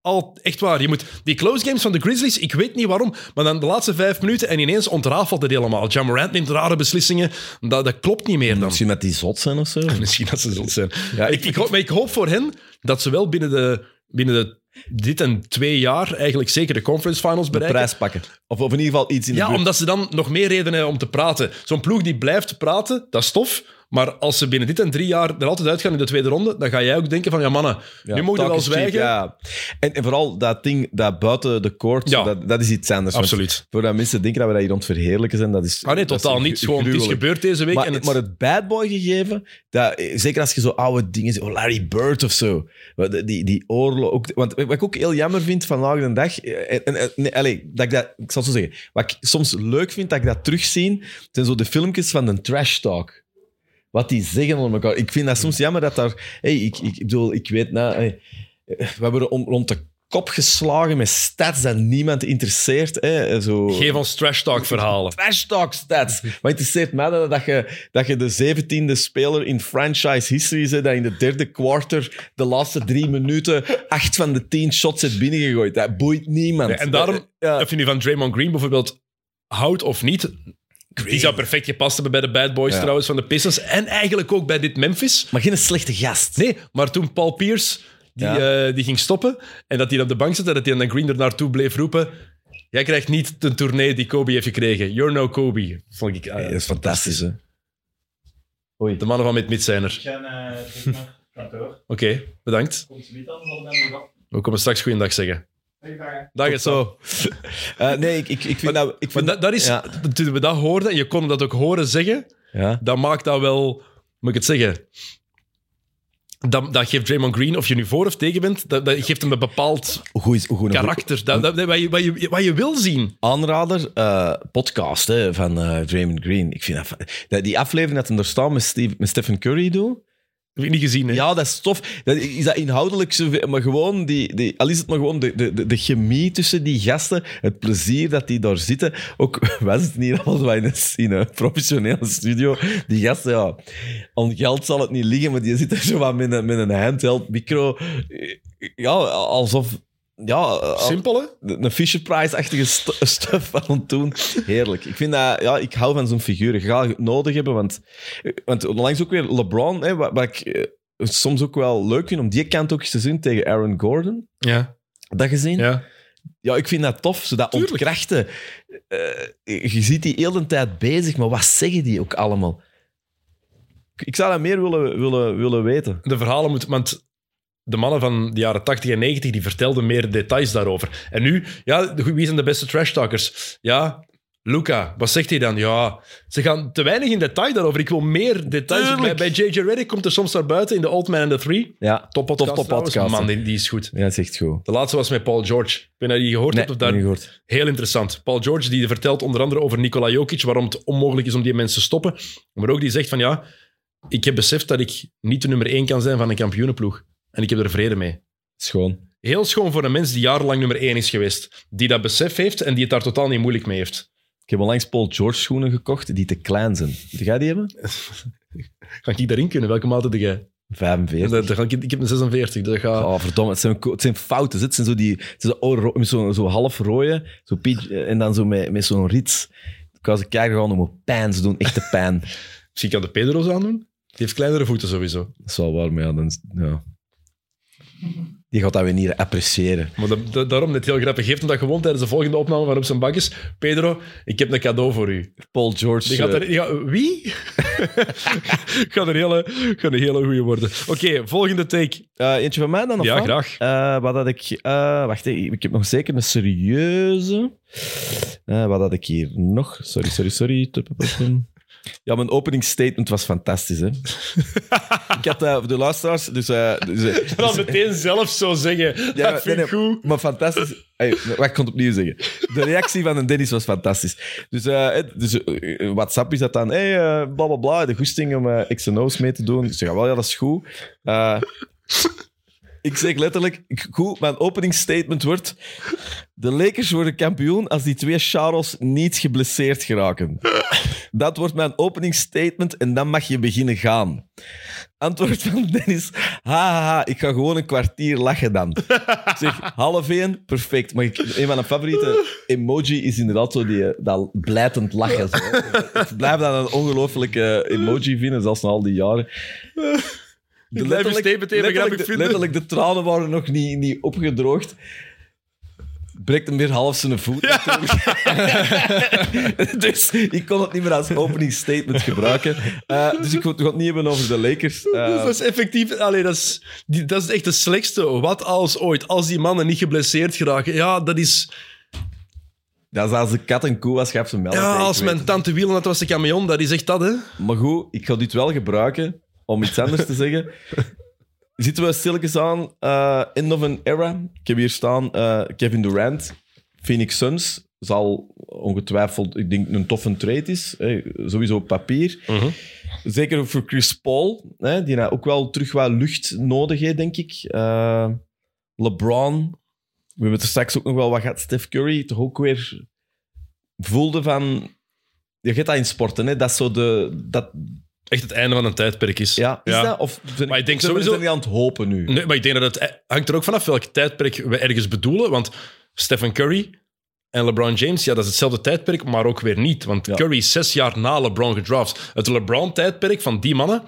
Al, echt waar. Je moet, die close games van de Grizzlies, ik weet niet waarom, maar dan de laatste vijf minuten en ineens ontrafelt het helemaal. John Morant neemt rare beslissingen. Dat, dat klopt niet meer dan. Misschien met die zot zijn of zo. Misschien dat ze zult zijn. Ja, ik, ik, hoop, maar ik hoop voor hen dat ze wel binnen, de, binnen de, dit en twee jaar eigenlijk zeker de conference finals de bereiken. prijs pakken. Of, of in ieder geval iets in de Ja, buurt. omdat ze dan nog meer redenen hebben om te praten. Zo'n ploeg die blijft praten, dat is tof. Maar als ze binnen dit en drie jaar er altijd uitgaan in de tweede ronde, dan ga jij ook denken van, ja mannen, Ja, nu mogen we wel cheap, zwijgen. ja. En, en vooral dat ding, dat buiten de court, Ja. dat, dat is iets anders. Absoluut. Voordat mensen denken dat we dat hier aan het verheerlijken zijn, dat is... Ah nee, totaal niet. Gewoon, het is gebeurd deze week. Maar, en het, maar het bad boy gegeven, dat, zeker als je zo oude dingen ziet, oh, Larry Bird of zo, Wat- die, die oorlog. Ook, want wat ik ook heel jammer vind vandaag de dag, eh, en, en, nee, allez, dat ik, dat, ik zal het zo zeggen, wat ik soms leuk vind dat ik dat terugzie, zijn zo de filmpjes van de trash talk. Wat die zeggen onder elkaar. Ik vind dat soms jammer dat daar... Hey, ik, ik, ik bedoel, ik weet... Nou, hey, we hebben om, rond de kop geslagen met stats dat niemand interesseert. Hè, zo. geef ons trash talk verhalen. Trash talk stats. Maar interesseert mij dat, dat, je, dat je de zeventiende speler in franchise history zit, dat in de derde quarter de laatste drie minuten acht van de tien shots hebt binnengegooid. Dat boeit niemand. Ja, en daarom, Ja. of je nu van Draymond Green bijvoorbeeld houdt of niet, die zou perfect gepast hebben bij de Bad Boys Ja. trouwens van de Pistons. En eigenlijk ook bij dit Memphis. Maar geen slechte gast. Nee, maar toen Paul Pierce die, Ja. eh, die ging stoppen en dat hij op de bank zat en dat hij dan Green er naartoe bleef roepen jij krijgt niet de tournee die Kobe heeft gekregen. You're no Kobe. Vond ik, eh, dat is fantastisch, hè. Oei. De mannen van Mid-Mid zijn er. Ik ga eh, kantoor. Oké, bedankt. Komt ze niet aan. We komen straks goeiedag zeggen. Dag. Het zo. Eh, nee, ik, ik, ik vind dat... Ik Maar vind dat, dat is, Ja. toen we dat hoorden, en je kon dat ook horen zeggen, Ja. dat maakt dat wel, moet ik het zeggen? Dat, dat geeft Draymond Green, of je nu voor of tegen bent, dat, dat geeft hem een bepaald Hoe goed is, hoe goed een karakter. Dat, dat, wat, je, wat, je, wat je wil zien. aanrader, eh, podcast hè, van eh, Draymond Green. Ik vind dat, die aflevering dat hem er staat met, Steve, met Stephen Curry doen. Niet? Ja, dat is tof. Is dat inhoudelijk zoveel, maar gewoon, die, die, al is het maar gewoon de, de, de, chemie tussen die gasten, het plezier dat die daar zitten. Ook was het niet zo in een, in een professionele studio. Die gasten, ja, aan geld zal het niet liggen, maar die zitten zo wat met een, met een handheld micro. Ja, alsof... Ja, al- Simpel, hè? een Fisher Price-achtige st- stuff aan het doen. Heerlijk. Ik vind dat, ja, ik hou van zo'n figuren. Ik ga het nodig hebben, want, want onlangs ook weer LeBron, hè, wat, wat ik eh, soms ook wel leuk vind om die kant ook eens te zien tegen Aaron Gordon. Ja. Dat gezien? Ja, ja. ik vind dat tof, zo dat Tuurlijk. ontkrachten. Eh, je ziet die heel de tijd bezig, maar wat zeggen die ook allemaal? Ik- Ik zou dat meer willen, willen, willen weten. De verhalen moeten... Want de mannen van de jaren 80 en 90 die vertelden meer details daarover. En nu, ja, wie zijn de beste trash-talkers? Ja, Luca. Wat zegt hij dan? Ja, ze gaan te weinig in detail daarover. Ik wil meer details. Bij, bij J.J. Reddick komt er soms naar buiten in The Old Man and the Three. Ja, Top podcast. Top, podcast, Man, die, die is goed. ja, dat is echt goed. De laatste was met Paul George. Ik weet niet of je die gehoord Nee, hebt. Of daar... niet gehoord. Heel interessant. Paul George die vertelt onder andere over Nikola Jokic, waarom het onmogelijk is om die mensen te stoppen. Maar ook die zegt van ja, ik heb beseft dat ik niet de nummer één kan zijn van een kampioenenploeg. En ik heb er vrede mee. Schoon. Heel schoon voor een mens die jarenlang nummer één is geweest. Die dat besef heeft en die het daar totaal niet moeilijk mee heeft. Ik heb onlangs Paul George schoenen gekocht die te klein zijn. Moet jij die hebben? Ga ik daarin kunnen? Welke maat heb jij? 45. Dat, dat ga ik, ik heb een 46. Dat gaat... Oh, verdomme. Het zijn, het zijn fouten. Het zijn zo, die, het zijn zo, zo, zo half rode, zo peach, en dan zo met, met zo'n rits. Ik was een kijken gewoon om pijn. Ze doen echte pijn. Misschien kan de Pedro's aandoen. Die heeft kleinere voeten sowieso. Dat is wel waar, maar ja, dan, ja. Die gaat dat weer niet appreciëren. Maar dat, dat- daarom net heel grappig. Geef hem dat gewoon tijdens de volgende opname van Op zijn Bakjes. Pedro, ik heb een cadeau voor u. Paul George. Die gaat eh, er, die gaat- wie? gaat een hele, gaat een hele goeie worden. Oké, volgende take. eh, eentje van mij dan? Of Ja, wat? graag. Eh, wat had ik... eh, wacht, ik heb nog zeker een serieuze. Eh, wat had ik hier nog? Sorry, sorry, sorry. Ja, mijn opening statement was fantastisch. Hè? ik had eh, voor de luisteraars... Dus, eh, dus, eh, meteen zelf zo zeggen. Ja, dat vind ik nee, goed. Maar fantastisch. Hey, wacht, ik kon het opnieuw zeggen. De reactie van een Dennis was fantastisch. Dus, dus WhatsApp is dat dan. Hey, eh, bla bla bla. De goesting om X&O's mee te doen. Ik zeg, wel, ja, dat is goed. Ik zeg letterlijk, ik- goed, mijn openingsstatement wordt... De Lakers worden kampioen als die twee Charles niet geblesseerd geraken. Dat wordt mijn openingsstatement en dan mag je beginnen gaan. Antwoord van Dennis. Ha, ha, ha, ik ga gewoon een kwartier lachen dan. Ik zeg, half één, perfect. Maar een van mijn favoriete emoji is inderdaad zo die, eh, dat blijtend lachen. Zo. Ik blijf dat een ongelofelijke emoji vinden, zelfs na al die jaren. De statement even grappig de, letterlijk, de tranen waren nog niet, niet opgedroogd. Breekt hem weer half zijn voet. dus ik kon het niet meer als openingsstatement gebruiken. Eh, dus ik ga het niet hebben over de Lakers. Eh, dat is effectief... Allee, dat, is, die, dat is echt de slechtste. Wat als ooit. Als die mannen niet geblesseerd geraken. Ja, dat is... Dat is als de kat en koe was, gaf ze melk. Ja, als mijn tante Wielen, dat was de camion. Dat is echt dat, hè. Maar goed, ik ga dit wel gebruiken om iets anders te zeggen. Zitten we stilletjes aan, eh end of an era. Ik heb hier staan eh, Kevin Durant, Phoenix Suns. Zal ongetwijfeld, ik denk, een toffe trade is. hè, sowieso op papier. Zeker voor Chris Paul, hè, die nou ook wel terug wat lucht nodig heeft, denk ik. Eh, LeBron, we hebben het er straks ook nog wel wat gehad. Steph Curry, toch ook weer voelde van... Je gaat dat in sporten, hè? Dat is zo de... Dat, Echt het einde van een tijdperk is. ja, is dat? Of zijn, Maar ik denk sowieso- zijn die aan het hopen nu? Nee, maar ik denk dat het hangt er ook vanaf welk tijdperk we ergens bedoelen. Want Stephen Curry en LeBron James, ja, dat is hetzelfde tijdperk, maar ook weer niet. Want Ja. Curry is zes jaar na LeBron gedraft. Het LeBron-tijdperk van die mannen,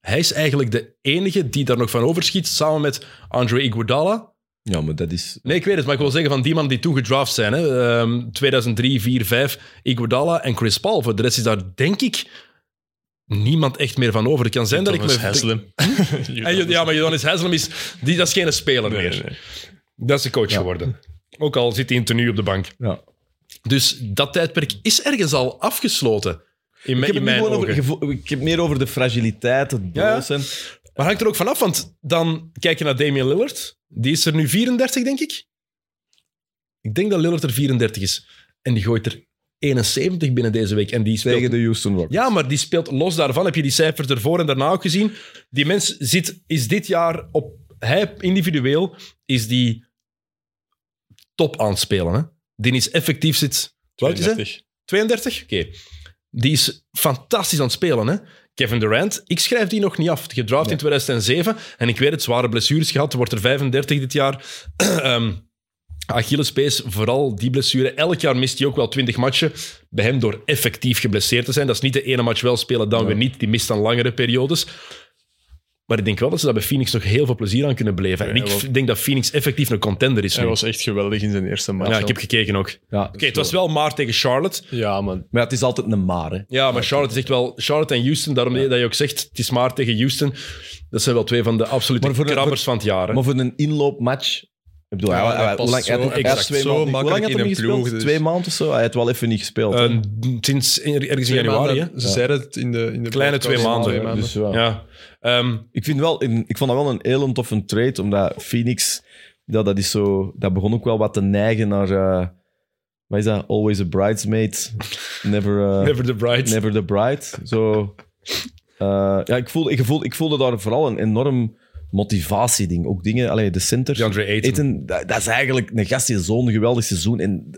hij is eigenlijk de enige die daar nog van overschiet, samen met Andre Iguodala. Ja, maar dat is... Nee, ik weet het, maar ik wil zeggen van die mannen die toen gedraft zijn. Hè, Ehm, 2003, 4, 5, Iguodala en Chris Paul. Voor de rest is daar, denk ik, niemand echt meer van over. Het kan zijn dat ik me... Haslem. En, ja, maar Johannes Haslem is, die, dat is geen speler Nee, meer. nee. Dat is de coach geworden. Ook al zit hij in tenue op de bank. Ja. Dus dat tijdperk is ergens al afgesloten. In, Ik mijn- heb, in mijn over, ik heb meer over de fragiliteit, het Ja. broos zijn. Maar hangt er ook vanaf, want dan kijk je naar Damian Lillard. Die is er nu 34, denk ik. Ik denk dat Lillard er 34 is. En die gooit er 71 binnen deze week. En die speelt... Tegen de Houston Rockets. Ja, maar die speelt los daarvan. Heb je die cijfers ervoor en daarna ook gezien? Die mens zit, is dit jaar op... Hij individueel is die top aan het spelen. Hè? Die is effectief zit... Wat is het? 32. 32? Oké. Die is fantastisch aan het spelen. Hè? Kevin Durant, ik schrijf die nog niet af. Gedraft in 2007. En ik weet het, zware blessures gehad. Wordt er 35 dit jaar. Ehm Achillespees, vooral die blessure. Elk jaar mist hij ook wel 20 matchen. Bij hem door effectief geblesseerd te zijn. Dat is niet de ene match wel spelen, dan weer niet. Die mist dan langere periodes. Maar ik denk wel dat ze daar bij Phoenix nog heel veel plezier aan kunnen beleven. en Ja, ik denk dat Phoenix effectief een contender is Hij nu. was echt geweldig in zijn eerste match. ja, ik heb gekeken ook. Oké, het was wel maar tegen Charlotte. Ja, man. Maar het is altijd een maar, hè. Ja, maar Charlotte is echt wel... Charlotte en Houston, daarom dat je ook zegt, het is maar tegen Houston. Dat zijn wel twee van de absolute voor krabbers van het jaar. hè. Maar voor een inloopmatch... Ik bedoel, Ja, hij- hij lang, zo- hij had- hij had exact, twee zo maanden- makkelijk had in een niet gespeeld? ploeg, dus- Twee maanden of zo? Hij heeft wel even niet gespeeld. hè. Eh, sinds ergens in januari. maanden. Ze zeiden het in de, in de Kleine podcast. twee maanden. Twee maanden. Dus, ja. Ja. Ehm, Ik, vind wel, ik vond dat wel een heel toffe trade, omdat Phoenix, ja, dat, is zo, dat begon ook wel wat te neigen naar, eh, wat is dat, always a bridesmaid, never, eh, Never the Bride. never the bride. Zo, eh, ja, ik, voelde, ik, voelde, ik voelde daar vooral een enorm motivatieding. Ook dingen, allee, de center. DeAndre Ayton. Ayton, dat, dat is eigenlijk een gast die zo'n geweldig seizoen. En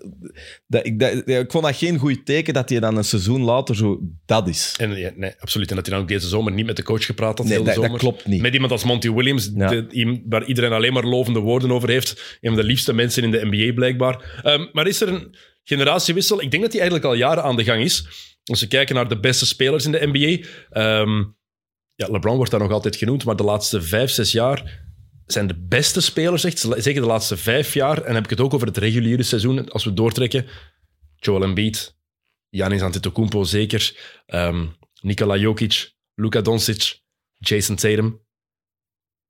dat, ik, dat, ik vond dat geen goed teken dat hij dan een seizoen later zo dat is. En, ja, nee, absoluut. En dat hij dan ook deze zomer niet met de coach gepraat had. Nee, dat, klopt niet. Met iemand als Monty Williams, Ja. de- waar iedereen alleen maar lovende woorden over heeft. Een van de liefste mensen in de NBA, blijkbaar. Ehm, maar is er een generatiewissel? Ik denk dat die eigenlijk al jaren aan de gang is. Als we kijken naar de beste spelers in de NBA. ehm, ja, LeBron wordt daar nog altijd genoemd, maar de laatste vijf, zes jaar zijn de beste spelers, echt, zeker de laatste vijf jaar. En dan heb ik het ook over het reguliere seizoen, als we doortrekken. Joel Embiid, Giannis Antetokounmpo zeker, ehm, Nikola Jokic, Luka Doncic, Jason Tatum.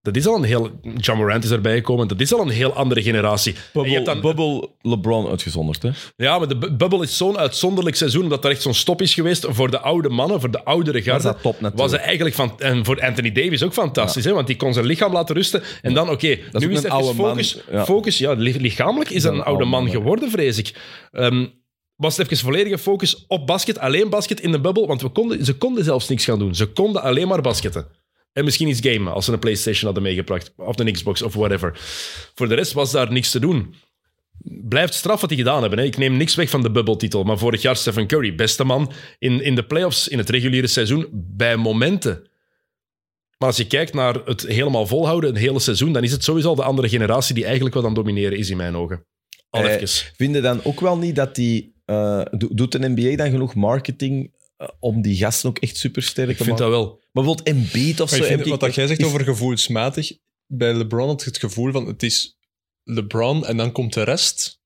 Dat is al een heel... John Morant is erbij gekomen. Dat is al een heel andere generatie. En je hebt Bubble, dan, Bubble LeBron uitgezonderd, hè? ja, maar de bu- bubbel is zo'n uitzonderlijk seizoen, omdat er echt zo'n stop is geweest voor de oude mannen, voor de oudere Was garde. dat top natuurlijk. Was het eigenlijk van, en voor Anthony Davis ook fantastisch, hè? want die kon zijn lichaam laten rusten. En dan, oké, is nu ook is het een even oude man, focus. ja. focus ja, li- lichamelijk is dat een oude man geworden, vrees ik. Ehm, was het even volledige focus op basket, alleen basket in de bubbel, want we konden, ze konden zelfs niks gaan doen. Ze konden alleen maar basketten. En misschien iets gamen, als ze een PlayStation hadden meegebracht, of een Xbox, of whatever. Voor de rest was daar niks te doen blijft straf wat die gedaan hebben. Hè. Ik neem niks weg van de bubbeltitel. Maar vorig jaar Stephen Curry, beste man in, in de playoffs in het reguliere seizoen, bij momenten. Maar als je kijkt naar het helemaal volhouden, een hele seizoen, dan is het sowieso al de andere generatie die eigenlijk wat aan domineren is in mijn ogen. Al Eh, even. Vinden dan ook wel niet dat die... eh, do- doet de NBA dan genoeg marketing eh, om die gasten ook echt supersterk Ik te vind maken? dat wel. Maar bijvoorbeeld Embiid of Maar zo... ik vind, ik- wat dat jij zegt is- over gevoelsmatig, bij LeBron had ik het gevoel van het is LeBron en dan komt de rest.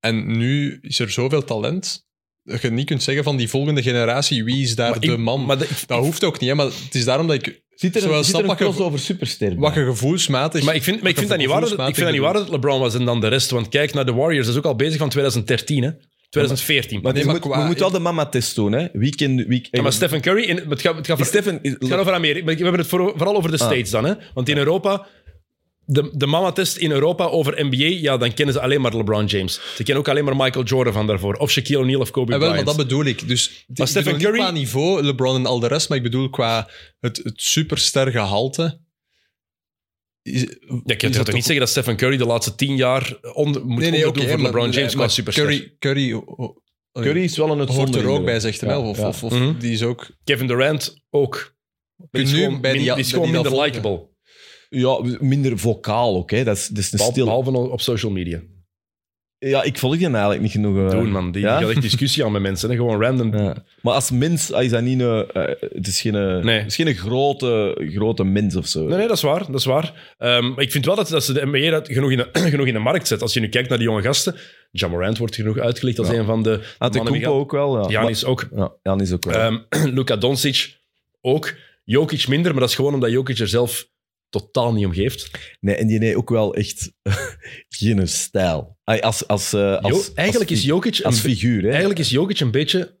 En nu is er zoveel talent dat je niet kunt zeggen van die volgende generatie, wie is daar Maar de ik- man? Maar de- dat hoeft ook niet, hè, maar het is daarom dat ik Zit er een, zit er een wat je- crossover superster wat je gevoelsmatig... maar ik vind, maar ik vind dat niet waar dat, ik vind dat niet waar dat LeBron was en dan de rest. Want kijk naar de Warriors, dat is ook al bezig van 2013, hè? 2014. Maar Nee, je maar moet, qua- we moeten wel de mama-test doen, hè. Wie kan... Wie, Ja, maar Stephen Curry, in, het gaat, het gaat Stephen... Het gaat over Amerika. We hebben het voor- vooral over de Ah. States dan. Hè? Want in Europa, de, de mama-test in Europa over NBA, ja, dan kennen ze alleen maar LeBron James. Ze kennen ook alleen maar Michael Jordan van daarvoor. Of Shaquille O'Neal of Kobe Ja, wel, maar Bryant. dat bedoel ik. Dus Maar ik Stephen bedoel niet Curry- qua niveau, LeBron en al de rest, maar ik bedoel qua het, het superster gehalte. Is, Ja, gaat het toch niet zeggen dat Stephen Curry de laatste tien jaar onder, moet Nee, nee, onderdoen oké, voor maar- LeBron James qua superster? Curry, Curry, oh, oh, Curry is wel een hoort er ook bij, zegt hij wel. Ja, Of, ja. of, of Mhm. die is ook... Kevin Durant ook. Die is nu gewoon, bij die- min- die is bij gewoon die minder likable. Ja, minder vocaal ook, hè. Dat is, dat is een stil... Behalve op social media. Ja, ik volg die eigenlijk niet genoeg. eh. Doen, man. Die, ja? gaat echt discussie aan met mensen. Hè? Gewoon random. Ja. Maar als mens ah, is dat niet een... eh, het is geen, eh, Nee. het is geen grote, grote mens of zo. Nee, nee, dat is waar. Dat is waar. Ehm, maar ik vind wel dat, dat ze de NBA dat genoeg, in de, genoeg in de markt zet. Als je nu kijkt naar die jonge gasten. John Morant wordt genoeg uitgelicht als een van de mannen die Antetokounmpo gaan- ook wel, ja. Giannis ook. Maar- ja, Janis ook wel. Ehm Luka Doncic ook. Jokic minder, maar dat is gewoon omdat Jokic er zelf totaal niet om geeft. nee, en die heeft ook wel echt geen stijl. Als, als, eh, als, Jo- eigenlijk, als, is Jokic een, als figuur, hè. eigenlijk is Jokic een beetje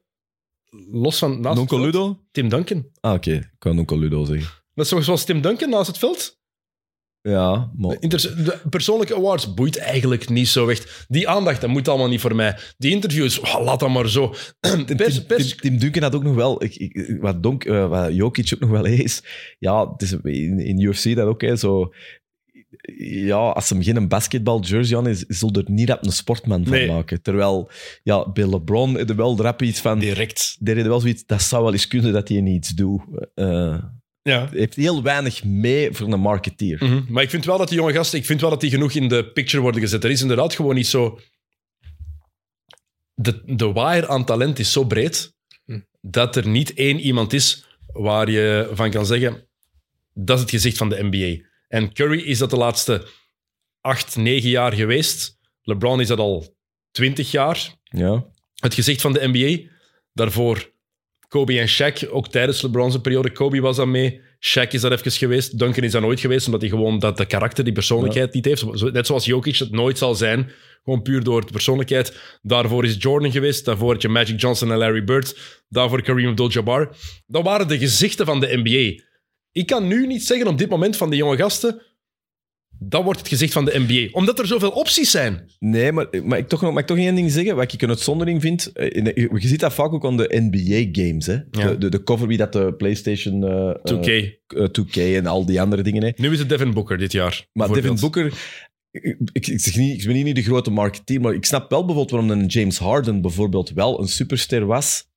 los van naast. Ludo? Tim Duncan. Ah, oké. Ik kan Nonkel Ludo zeggen. Dat is zoals Tim Duncan naast het veld? Ja, maar... De persoonlijke awards boeit eigenlijk niet zo echt. Die aandacht, dat moet allemaal niet voor mij. Die interviews, oh, laat dat maar zo. Tim, Pers, Tim, pers, Tim, Tim Duncan had ook nog wel... Ik, ik, wat, Donk, eh, wat Jokic ook nog wel is... Ja, het is in, in UFC dat ook, hè, zo... Ja, als hem geen basketbal jersey aan is, zal er niet rap een sportman van Nee. maken. Terwijl, ja, bij LeBron er wel rap iets van... direct. Heeft wel zoiets, dat zou wel eens kunnen dat hij niets doet. Eh Ja. hij heeft heel weinig mee voor een marketeer. Mhm. Maar ik vind wel dat die jonge gasten, ik vind wel dat die genoeg in de picture worden gezet. Er is inderdaad gewoon niet zo. De, de wire aan talent is zo breed Hm. dat er niet één iemand is waar je van kan zeggen: dat is het gezicht van de NBA. En Curry is dat de laatste acht, negen jaar geweest. LeBron is dat al twintig jaar. Ja. Het gezicht van de NBA. Daarvoor Kobe en Shaq, ook tijdens LeBron's periode. Kobe was dan mee. Shaq is daar even geweest. Duncan is daar nooit geweest, omdat hij gewoon dat de karakter, die persoonlijkheid niet heeft. Net zoals Jokic het nooit zal zijn. Gewoon puur door de persoonlijkheid. Daarvoor is Jordan geweest. Daarvoor had je Magic Johnson en Larry Bird. Daarvoor Kareem Abdul-Jabbar. Dat waren de gezichten van de NBA. Ik kan nu niet zeggen op dit moment van de jonge gasten... Dat wordt het gezicht van de NBA. Omdat er zoveel opties zijn. Nee, maar, maar ik toch nog, mag ik toch één ding zeggen? Wat ik een uitzondering vind. eh, in de- je ziet dat vaak ook aan de NBA-games. hè Ja. De, de, de cover wie dat de PlayStation eh, 2K. eh, eh, 2K en al die andere dingen. Hè. nu is het Devin Booker dit jaar. Maar Devin. Booker. Ik, ik, ik zeg niet, ik ben hier niet de grote marketeer, maar ik snap wel bijvoorbeeld waarom een James Harden bijvoorbeeld wel een superster was.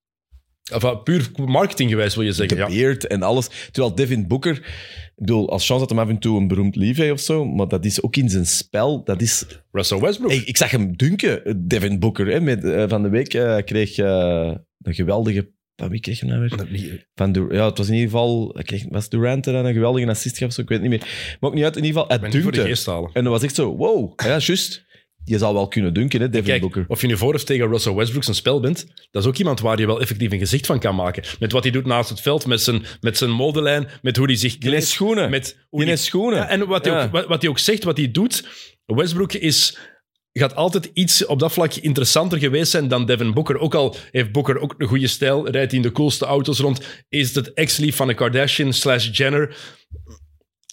Enfin, puur marketinggewijs wil je De zeggen. Ja. beard en alles. Terwijl Devin Booker, ik bedoel, als chance dat hem af en toe een beroemd lief of zo, maar dat is ook in zijn spel. Dat is, Russell Westbrook. Hey, ik zag hem dunken, Devin Booker. Hè, met, eh, van de week eh, kreeg eh, een geweldige. Van wie kreeg hij nou weer? Van ja, het was in ieder geval. Kreeg, was Durant er dan een geweldige assist gaf? Zo, ik weet het niet meer. Maar ook niet uit. In ieder geval, Ik de dunkte. En dat was echt zo, wow. Ja, juist. Je zal wel kunnen dunken, hè, Devin Kijk, Booker. of je nu voor of tegen Russell Westbrook zijn spel bent, dat is ook iemand waar je wel effectief een gezicht van kan maken. Met wat hij doet naast het veld, met zijn, met zijn modelijn, met hoe hij zich kleedt. heeft schoenen. Met hoe Die schoenen. Ja, en wat hij, ook, wat, wat hij ook zegt, wat hij doet, Westbrook is, gaat altijd iets op dat vlak interessanter geweest zijn dan Devin Booker. Ook al heeft Booker ook een goede stijl, rijdt hij in de coolste auto's rond, is het ex-lief van een Kardashian slash Jenner.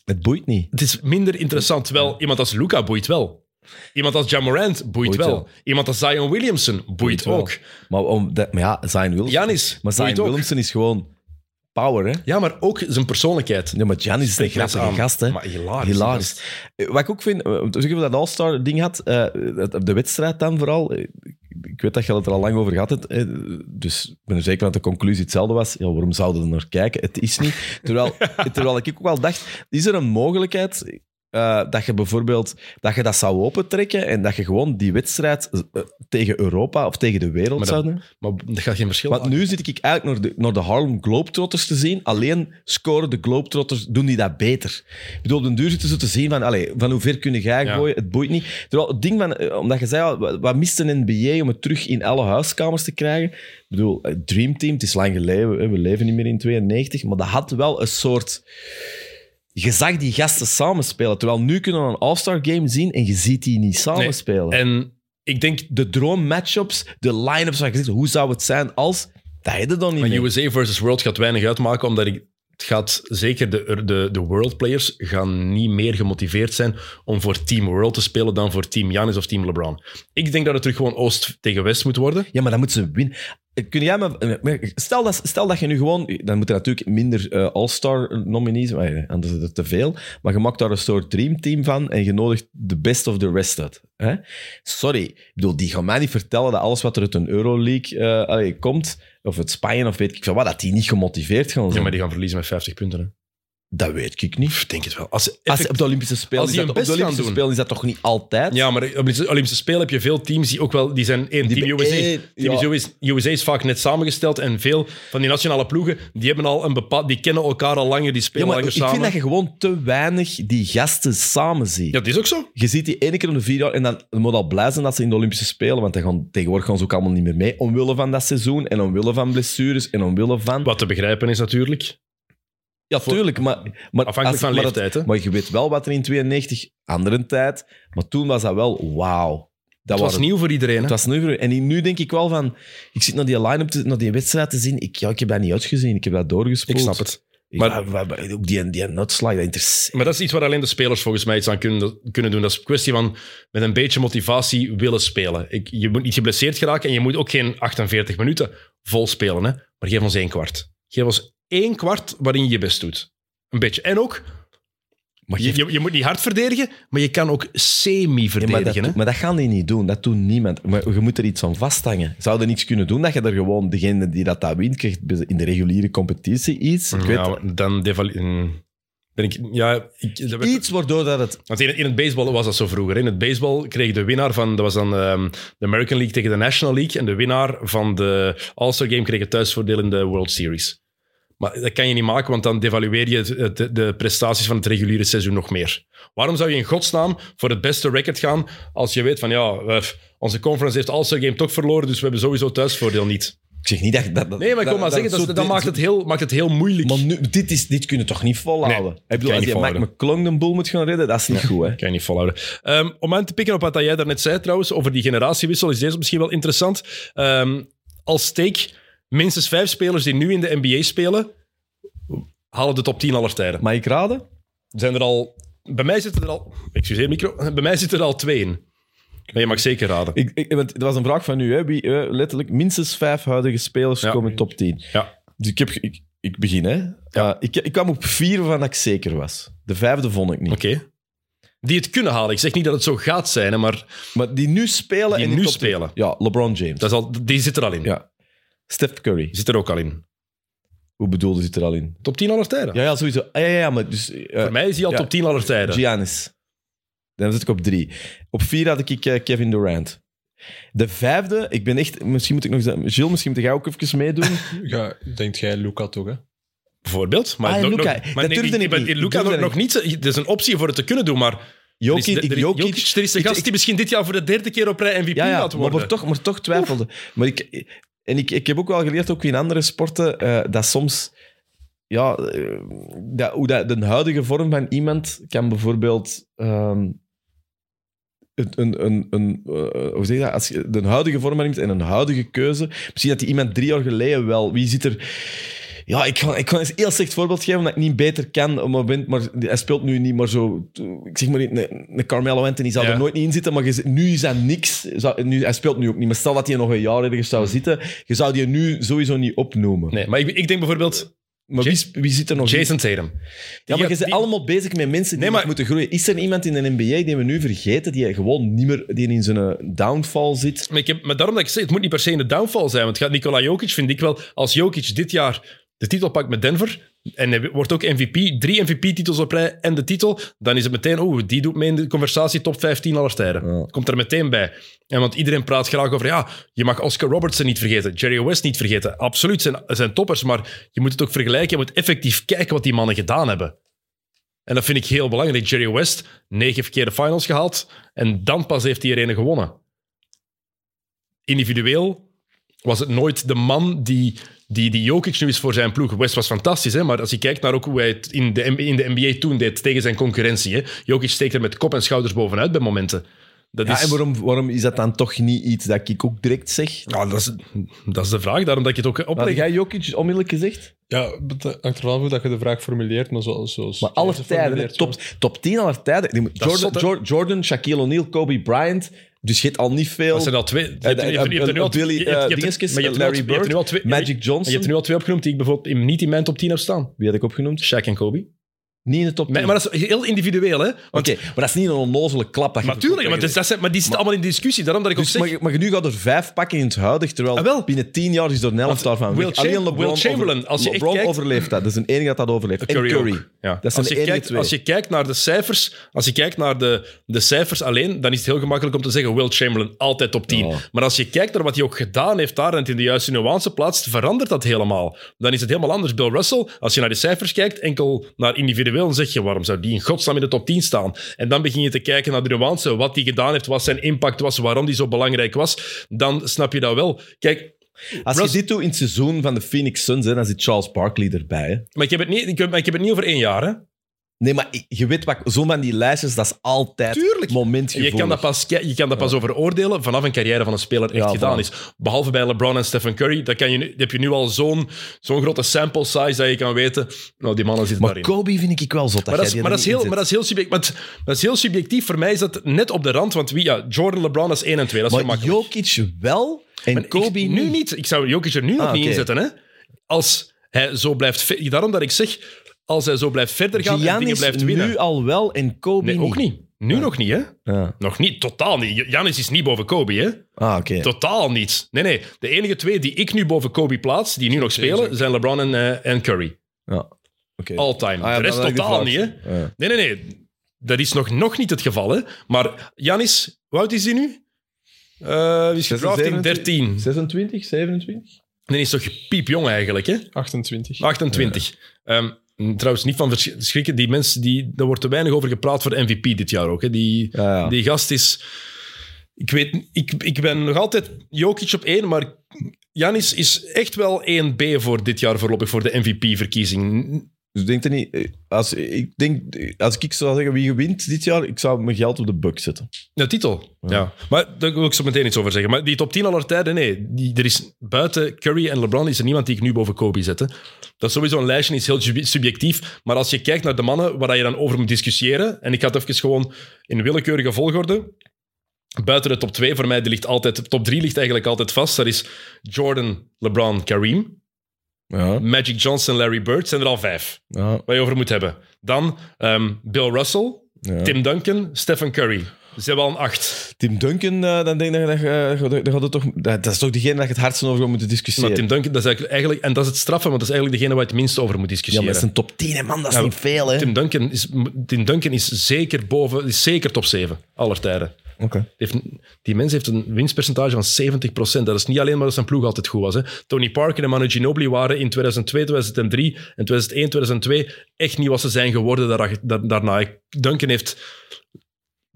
Het boeit niet. Het is minder interessant, terwijl iemand als Luca boeit wel. Iemand als Jamorant boeit, Boeit wel. wel. Iemand als Zion Williamson boeit, ook. Maar, om, maar ja, Zion Williamson. Maar Zion ook. Williamson is gewoon power, hè? Ja, maar ook zijn persoonlijkheid. Nee, maar Giannis is een grappige gast, hè? Maar hilarisch. Hilarisch. Eh, Wat ik ook vind, eh, te zeggen dat All-Star ding had, eh, de wedstrijd dan vooral, ik weet dat je het er al lang over gehad hebt, dus ik ben er zeker dat de conclusie hetzelfde was. Ja, waarom zouden we er naar kijken? Het is niet. Terwijl, terwijl ik ook wel dacht, is er een mogelijkheid eh, dat je bijvoorbeeld dat, je dat zou opentrekken en dat je gewoon die wedstrijd eh, tegen Europa of tegen de wereld Maar zou doen? Maar dat gaat geen verschil Want nu zit ik eigenlijk naar de, naar de Harlem Globetrotters te zien. Alleen scoren de Globetrotters, doen die dat beter. Ik bedoel, op den duur zitten ze te zien van, allee, van hoe ver kun jij Ja. gooien, het boeit niet. Terwijl het ding van, eh, omdat je zei, wat, wat mist een NBA om het terug in alle huiskamers te krijgen? Ik bedoel, Dream Team, het is lang geleden, we leven niet meer in 92, maar dat had wel een soort... Je zag die gasten samenspelen. Terwijl nu kunnen we een All-Star game zien en je ziet die niet samenspelen. En ik denk, De droom-matchups, de line-ups, waar je hoe zou het zijn als... Dat je dan niet maar. USA versus World gaat weinig uitmaken, omdat ik, het gaat zeker de, de, de World players gaan niet meer gemotiveerd zijn om voor Team World te spelen dan voor Team Giannis of Team LeBron. Ik denk dat het terug gewoon Oost tegen West moet worden. Ja, maar dan moeten ze winnen. Kun jij me, stel, dat, stel dat je nu gewoon... Dan moeten er natuurlijk minder eh, All-Star nominees... maar ja, Anders is het te veel. Maar je maakt daar een soort dreamteam van en je nodigt de best of the rest uit. Hè? Sorry. Ik bedoel, die gaan mij niet vertellen dat alles wat er uit een Euroleague eh, allee, komt, of het Spanje of weet ik veel wat, dat die niet gemotiveerd gaan zijn. Ja, maar die gaan verliezen met 50 punten. Hè. Dat weet ik niet. Ik denk het wel. Als, ze Als, effect- op de Olympische Spelen, als is dat, hun op de best gaan Olympische doen. Spelen is dat toch niet altijd? Ja, maar op de Olympische Spelen heb je veel teams die ook wel... Die zijn één, Die Team USA. eh, Team ja. USA, USA is vaak net samengesteld en veel van die nationale ploegen, die hebben al een bepaald... Die kennen elkaar al langer, die Ja, spelen maar langer ik vind dat je gewoon te weinig die gasten samen ziet. Ja, dat is ook zo. Je ziet die ene keer om de vier jaar en dan moet al blij zijn dat ze in de Olympische Spelen, want dan gaan, tegenwoordig gaan ze ook allemaal niet meer mee, omwille van dat seizoen en omwille van blessures en omwille van... Wat te begrijpen is natuurlijk. Ja, tuurlijk, maar... maar Afhankelijk van maar leeftijd, hè? Maar je weet wel wat er in 92, andere tijd, maar toen was dat wel wauw. Dat was waren- nieuw voor iedereen. Hè? Het was nu voor- En nu denk ik wel van... Ik zit naar die line-up, te- naar die wedstrijd te zien. Ik, ja, ik heb dat niet uitgezien. Ik heb dat doorgespoeld. Ik snap het. Maar ja, ook die, die nutslag, dat interesseert... Maar dat is iets waar alleen de spelers volgens mij iets aan kunnen, kunnen doen. Dat is een kwestie van met een beetje motivatie willen spelen. Ik, je moet niet geblesseerd geraken en je moet ook geen 48 minuten vol spelen. Hè? Maar geef ons één kwart. Geef ons één kwart waarin je je best doet. Een beetje. En ook, Maar je, je, je moet niet hard verdedigen, maar je kan ook Ja, semi-verdedigen. maar, dat, maar gaan die niet doen. Dat doet niemand. Maar je moet er iets aan vasthangen. Zou er niets kunnen doen dat je er gewoon degene die dat, dat wint, krijgt in de reguliere competitie iets? Ik weet, ja, dan ben ik... Ja, ik, dat iets waardoor dat het... Want in, in het baseball was dat zo vroeger. In het baseball kreeg de winnaar van, dat was dan ehm, de American League tegen de National League, en de winnaar van de All-Star Game kreeg het thuisvoordeel in de World Series. Maar dat kan je niet maken, want dan devalueer je de prestaties van het reguliere seizoen nog meer. Waarom zou je in godsnaam voor het beste record gaan als je weet van ja, onze conference heeft All-Star Game toch verloren, dus we hebben sowieso thuisvoordeel niet. Ik zeg niet dat... dat, Nee, maar ik wil maar zeggen, dat, dat maakt, het heel, maakt het heel moeilijk. Maar nu, dit, is, dit kun je toch niet volhouden? Nee, ik bedoel, als je volhouden. McClung de boel moet gaan redden, dat is niet goed, hè? kan je niet volhouden. Ehm, om aan te pikken op wat jij daarnet zei trouwens, over die generatiewissel, is deze misschien wel interessant. Ehm, als take, minstens vijf spelers die nu in de NBA spelen, halen de top 10 aller tijden. Mag ik raden? Zijn er al Bij mij zitten er al... Excuseer, micro. Bij mij zitten er al twee in. Maar je mag zeker raden. Ik, ik, want dat was een vraag van u, hè? Wie, eh, letterlijk minstens vijf huidige spelers Ja. komen top 10. Ja. Dus ik, heb, ik, ik begin, hè. Uh, ik, ik kwam op vier waarvan ik zeker was. De vijfde vond ik niet. Oké. Die het kunnen halen. Ik zeg niet dat het zo gaat zijn, hè, maar Maar die nu spelen Die en nu top 10. spelen. Ja, LeBron James. dat is al, die zit er al in. Ja. Steph Curry. Zit er ook al in. Hoe bedoelde zit er al in? Top 10 aller tijden. Ja, ja, sowieso. Ah, ja, ja, ja, maar dus... eh, Voor mij is hij al ja. top 10 aller tijden. Giannis. Dan zit ik op drie. Op vier had ik eh, Kevin Durant. De vijfde, ik ben echt... Misschien moet ik nog zeggen... Gilles, misschien moet jij ook even meedoen. Ja, denkt jij Luca toch, hè? Bijvoorbeeld. Maar, Ah, nog- Luka. nog- Dat maar nee, durfde ik- ik maar niet. Luka Durfde nog, ik nog niet. Het is een optie voor het te kunnen doen, maar... er is, Jokic, er- ik, er- Jokic, Jokic, er is een ik- gast ik- die misschien dit jaar voor de derde keer op rij MVP ja, ja, gaat maar, worden. maar, toch, maar toch twijfelde. Maar ik, en ik, ik heb ook wel geleerd, ook in andere sporten, eh, dat soms... Ja, eh, dat, hoe dat, de huidige vorm van iemand kan bijvoorbeeld... ehm, een, een, een, eh, hoe zeg je dat? Als je de huidige vorm van iemand en een huidige keuze... Misschien dat die iemand drie jaar geleden wel... Wie zit er... Ja, ik ga, ik ga een heel slecht voorbeeld geven, omdat ik niet beter kan op het moment, maar hij speelt nu niet maar zo... Ik zeg maar niet, een, Carmelo Anthony zou Ja. er nooit niet in zitten, maar je, nu is dat niks. Zou- Nu, hij speelt nu ook niet, maar stel dat hij nog een jaar ergens zou zitten, je zou die nu sowieso niet opnoemen. Nee, maar ik, ik denk bijvoorbeeld Maar wie, wie zit er nog? Jason Tatum. Ja, maar je bent die- allemaal bezig met mensen die Nee, maar- nog moeten groeien. Is er iemand in de NBA die we nu vergeten, die gewoon niet meer die in zijn eh, downfall zit? Maar, ik heb, maar daarom dat ik zeg, het moet niet per se in de downfall zijn. Want gaat Nikola Jokic, vind ik wel, als Jokic dit jaar de titel pakt met Denver en hij wordt ook MVP, drie MVP-titels op rij en de titel, dan is het meteen, oeh, die doet mee in de conversatie top 15 aller tijden. Ja. Komt er meteen bij. En want iedereen praat graag over, ja, je mag Oscar Robertson niet vergeten, Jerry West niet vergeten. Absoluut, zijn, zijn toppers, maar je moet het ook vergelijken. Je moet effectief kijken wat die mannen gedaan hebben. En dat vind ik heel belangrijk. Jerry West, negen keer de finals gehaald en dan pas heeft hij er een gewonnen individueel was het nooit de man die, die, die Jokic nu is voor zijn ploeg. West was fantastisch, hè? maar als je kijkt naar ook hoe hij het in de, in de NBA toen deed tegen zijn concurrentie. Hè? Jokic steekt er met kop en schouders bovenuit bij momenten. Dat Ja, is, en waarom, waarom is dat dan toch niet iets dat ik ook direct zeg? Ja, dat, is, dat is de vraag, daarom dat ik het ook Had opleg. jij Jokic onmiddellijk gezegd? Ja, het hangt er wel af hoe dat je de vraag formuleert, maar zoals... zoals Maar alle tijden, top, top 10 aller tijden. Jordan, Jordan, Shaquille O'Neal, Kobe Bryant. Dus je hebt al niet veel. Dat zijn al twee. Je hebt, Eh, je hebt- je hebt er nu al Billy, je hebt- je hebt- eh, dingetjes, maar je hebt nu al- Larry je hebt nu al Bird, twee- Magic Je Johnson. hebt er nu al twee opgenoemd die ik bijvoorbeeld niet in mijn top 10 heb staan. Wie had ik opgenoemd? Shaq en Kobe. Niet in de top 10. Maar, maar dat is heel individueel, hè? Oké, maar dat is niet een onnozele klap. Dat je Natuurlijk, maar, dus dat zijn, maar die zitten allemaal in discussie. Daarom dat ik ook Dus, zeg... maar, maar nu gaat er vijf pakken in het huidig, terwijl Ah, wel. binnen tien jaar is er een helft daarvan Will Alleen LeBron, Will Chamberlain, over- als je LeBron kijkt- overleeft dat. Dat is een enige dat dat overleeft. Curry, en Curry. ook. Ja. Dat zijn als, je kijkt, twee. als je kijkt naar de cijfers, als je kijkt naar de, de cijfers alleen, dan is het heel gemakkelijk om te zeggen Will Chamberlain altijd top 10. Ja. Maar als je kijkt naar wat hij ook gedaan heeft daar en het in de juiste nuance plaatst, verandert dat helemaal. Dan is het helemaal anders. Bill Russell, als je naar de cijfers kijkt, enkel naar individueel, dan zeg je waarom zou die in godsnaam in de top 10 staan? En dan begin je te kijken naar de nuance, wat hij gedaan heeft, wat zijn impact was, waarom die zo belangrijk was. Dan snap je dat wel. Kijk, Als je dit doet in het seizoen van de Phoenix Suns, hè, dan zit Charles Barkley erbij. Hè. maar ik heb het niet, ik heb, maar ik heb het niet over één jaar, hè? Nee, maar je weet wat, zo van die lijstjes, dat is altijd Tuurlijk. momentgevoelig. Je kan, dat pas, je kan dat pas over oordelen vanaf een carrière van een speler echt Ja, gedaan voilà. is. Behalve bij LeBron en Stephen Curry. Dat kan je, heb je nu al zo'n zo'n grote sample size dat je kan weten. Nou, die mannen zitten Maar daarin. Kobe vind ik wel zot. Maar dat, is, maar, dat is heel, maar, dat is heel subjectief, maar het- dat is heel subjectief. Voor mij is dat net op de rand. Want wie, ja, Jordan, LeBron, is 1 en 2. Dat is Maar gemakkelijk. Jokic wel en Maar ik- Kobe nu niet. Ik zou Jokic er nu nog Ah, niet oké. inzetten. Hè? Als hij zo blijft... Daarom dat ik zeg, als hij zo blijft verder gaan en dingen Giannis blijft winnen... nu al wel en Kobe nee, niet. ook niet. Nu nog niet, hè? Ja. Nog niet. Totaal niet. Janis is niet boven Kobe, hè? Ah, oké. Totaal niet. Nee, nee. De enige twee die ik nu boven Kobe plaats, die nu nog spelen, zijn LeBron en, eh, en Curry. Ja. Oké. All time. Ah, ja, de rest totaal niet, hè? Ja. Nee, nee, nee. Dat is nog, nog niet het geval, hè? Maar Janis, hoe oud is hij nu? Eh wie is gedraft in 27? 13. 26, 27? Die is toch piepjong eigenlijk, hè? 28. 28. Ehm, trouwens, niet van vers- schrikken. Die mensen, die, daar wordt te weinig over gepraat voor de MVP dit jaar ook. Hè. Die, Ja, ja. die gast is... Ik weet, ik, ik ben nog altijd Jokic op één, maar Janis is echt wel 1B voor dit jaar voorlopig voor de MVP-verkiezing. Dus denk er niet... eh, Als, ik denk, als ik zou zeggen wie wint dit jaar, ik zou mijn geld op de Bucks zetten. De titel, ja. Maar daar wil ik zo meteen iets over zeggen. Maar die top 10 aller tijden, nee. Die, er is buiten Curry en LeBron is er niemand die ik nu boven Kobe zet. hè. Dat is sowieso een lijstje, is heel sub- subjectief. Maar als je kijkt naar de mannen waar je dan over moet discussiëren, en ik ga het even gewoon in willekeurige volgorde. Buiten de top 2, voor mij die ligt altijd, de top 3 ligt eigenlijk altijd vast. Dat is Jordan, LeBron, Kareem. Ja, Magic Johnson, Larry Bird, zijn er al vijf ja, waar je over moet hebben. Dan ehm, Bill Russell, ja. Tim Duncan, Stephen Curry. Dus ze hebben al een acht. Tim Duncan, eh, dan denk ik dat, je- dat, toch, dat, dat is toch degene dat je het hardst over gaat moeten Maar discussiëren. Tim Duncan, dat is eigenlijk, en dat is het straffen, want dat is eigenlijk degene waar je het minst over moet ja, discussiëren. maar dat is een top 10, hè, man. Dat is Ja, niet veel, hè. Tim, Duncan is, Tim Duncan is zeker boven, is zeker top 7, aller tijden. Die mens heeft een winstpercentage van 70%. Dat is niet alleen maar dat zijn ploeg altijd goed was. Hè. Tony Parker en Manu Ginobili waren in 2002, 2003 en 2001, 2002 echt niet wat ze zijn geworden daar- daar- daarna. Duncan heeft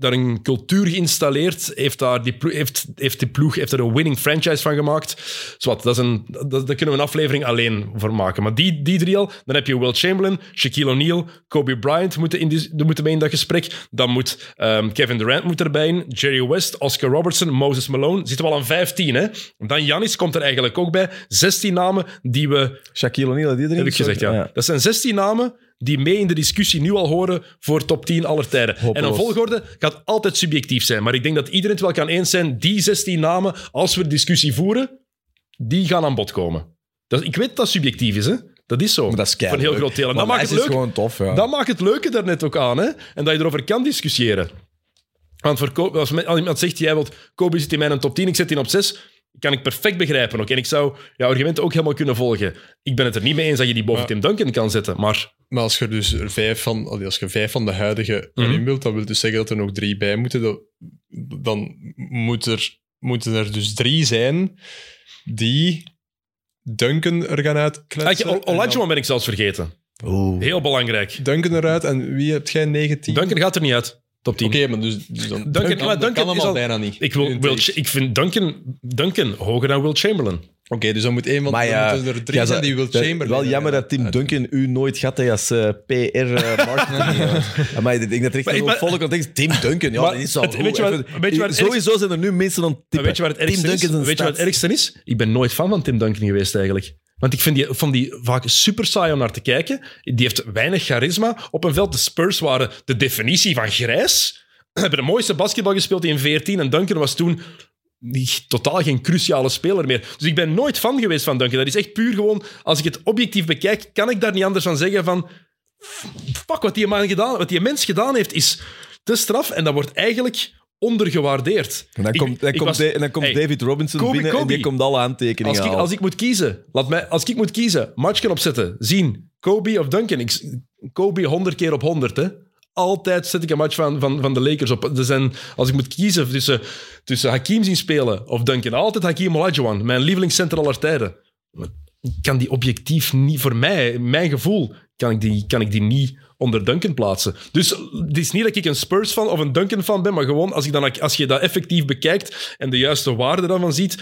daar een cultuur geïnstalleerd, heeft, daar die, ploeg, heeft, heeft die ploeg heeft er een winning franchise van gemaakt. Zwat, dat is een, dat, daar kunnen we een aflevering alleen voor maken. Maar die, die drie al, dan heb je Will Chamberlain, Shaquille O'Neal, Kobe Bryant moeten, in die, moeten mee in dat gesprek. Dan moet ehm, Kevin Durant moet erbij in, Jerry West, Oscar Robertson, Moses Malone. Zitten we al aan 15, hè? Dan Janis komt er eigenlijk ook bij. 16 namen die we Shaquille O'Neal, die erin? heb ik gezegd, ja. Dat zijn 16 namen die mee in de discussie nu al horen voor top 10 aller tijden. En een volgorde gaat altijd subjectief zijn. Maar ik denk dat iedereen het wel kan eens zijn. Die 16 namen, als we de discussie voeren, die gaan aan bod komen. Dat, ik weet dat dat subjectief is, hè. Dat is zo. Maar dat is Voor een heel groot deel. En dat maakt het is leuk. gewoon tof, ja. Dat maakt het leuke daarnet ook aan, hè? En dat je erover kan discussiëren. Want voor Kobe- als iemand zegt, jij wilt, Kobe zit in mijn top 10, ik zet die op 6, kan ik perfect begrijpen ook. En ik zou jouw argumenten ook helemaal kunnen volgen. Ik ben het er niet mee eens dat je die boven Maar- Tim Duncan kan zetten, maar Maar als je dus er vijf van, als je vijf van de huidige Mhm. erin wilt, dat wil dus zeggen dat er nog drie bij moeten. Dat, dan moet er, moeten er dus drie zijn die Duncan er gaan Ah, uitkletsen. ik- Ol- dan Olajuwon ben ik zelfs vergeten. Oeh. Heel belangrijk. Duncan eruit en wie hebt jij 19? Duncan gaat er niet uit. Top 10. Oké, maar dus, dus dan, Duncan- kan, Duncan allemaal al- bijna niet. Ik, wil, Will, ik vind Duncan, Duncan hoger dan Will Chamberlain. Oké, dus dan moet één van Maar ja, dan moeten er drie ja, zijn die wil Chamberlain. Wel jammer dat Tim Duncan u nooit gaat hè, als eh, PR-marketing. maar ik denk dat er echt een aan denkt, Tim Duncan, ja, Maar dat is al het- weet je wat- weet je wat Sowieso zijn er nu mensen aan het tippen. weet je wat het Tim ergste is? Weet je wat het ergste is? Ik ben nooit fan van Tim Duncan geweest eigenlijk. Want ik vind die, vond die vaak super saai om naar te kijken. Die heeft weinig charisma. Op een veld, de Spurs waren de definitie van grijs. Hebben de mooiste basketbal gespeeld in 14 en Duncan was toen totaal geen cruciale speler meer. Dus ik ben nooit fan geweest van Duncan. Dat is echt puur gewoon, als ik het objectief bekijk, kan ik daar niet anders van zeggen van fuck, wat die man gedaan, wat die mens gedaan heeft, is te straf en dat wordt eigenlijk ondergewaardeerd. En dan Ik- komt, dan komt, was- en dan komt Hey, David Robinson Kobe, binnen en Kobe. die komt alle aantekeningen als ik, als ik moet kiezen, laat mij, als ik moet kiezen, matchje opzetten, zien, Kobe of Duncan. Ik, Kobe 100 keer op 100, hè. Altijd zet ik een match van, van, van de Lakers op. Er zijn, als ik moet kiezen tussen, tussen Hakim zien spelen of Duncan, altijd Hakim Olajuwon, mijn lievelingscenter aller tijden. Kan die objectief niet, voor mij, mijn gevoel, kan ik die, kan ik die niet onder Duncan plaatsen. Dus het is niet dat ik een Spurs-fan of een Duncan-fan ben, maar gewoon als, ik dan, als je dat effectief bekijkt en de juiste waarde daarvan ziet,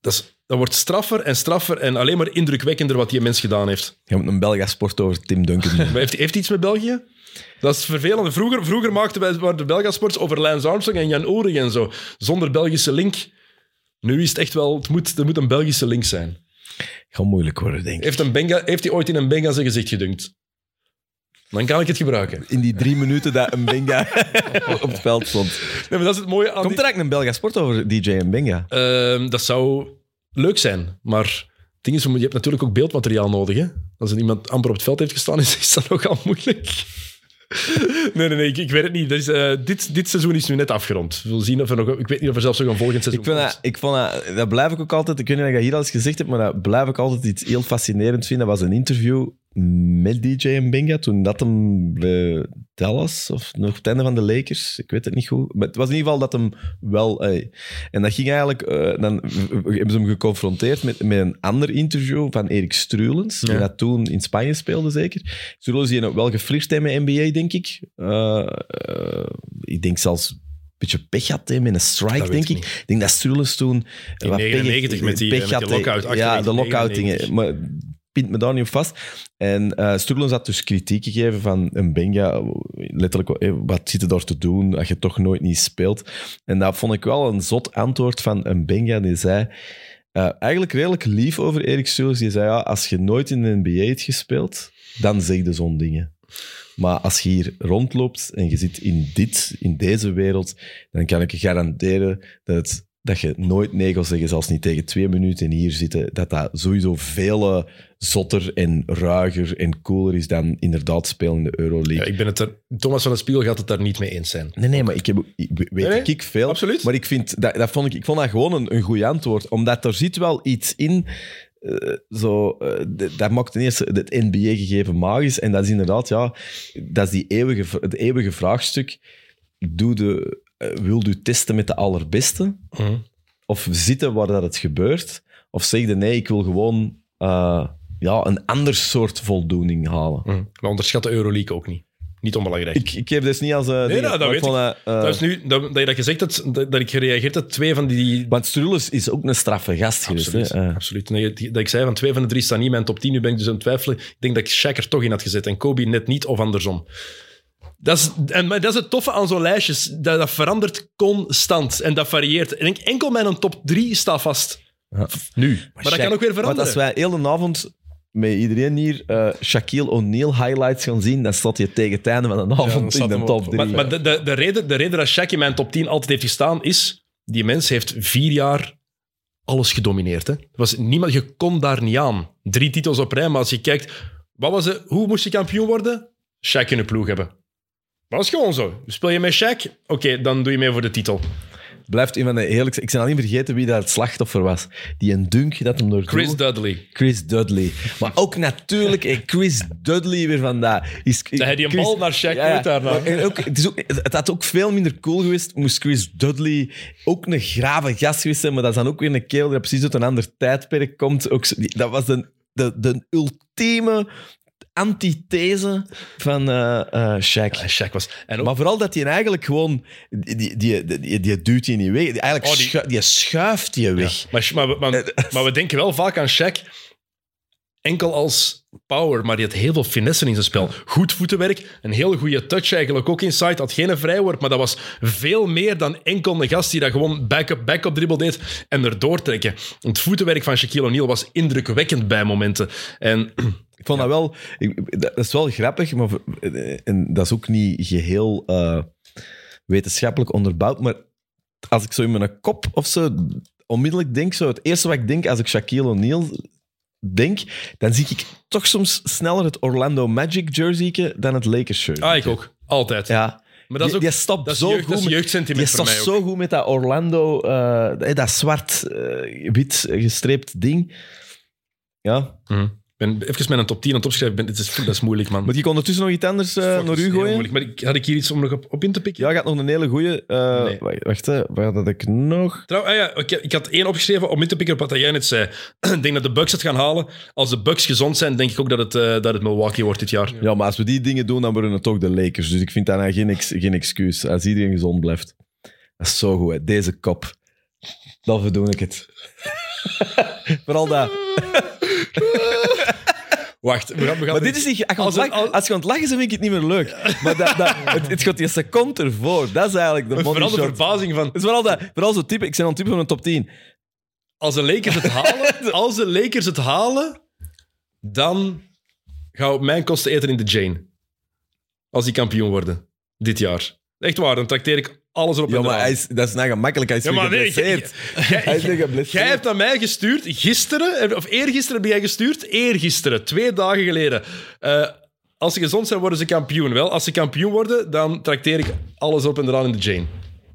dat, is, dat wordt straffer en straffer en alleen maar indrukwekkender wat die mens gedaan heeft. Je moet een Belga sport over Tim Duncan doen. Heeft, heeft hij iets met België? Dat is vervelend. Vroeger, vroeger maakten wij waren de Belgasports over Lance Armstrong en Jan Oerig en zo. Zonder Belgische link. Nu is het echt wel... Het moet, er moet een Belgische link zijn. Gaat moeilijk worden, denk ik. Heeft, een Benga, heeft hij ooit in een Benga zijn gezicht gedunkt? Dan kan ik het gebruiken. In die drie minuten dat een Benga op het veld stond. Nee, maar dat is het mooie aan Komt die- er eigenlijk een Belga sport over DJ en Benga? Ehm, dat zou leuk zijn, maar het ding is, je hebt natuurlijk ook beeldmateriaal nodig. Hè? Als er iemand amper op het veld heeft gestaan, is, is dat nogal moeilijk. Nee, nee, nee, ik, ik weet het niet. Eh, dit, dit seizoen is nu net afgerond. We zullen zien of er nog... Ik weet niet of er zelfs nog een volgend seizoen Ik, vind dat, ik vond dat, dat blijf ik ook altijd, ik weet niet of je dat hier al eens gezegd hebt, maar dat blijf ik altijd iets heel fascinerend vinden. Dat was een interview met DJ en Benga, toen dat hem bij Dallas, of nog op het einde van de Lakers, ik weet het niet goed. Maar het was in ieder geval dat hem wel... ey. En dat ging eigenlijk... eh, dan hebben ze hem geconfronteerd met, met een ander interview van Erik Strulens, die Ja. dat toen in Spanje speelde zeker. Strulens die wel geflirt heeft met NBA, denk ik. Eh, eh, ik denk zelfs een beetje pech had hè, met een strike, denk ik ik. denk dat Strulens toen... In wat pech- 99 met die, pech met die had, lockout, Ja, de 98, lockout dingen. 99. Maar pint me daar niet op vast. En eh Sturgeon had dus kritiek gegeven van een Benga, letterlijk, eh, wat zit er daar te doen als je toch nooit niet speelt? En dat vond ik wel een zot antwoord van een Benga, die zei... eh, eigenlijk redelijk lief over Erik Sturgeon. Die zei, ja, als je nooit in de NBA hebt gespeeld, dan zeg je zo'n dingen. Maar als je hier rondloopt en je zit in dit, in deze wereld, dan kan ik je garanderen dat, het, dat je nooit nee zeggen, zelfs niet tegen twee minuten hier zitten, dat dat sowieso veel zotter en ruiger en cooler is dan inderdaad spelen in de Euroleague. Ja, ik ben het er, Thomas van der Spiegel gaat het daar niet mee eens zijn. Nee, nee, maar ik, heb, ik weet Nee, nee, ik veel. absoluut. Maar ik, vind, dat, dat vond ik, ik vond dat gewoon een, een goed antwoord. Omdat er zit wel iets in... eh, zo, eh, dat maakt ten eerste het NBA-gegeven magisch. En dat is inderdaad, ja, dat is die eeuwige, het eeuwige vraagstuk. Doe de, eh, wil u testen met de allerbeste? Mhm. Of zitten waar dat het gebeurt? Of zeg je nee, ik wil gewoon eh, ja, een ander soort voldoening halen? Mhm. Maar onderschat de Euroleague ook niet. Niet onbelangrijk. Ik, ik heb dus niet als... eh ding, nou, dat weet dat, dat is nu, dat, dat je dat gezegd hebt, dat, dat ik gereageerd heb, twee van die... Want Strulis is ook een straffe gast geweest. Absoluut. Hè? Eh, absoluut. Nee, dat ik zei van twee van de drie staan niet in mijn top 10. Nu ben ik dus aan het twijfelen. Ik denk dat ik Shaq er toch in had gezet en Kobe net niet of andersom. Dat is, en, maar dat is het toffe aan zo'n lijstjes. Dat, dat verandert constant en dat varieert. Ik denk enkel mijn top 3 staat vast. Ja. Nu. Maar, dat kan ook weer Want veranderen. als wij heel de avond met iedereen hier eh, Shaquille O'Neal highlights gaan zien, dan staat je tegen het einde van de avond in de top op- 3. Maar, maar de, de, de, reden, de reden dat Shaq in mijn top 10 altijd heeft gestaan is... Die mens heeft vier jaar alles gedomineerd. Hè. Er was niemand, je kon daar niet aan. Drie titels op rij, maar als je kijkt... Wat was het, hoe moest je kampioen worden? Shaq in de ploeg hebben. Dat was gewoon zo. Speel je met Shaq? Oké, dan doe je mee voor de titel. Blijft een van de heerlijkste... Ik ben al niet vergeten wie daar het slachtoffer was. Die een dunk dat hem door Chris doel- Dudley. Chris Dudley. Maar ook natuurlijk eh, Chris Dudley weer vandaar. Is, Dat hij die een Chris- bal naar Shaq Ja, ja. gooit daarna. Maar en ook, het, is ook, het had ook veel minder cool geweest moest Chris Dudley ook een grave gast geweest zijn, maar dat is dan ook weer een kerel die precies uit een ander tijdperk komt. Ook, zo- die- dat was de, de, de ultieme antithese van eh Shaq. Ja, Shaq was... En ook, Maar vooral dat hij eigenlijk gewoon... Die, die, die, die, die duwt je niet weg. Die, eigenlijk Oh, die- schu- die schuift je weg. Ja, maar, maar, maar, maar we denken wel vaak aan Shaq enkel als power, maar die had heel veel finesse in zijn spel. Goed voetenwerk, een heel goede touch eigenlijk ook inside, had geen vrijworp, maar dat was veel meer dan enkel een gast die dat gewoon back-up, back-up dribbel deed en erdoor trekken. Het voetenwerk van Shaquille O'Neal was indrukwekkend bij momenten. En Ik vond dat wel... ik- dat is wel grappig, maar... eh, En dat is ook niet geheel eh, wetenschappelijk onderbouwd, maar als ik zo in mijn kop of zo onmiddellijk denk, zo het eerste wat ik denk als ik Shaquille O'Neal denk, dan zie ik toch soms sneller het Orlando Magic jersey dan het Lakers shirt. ah, ik ook. Altijd. Ja. Maar dat is ook die, die stopt dat is zo jeugd, dat goed is met- jeugdsentiment Je voor staat mij ook. zo goed met dat Orlando, eh, dat zwart-wit gestreept ding. Ja. Mhm. Ben even met een top 10 aan het opschrijven. Ben, het is, dat is moeilijk, man. Moet ik ondertussen nog iets anders eh, naar u gooien? moeilijk. Maar ik, had ik hier iets om nog op, op in te pikken? Ja, gaat nog een hele goeie. eh, Nee. Wacht, wacht hè. wat had ik nog? Trouw, ah ja, ik, ik had één opgeschreven om in te pikken op wat jij net zei. ik denk dat de Bucks het gaan halen. Als de Bucks gezond zijn, denk ik ook dat het, eh, dat het Milwaukee wordt dit jaar. Ja, maar als we die dingen doen, dan worden het toch de Lakers. Dus ik vind nou geen, ex- geen excuus. Als iedereen gezond blijft. Dat is zo goed, hè. Deze kop. Dan verdoen ik het. Vooral dat. Wacht, we gaan, we gaan Maar dit is niet... Als je, Als lachen- als je aan het lachen bent, vind ik het niet meer leuk. Maar dat, dat, het, het gaat die seconde ervoor. Dat is eigenlijk de Vooral de verbazing van... Het is vooral, dat, vooral zo type... Ik ben aan het typen van een top 10. Als de Lakers het halen, als de Lakers het halen, dan gaan we op mijn kosten eten in de Jane. Als die kampioen worden. Dit jaar. Echt waar, dan trakteer ik alles op Ja, maar hij is, dat is nou gemakkelijk. Hij is Ja, weer maar nee, geblesseerd. jij- Hij is weer Jij geblesseerd. hebt aan mij gestuurd, gisteren, of eergisteren heb jij gestuurd, eergisteren, twee dagen geleden. Eh, als ze gezond zijn, worden ze kampioen. Wel, als ze kampioen worden, dan trakteer ik alles op en eraan in de Jane.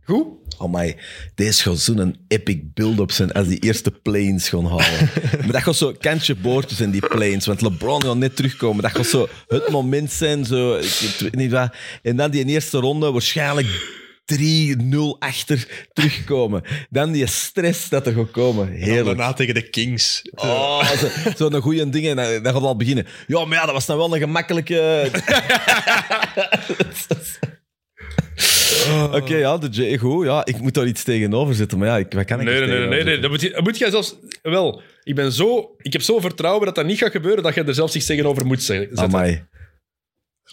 Goed? Oh my, deze gaat zo'n epic build-up zijn als die eerste planes gaan halen. maar dat gaat zo kantje boord zijn, die planes. Want LeBron gaat net terugkomen. Dat gaat zo het moment zijn. Zo, ik, ik weet niet wat. En dan die eerste ronde waarschijnlijk 3-0 achter terugkomen. Dan die stress dat er gaat komen. En Heerlijk. daarna tegen de Kings. Oh, zo- zo'n goede ding. En dan, dan gaat het al beginnen. Ja, maar ja, dat was nou wel een gemakkelijke... Oké, ja, de J, goed. Ja, ik moet daar iets tegenover zetten, maar ja, ik, wat kan ik Nee, nee, nee, nee. Dat moet, je, dat moet jij zelfs... Wel, ik, ben zo, ik heb zo vertrouwen dat dat niet gaat gebeuren dat je er zelfs iets tegenover moet zetten? Amai.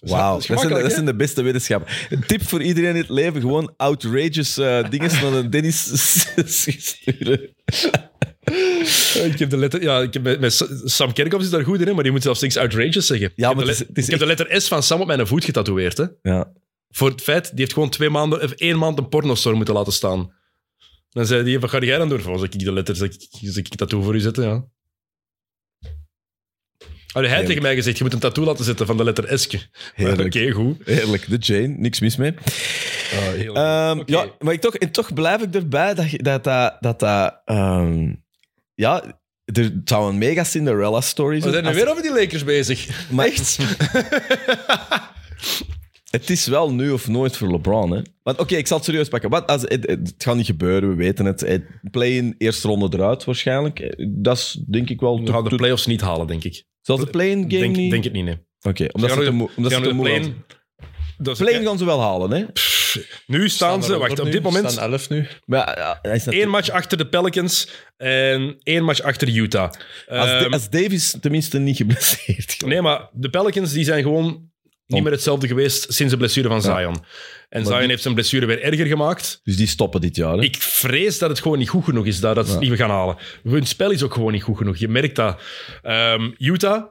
Wauw, Dat is dat, zijn, dat de beste wetenschappen. Een tip voor iedereen in het leven: gewoon outrageous eh dingen naar een Dennis sturen. Ik heb de letter... Ja, ik heb met, met Sam Kerkhoff is daar goed in, hè, maar die moet zelfs niks outrageous zeggen. Ja, ik heb, maar de, het is- le- het is ik heb de letter S van Sam op mijn voet getatoeëerd. Hè. Ja. Voor het feit, die heeft gewoon twee maanden, of één maand een pornostore moeten laten staan. Dan zei die, wat ga jij dan doen? Zal ik de letter, zal ik, ik een tattoo voor u zetten? Ja. Hij had Heerlijk. tegen mij gezegd, je moet een tattoo laten zetten van de letter S. Oké, goed. Heerlijk, de Jane, niks mis mee. heel Ehm. Ja, maar ik toch, en toch blijf ik erbij dat je- dat dat... dat, dat ehm, ja, er het zou een mega Cinderella-story We zijn. zijn nu Als- weer over die Lakers bezig. Maar- Echt? Het is wel nu of nooit voor LeBron, hè. Want oké, ik zal het serieus pakken. Wat als, het, gaat niet gebeuren, we weten het. het play-in, eerste ronde eruit waarschijnlijk. Dat is denk ik wel... We gaan de playoffs niet halen, denk ik. Zelfs de play-in game Denk, niet? denk het niet, nee. Oké, omdat ze gaan moe omdat ze te moe Play-in gaan ze wel halen, hè. Nu staan ze, wacht, op dit moment staan 11 nu. Maar ja, ja, hij is één natuurlijk- match achter de Pelicans en één match achter Utah. als, Ehm, als Davis tenminste niet geblesseerd Nee, maar de Pelicans die zijn gewoon niet meer hetzelfde geweest sinds de blessure van Ja. Zion. En Maar Zion die- heeft zijn blessure weer erger gemaakt. Dus die stoppen dit jaar, hè. Ik vrees dat het gewoon niet goed genoeg is, dat, dat ze het niet gaan halen. Hun spel is ook gewoon niet goed genoeg. Je merkt dat. Ehm, Utah,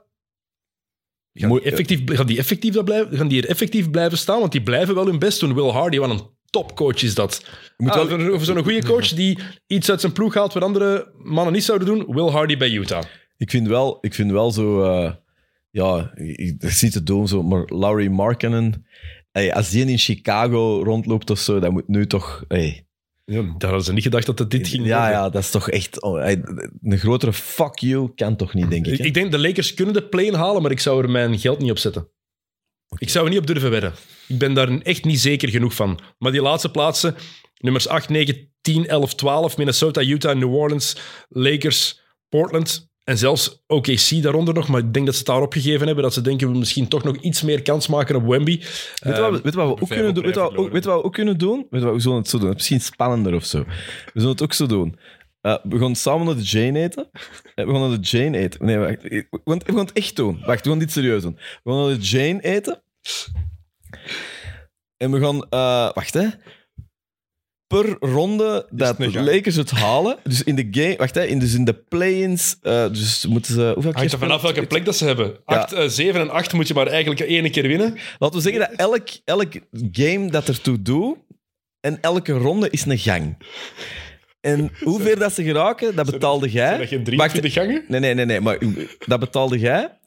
gaan die, effectief, gaan, die effectief dat blijven, gaan die er effectief blijven staan? Want die blijven wel hun best doen. Will Hardy, wat een topcoach is dat. moet Ah, wel- over- over zo'n goede coach die iets uit zijn ploeg haalt wat andere mannen niet zouden doen. Will Hardy bij Utah. Ik vind wel, ik vind wel zo... eh, ja, ik, zie het doen, zo, maar Laurie Markkinen... Hey, als die in Chicago rondloopt of zo, dan moet nu toch... Hey, Ja, daar hadden ze niet gedacht dat het dit ging ja, worden. ja, dat is toch echt... oh, hey, een grotere fuck you kan toch niet, denk ik. Ik, hè? ik denk de Lakers kunnen de play halen, maar ik zou er mijn geld niet op zetten. Ik zou er niet op durven wedden. Ik ben daar echt niet zeker genoeg van. Maar die laatste plaatsen, nummers 8, 9, 10, 11, 12, Minnesota, Utah, New Orleans, Lakers, Portland en zelfs OKC daaronder nog. Maar ik denk dat ze het daar opgegeven hebben, dat ze denken we misschien toch nog iets meer kans maken op Wemby. Weet je wat, we- weet je wat we ook kunnen doen? Weet je wat, we ook- weet je wat we ook kunnen doen? Weet wat, we zullen het zo doen. Misschien spannender of zo. We zullen het ook zo doen. Eh, we gaan samen naar de Jane eten. Eh, we gaan naar de Jane eten. Nee, wacht. We gaan, we gaan het echt doen. Wacht, we gaan dit serieus doen. We gaan naar de Jane eten. En we gaan... eh, wacht, hè. Per ronde dat de gang. Lakers het halen. Dus in de game... Wacht, hè. In, dus in de play-ins... eh, dus moeten ze... Hoeveel keer er vanaf welke plek dat ze hebben. 8, 7 en 8 moet je maar eigenlijk één keer winnen. Laten we zeggen dat elk, elk game dat ertoe doet, en elke ronde is een gang. En hoeveel dat ze geraken, dat betaalde Zijn jij. dat geen Wacht, 23 gangen? nee, nee, nee, nee, maar dat betaalde jij.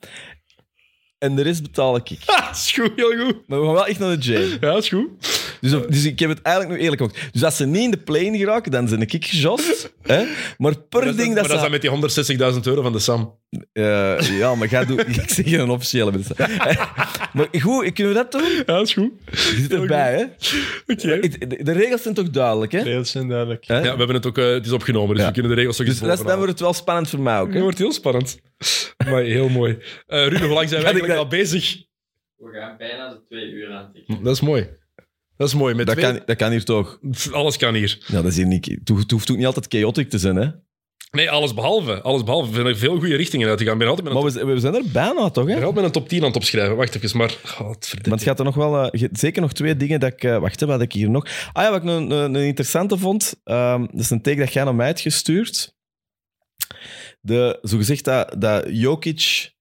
En de rest betaal ik. Ha, is goed, heel goed. Maar we gaan wel echt naar de Jane. Ja, is goed. Dus, dus ik heb het eigenlijk nu eerlijk gemaakt. Dus als ze niet in de plane geraken, dan zijn ik gejost. Hè? Maar per Maar dat, ding is, dat maar dat is ze... dan met die 160.000 euro van de Sam. Eh, ja, maar ga doen... Ik zeg je een officiële mensen. maar goed, kunnen we dat doen? Ja, is goed. Je zit erbij, hè? Oké. De, de regels zijn toch duidelijk, hè? Regels zijn duidelijk. Hè? Ja, we hebben het ook, eh, het is opgenomen, dus Ja. we kunnen de regels toch Dus eens dat, dan wordt het wel spannend voor mij ook. Het Hè? wordt heel spannend. Maar heel mooi. Eh Ruud, hoe lang zijn ik eigenlijk dat- al bezig? We gaan bijna de twee uur aan tikken. Dat is mooi. Dat is mooi. Met Dat, twee- kan, dat kan hier toch? Alles kan hier. Ja, dat is hier niet... Het hoeft, ook niet altijd chaotic te zijn, hè? Nee, alles behalve. Alles behalve. We zijn er veel goede richtingen uit te gaan. Altijd met een, Maar we, we zijn er bijna, toch, ik ben hè? altijd met een top 10 aan het opschrijven. Wacht even, maar... Oh, verdient. Maar het gaat er nog wel... eh, zeker nog twee dingen dat ik... eh, wacht, hè, wat ik hier nog... Ah ja, wat ik een, een, een interessante vond. ehm, dat is een teken dat jij naar mij hebt gestuurd. De, zogezegd dat, dat Jokic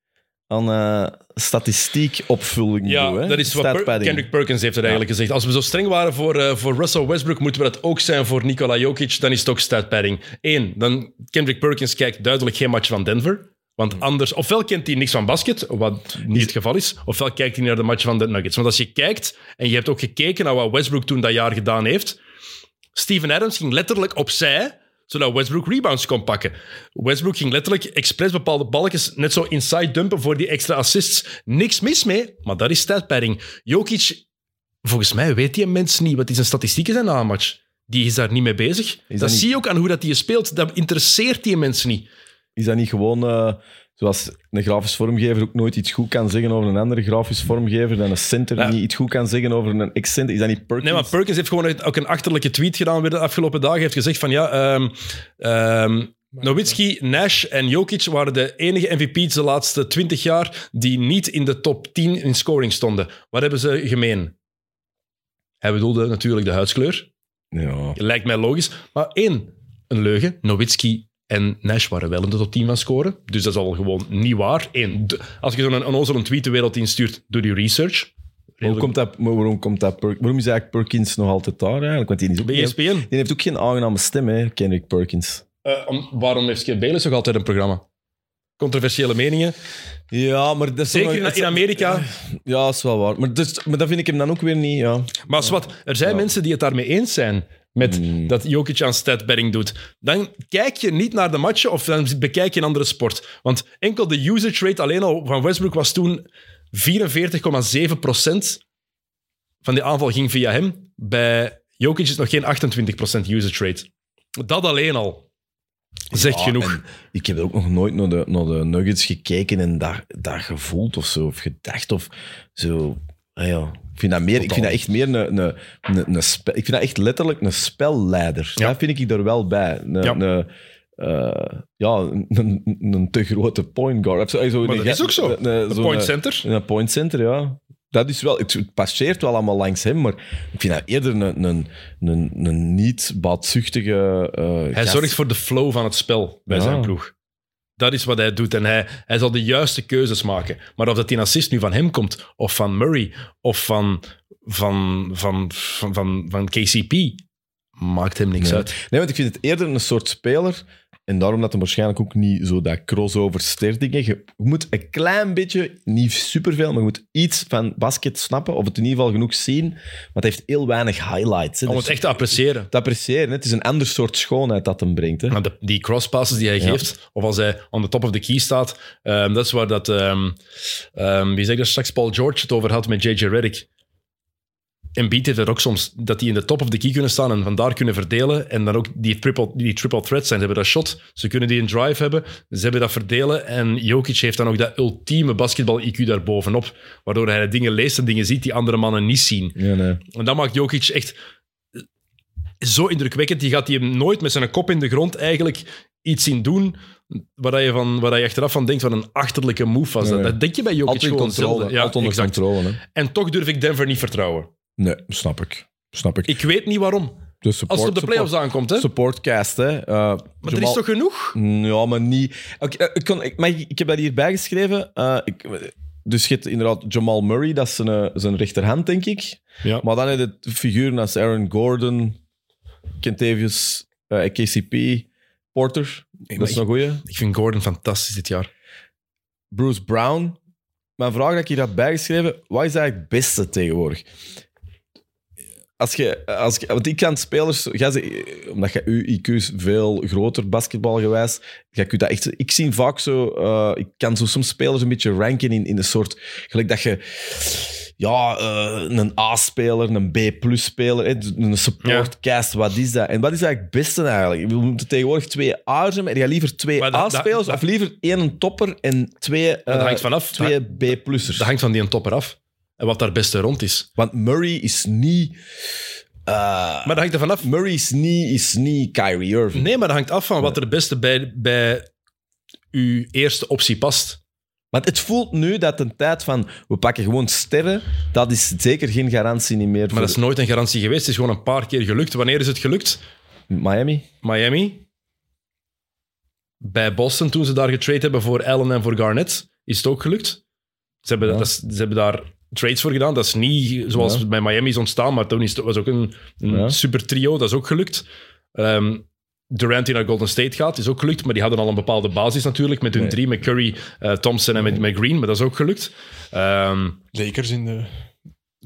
aan eh statistiekopvulling Ja, doet, hè? dat is wat Per-. Kendrick Perkins heeft er eigenlijk gezegd. Als we zo streng waren voor, eh, voor Russell Westbrook, moeten we dat ook zijn voor Nikola Jokic. Dan is het ook statpadding. Eén, dan Kendrick Perkins kijkt duidelijk geen match van Denver. Want anders, ofwel kent hij niks van basket, wat niet het geval is, ofwel kijkt hij naar de match van de Nuggets. Want als je kijkt, en je hebt ook gekeken naar wat Westbrook toen dat jaar gedaan heeft, Steven Adams ging letterlijk opzij, zodat Westbrook rebounds kon pakken. Westbrook ging letterlijk expres bepaalde balkjes net zo inside dumpen voor die extra assists. Niks mis mee, maar dat is statpadding. Jokic, volgens mij weet die mens niet wat die zijn statistieken zijn na een match. Die is daar niet mee bezig. dat dat niet- zie je ook aan hoe dat hij speelt. Dat interesseert die mensen niet. Is dat niet gewoon... eh, Zoals een grafisch vormgever ook nooit iets goed kan zeggen over een andere grafisch vormgever, dan een center Ja. niet iets goed kan zeggen over een ex-center. Is dat niet Perkins? Nee, maar Perkins heeft gewoon ook een achterlijke tweet gedaan weer de afgelopen dagen. Hij heeft gezegd van ja, ehm ehm, Nowitzki, Nash en Jokic waren de enige MVP's de laatste 20 jaar die niet in de top 10 in scoring stonden. Wat hebben ze gemeen? Hij bedoelde natuurlijk de huidskleur. Ja. Lijkt mij logisch. Maar één, een leugen. Nowitzki en Nash waren wel in de top 10 van scoren. Dus dat is al gewoon niet waar. Eén, als je zo'n onnozele tweet de wereld instuurt, doe die research. Waarom komt dat, waarom, komt dat waarom is eigenlijk Perkins nog altijd daar eigenlijk? Want die, is ook Bij E die heeft ook geen aangename stem, hè, Kendrick Perkins. Eh, om- waarom heeft Skip Bayless ook altijd een programma? Controversiële meningen. Ja, maar dat is Zeker in, nog- in Amerika. Ja, dat is wel waar. Maar, dus, maar dat vind ik hem dan ook weer niet, ja. Maar wat, er zijn Ja. mensen die het daarmee eens zijn met Hmm. dat Jokic aan statbetting doet. Dan kijk je niet naar de matchen of dan bekijk je een andere sport. Want enkel de usage rate alleen al van Westbrook was toen 44,7% van die aanval ging via hem. Bij Jokic is nog geen 28% usage rate. Dat alleen al zegt Ja, genoeg. en Ik heb ook nog nooit naar de, naar de Nuggets gekeken en dat, dat gevoeld of zo, of gedacht of zo. Ah ja. Ik vind dat, meer, ik vind dat echt meer een, een, een, een spel, ik vind dat echt letterlijk een spelleider. Ja. Dat vind ik er wel bij. Een, Ja. een, eh, ja, een, een, te grote point guard. Zo, zo, Maar een- dat is ook zo. een- point center. Een point center, ja. Dat is wel, het, passeert wel allemaal langs hem, maar ik vind dat eerder een, een, een, een niet baatzuchtige. eh, Hij gast. zorgt voor de flow van het spel bij Ja. zijn ploeg. Dat is wat hij doet. En hij, hij zal de juiste keuzes maken. Maar of dat die assist nu van hem komt, of van Murray, of van, van, van, van, van, van KCP, maakt hem niks Nee. uit. Nee, want ik vind het eerder een soort speler. En daarom dat hij waarschijnlijk ook niet zo dat crossover ster dingen. Je moet een klein beetje, niet superveel, maar je moet iets van basket snappen. Of het in ieder geval genoeg zien. Want hij heeft heel weinig highlights. Hè. Om Dus het echt te appreciëren. te appreciëren. hè. Het is een ander soort schoonheid dat hem brengt. Hè. Maar de, die crosspasses die hij Ja. geeft, of als hij on the top of the key staat, ehm, dat is waar dat, ehm, ehm, wie zei dat straks, Paul George het over had met JJ Redick. En Beat heeft er ook soms dat die in de top of the key kunnen staan en vandaar kunnen verdelen. En dan ook die triple, die triple threat zijn. Ze hebben dat shot, ze kunnen die een drive hebben, ze hebben dat verdelen. En Jokic heeft dan ook dat ultieme basketbal-IQ daarbovenop. Waardoor hij dingen leest en dingen ziet die andere mannen niet zien. Ja, nee. En dat maakt Jokic echt zo indrukwekkend. Die gaat hij hem nooit met zijn kop in de grond eigenlijk iets zien doen waar je, van, waar je achteraf van denkt van een achterlijke move was. Dat, Nee. dat denk je bij Jokic Altijd gewoon controle. Ja, altijd onder controle. Hè. En toch durf ik Denver niet vertrouwen. Nee, snap ik. Snap ik. Ik weet niet waarom. De support, Als het op de playoffs support, aankomt, hè. supportcast, hè. Uh, Maar er is toch genoeg? Ja, maar niet. Oké, eh, ik, kon, ik, maar ik, ik heb dat hierbij geschreven. Eh, ik, dus je hebt inderdaad Jamal Murray, dat is zijn, eh, zijn rechterhand, denk ik. Ja. Maar dan heb je figuren als Aaron Gordon, Kentavious, eh, KCP, Porter. dat is ik- een goeie. Ik vind Gordon fantastisch dit jaar. Bruce Brown. Mijn vraag dat ik hier had bijgeschreven, wat is eigenlijk het beste tegenwoordig? Als je, als je, want ik kan spelers, jij omdat je, uw IQ is veel groter basketbalgewijs, jij kunt dat echt, ik zie vaak zo, eh, ik kan zo soms spelers een beetje ranken in, in een soort, gelijk dat je, ja, eh, een A-speler, een B-plus-speler, een supportcast, wat is dat? En wat is eigenlijk het beste eigenlijk? We moeten tegenwoordig twee A's hebben. Heb je liever twee A-spelers of liever één topper en twee, dat eh, hangt vanaf. twee B-plussers? Dat hangt van die een topper af. En wat daar beste rond is. Want Murray is niet... eh, Maar dat hangt er vanaf. Murray is niet, is niet Kyrie Irving. Nee, maar dat hangt af van wat er het beste bij, bij uw eerste optie past. Want het voelt nu dat een tijd van we pakken gewoon sterren, dat is zeker geen garantie niet meer Maar voor dat is nooit een garantie geweest. Het is gewoon een paar keer gelukt. Wanneer is het gelukt? Miami. Miami. Bij Boston, toen ze daar getrade hebben voor Allen en voor Garnett, is het ook gelukt. Ze hebben, Ja. dat ze hebben daar trades voor gedaan. Dat is niet zoals Ja. bij Miami is ontstaan, maar toen is het, was ook een, een Ja. super trio. Dat is ook gelukt. Ehm, Durant die naar Golden State gaat, is ook gelukt. Maar die hadden al een bepaalde basis natuurlijk. Met hun Nee. drie, met Curry, eh, Thompson en met, met Green. Maar dat is ook gelukt. Ehm, Lakers in de...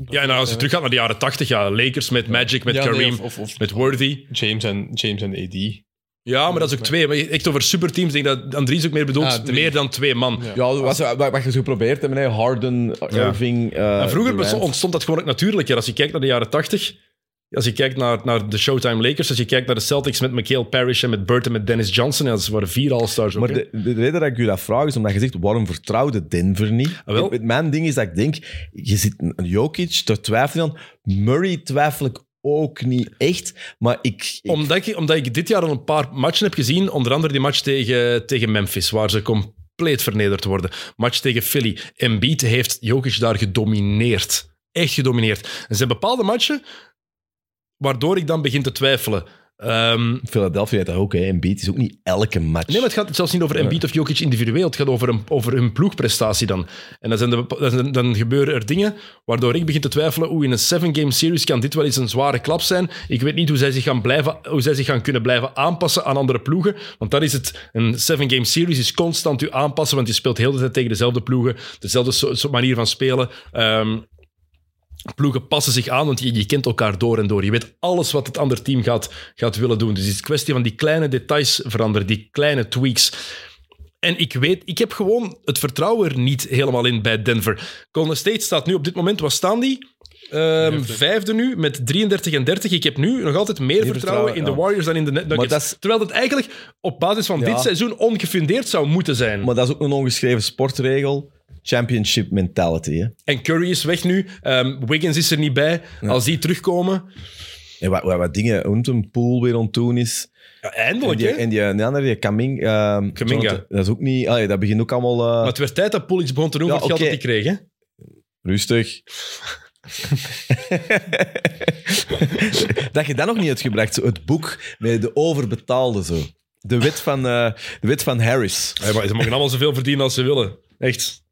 ja, en als je teruggaat naar de jaren tachtig, ja, Lakers met Magic, met Ja, nee, Kareem, of, of, of met Worthy. James, en, James en AD. Ja, maar dat is ook twee. Maar echt over superteams, denk ik dat Andries ook meer bedoelt. Ah, meer dan twee man. Ja. Ja, wat, wat, wat je zo geprobeerd hebt, hè, Harden, Irving... eh, En vroeger Durant. ontstond dat gewoon ook natuurlijker. Als je kijkt naar de jaren tachtig, Als je kijkt naar, naar de Showtime Lakers, als je kijkt naar de Celtics met Mikhail Parrish en met Burt en met Dennis Johnson, ja, dat waren vier All-Stars ook, Maar hè. de, de reden dat ik u dat vraag is omdat je zegt, waarom vertrouwde Denver niet? Ah, wel. Het- Mijn ding is dat ik denk, je zit een Jokic, daar twijfel je aan. Murray twijfel ik ook niet echt, maar ik... Omdat ik, omdat ik dit jaar al een paar matchen heb gezien, onder andere die match tegen, tegen Memphis, waar ze compleet vernederd worden. Match tegen Philly. Embiid heeft Jokic daar gedomineerd. Echt gedomineerd. En zijn bepaalde matchen waardoor ik dan begin te twijfelen. Ehm, Philadelphia heeft dat ook, hè. Embiid is ook niet elke match. Nee, maar het gaat zelfs niet over Embiid of Jokic individueel. Het gaat over, een, over hun ploegprestatie dan. En dan, zijn de, dan, gebeuren er dingen waardoor ik begin te twijfelen oeh, in een seven-game series kan dit wel eens een zware klap zijn. Ik weet niet hoe zij zich gaan, blijven, hoe zij zich gaan kunnen blijven aanpassen aan andere ploegen. Want dat is het. Een seven-game series is constant u aanpassen, want je speelt heel de tijd tegen dezelfde ploegen, dezelfde so- so- manier van spelen. Ehm, ploegen passen zich aan, want je, je kent elkaar door en door. Je weet alles wat het andere team gaat, gaat willen doen. Dus het is een kwestie van die kleine details veranderen, die kleine tweaks. En ik weet, ik heb gewoon het vertrouwen er niet helemaal in bij Denver. Golden State staat nu op dit moment, wat staan die? Ehm, vijfde. nu, met 33 en 30. Ik heb nu nog altijd meer, vertrouwen, vertrouwen, in de. Warriors dan in de Nuggets. dat Terwijl het eigenlijk op basis van Ja. dit seizoen ongefundeerd zou moeten zijn. Maar dat is ook een ongeschreven sportregel. Championship mentality, hè. En Curry is weg nu. Ehm, Wiggins is er niet bij. Als die terugkomen... En wat, wat, wat dingen, pool weer aan het doen is. Ja, En eindelijk, die, hè? en die, die andere, die Kaming, ehm, Kaminga. Jonathan, dat is ook niet... allee, dat begint ook allemaal... eh, Maar het werd tijd dat Poel iets begon te doen Ja, geld dat hij kreeg, hè? Rustig. dat je dat nog niet hebt gebracht, zo het boek met de overbetaalde zo. De wet van, de wet van Harris. Ja, maar ze mogen allemaal zoveel verdienen als ze willen. Echt.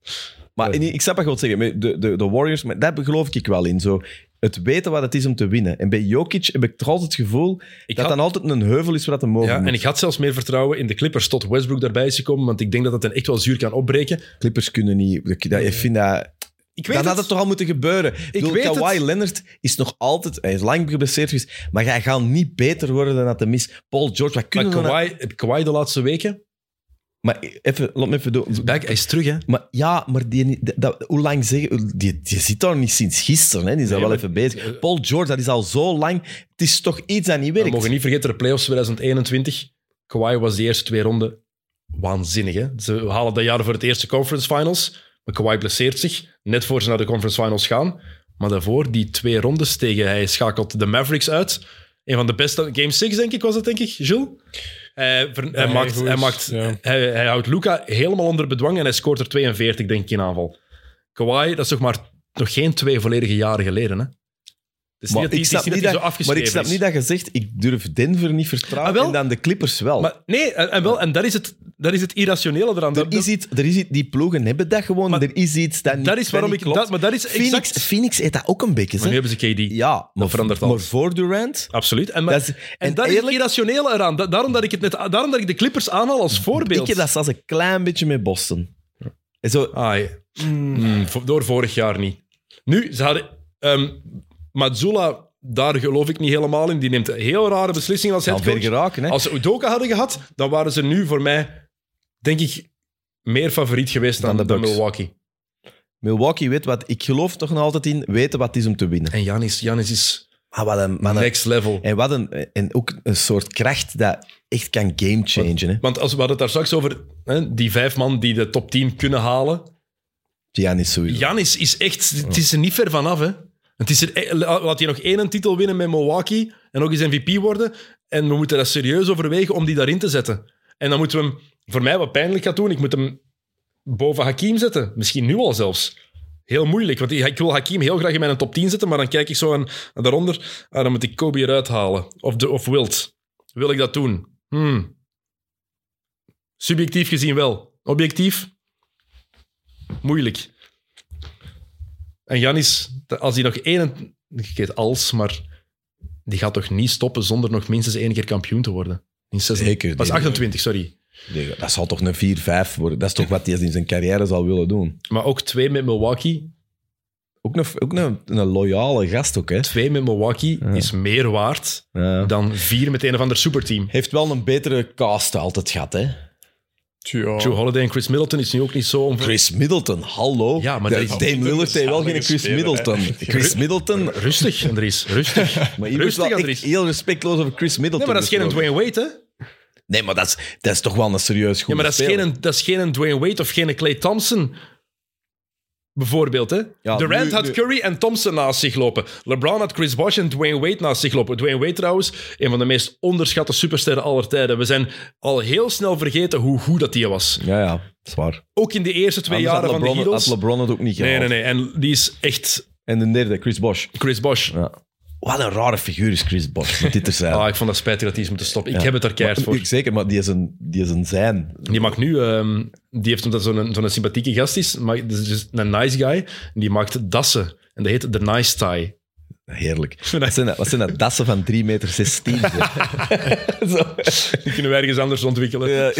Maar Ja. ik snap wat je wilt zeggen. De, de, de Warriors, maar daar geloof ik wel in. Zo. Het weten wat het is om te winnen. En bij Jokic heb ik toch altijd het gevoel Ik dat had- dan altijd een heuvel is waar dat mogen Ja, moet. en ik had zelfs meer vertrouwen in de Clippers tot Westbrook daarbij is gekomen, want ik denk dat dat hen echt wel zuur kan opbreken. Clippers kunnen niet... Ik, dat, ik vind dat... Ik weet Dan had het. toch al moeten gebeuren. Ik bedoel, weet Kawhi het. Leonard is nog altijd... Hij is lang geblesseerd geweest, maar hij gaat niet beter worden dan dat hij mis. Paul George, wat Maar kunnen we... nou- Kawhi, heb Kawhi de laatste weken? Maar even, laat me even doen. Back, hij is terug, hè? Maar ja, maar die, dat, hoe lang zeggen... Die, die zit daar niet sinds gisteren, hè. Die is Nee, wel even bezig. Paul George, dat is al zo lang... Het is toch iets dat niet We werkt. mogen niet vergeten, de playoffs 2021. Kawhi was de eerste twee ronden waanzinnig, hè? Ze halen dat jaar voor het eerste conference finals. Maar Kawhi blesseert zich, net voor ze naar de conference finals gaan. Maar daarvoor, die twee rondes tegen... Hij schakelt de Mavericks uit. Een van de beste... Game 6, denk ik, was dat, denk ik, Jules? Hij, ver- hij, maakt, hij, maakt, ja. hij, hij houdt Luca helemaal onder bedwang en hij scoort er 42, denk ik, in aanval. Kawhi, dat is toch maar nog geen twee volledige jaren geleden, hè? Maar ik, snap niet dat dat, hij zo maar ik afgeschreven snap is. niet dat je zegt, ik durf Denver niet vertrouwen Ah, wel. en dan de Clippers wel. Maar nee, en, en wel, en dat is het, dat is het irrationele eraan. er is iets, er is iets, die ploegen hebben dat gewoon, Maar er is iets dat niet dat is waarom ik... klopt. Dat, maar dat is Phoenix, exact... Phoenix heeft dat ook een beetje. Maar nu hebben ze KD. Ja, maar, verandert maar voor Durant... Absoluut. En, maar, Dat is, en, en dat is het irrationele eraan. Da- daarom, dat ik het net, daarom dat ik de Clippers aanhaal als voorbeeld. ik heb dat zelfs een klein beetje met Boston. En zo, Ah, ja. Mm, door vorig jaar niet. Nu, ze hadden... ehm Mazzula, daar geloof ik niet helemaal in. Die neemt heel rare beslissingen als headcoach. geraken. Hè? Als ze Udoka hadden gehad, dan waren ze nu voor mij, denk ik, meer favoriet geweest dan, Dan de dan Bucks. Milwaukee. Milwaukee weet wat... Ik geloof toch nog altijd in weten wat het is om te winnen. En Janis, Janis is Maar wat een... wat een- next level. en, wat een, en ook een soort kracht dat echt kan gamechangen. hè. Want als we hadden het daar straks over hè, die vijf man die de top 10 kunnen halen. Giannis sowieso. Janis is echt, het is er niet ver vanaf. Hè. Het is er, eh, laat hij nog één titel winnen met Milwaukee en nog eens MVP worden. En we moeten dat serieus overwegen om die daarin te zetten. En dan moeten we hem, voor mij wat pijnlijk gaat doen, ik moet hem boven Hakim zetten. Misschien nu al zelfs. Heel moeilijk, want ik wil Hakim heel graag in mijn top 10 zetten, maar dan kijk ik zo aan, aan daaronder, ah, dan moet ik Kobe eruit halen. Of, de, of Wilt. Wil ik dat doen? Hmm. Subjectief gezien wel. Objectief? Moeilijk. En Janis, als hij nog één... Ik weet als, maar die gaat toch niet stoppen zonder nog minstens één keer kampioen te worden? In Zeker. Was Die- 28, sorry. Nee, Dat zal toch een 4-5 worden. Dat is toch wat hij in zijn carrière zal willen doen. Maar ook twee met Milwaukee. Ook een, ook een, een loyale gast ook, hè. Twee met Milwaukee Ja. is meer waard Ja. dan vier met een of ander superteam. Heeft wel een betere cast altijd gehad, hè. Ja. Joe Holiday en Chris Middleton is nu ook niet zo... onver- Chris Middleton, hallo. Ja, maar is- Dame Lillard heeft wel geen Chris spelen, Middleton. Chris Middleton... Rustig, Andries. Rustig. Maar je Rustig, wel Andries. heel respectloos over Chris Middleton. Nee, maar dat is geen. Dwayne Wade, hè? Nee, maar dat is, dat is toch wel een serieus Ja, goede maar dat is, speler. geen, dat is geen Dwayne Wade of geen Clay Thompson. Bijvoorbeeld, hè? Ja, Durant nu- had nu- Curry en Thompson naast zich lopen. LeBron had Chris Bosh en Dwayne Wade naast zich lopen. Dwayne Wade trouwens, een van de meest onderschatte supersterren aller tijden. We zijn al heel snel vergeten hoe goed dat die was. Ja, ja, zwaar. Ook in de eerste twee Anders jaren van de Heatles. had LeBron het ook niet Nee, gehaald. nee, nee. En die is echt En de derde, Chris Bosh. Chris Bosh. Ja. Wat een rare figuur is Chris Bosh, met dit te zijn. Ah, ik vond dat spijtig dat hij is moeten stoppen. Ik Ja. heb het er keihard voor. Zeker, maar die is een, die is een zijn. Die maakt nu, ehm, die heeft omdat zo'n zo'n sympathieke gast is, maar dat is dus een nice guy, en die maakt dassen. En dat heet de Nice Tie. Heerlijk. Wat zijn dat, wat zijn dat dassen van 3 meter 16? Zo. Die kunnen we ergens anders ontwikkelen. Ja.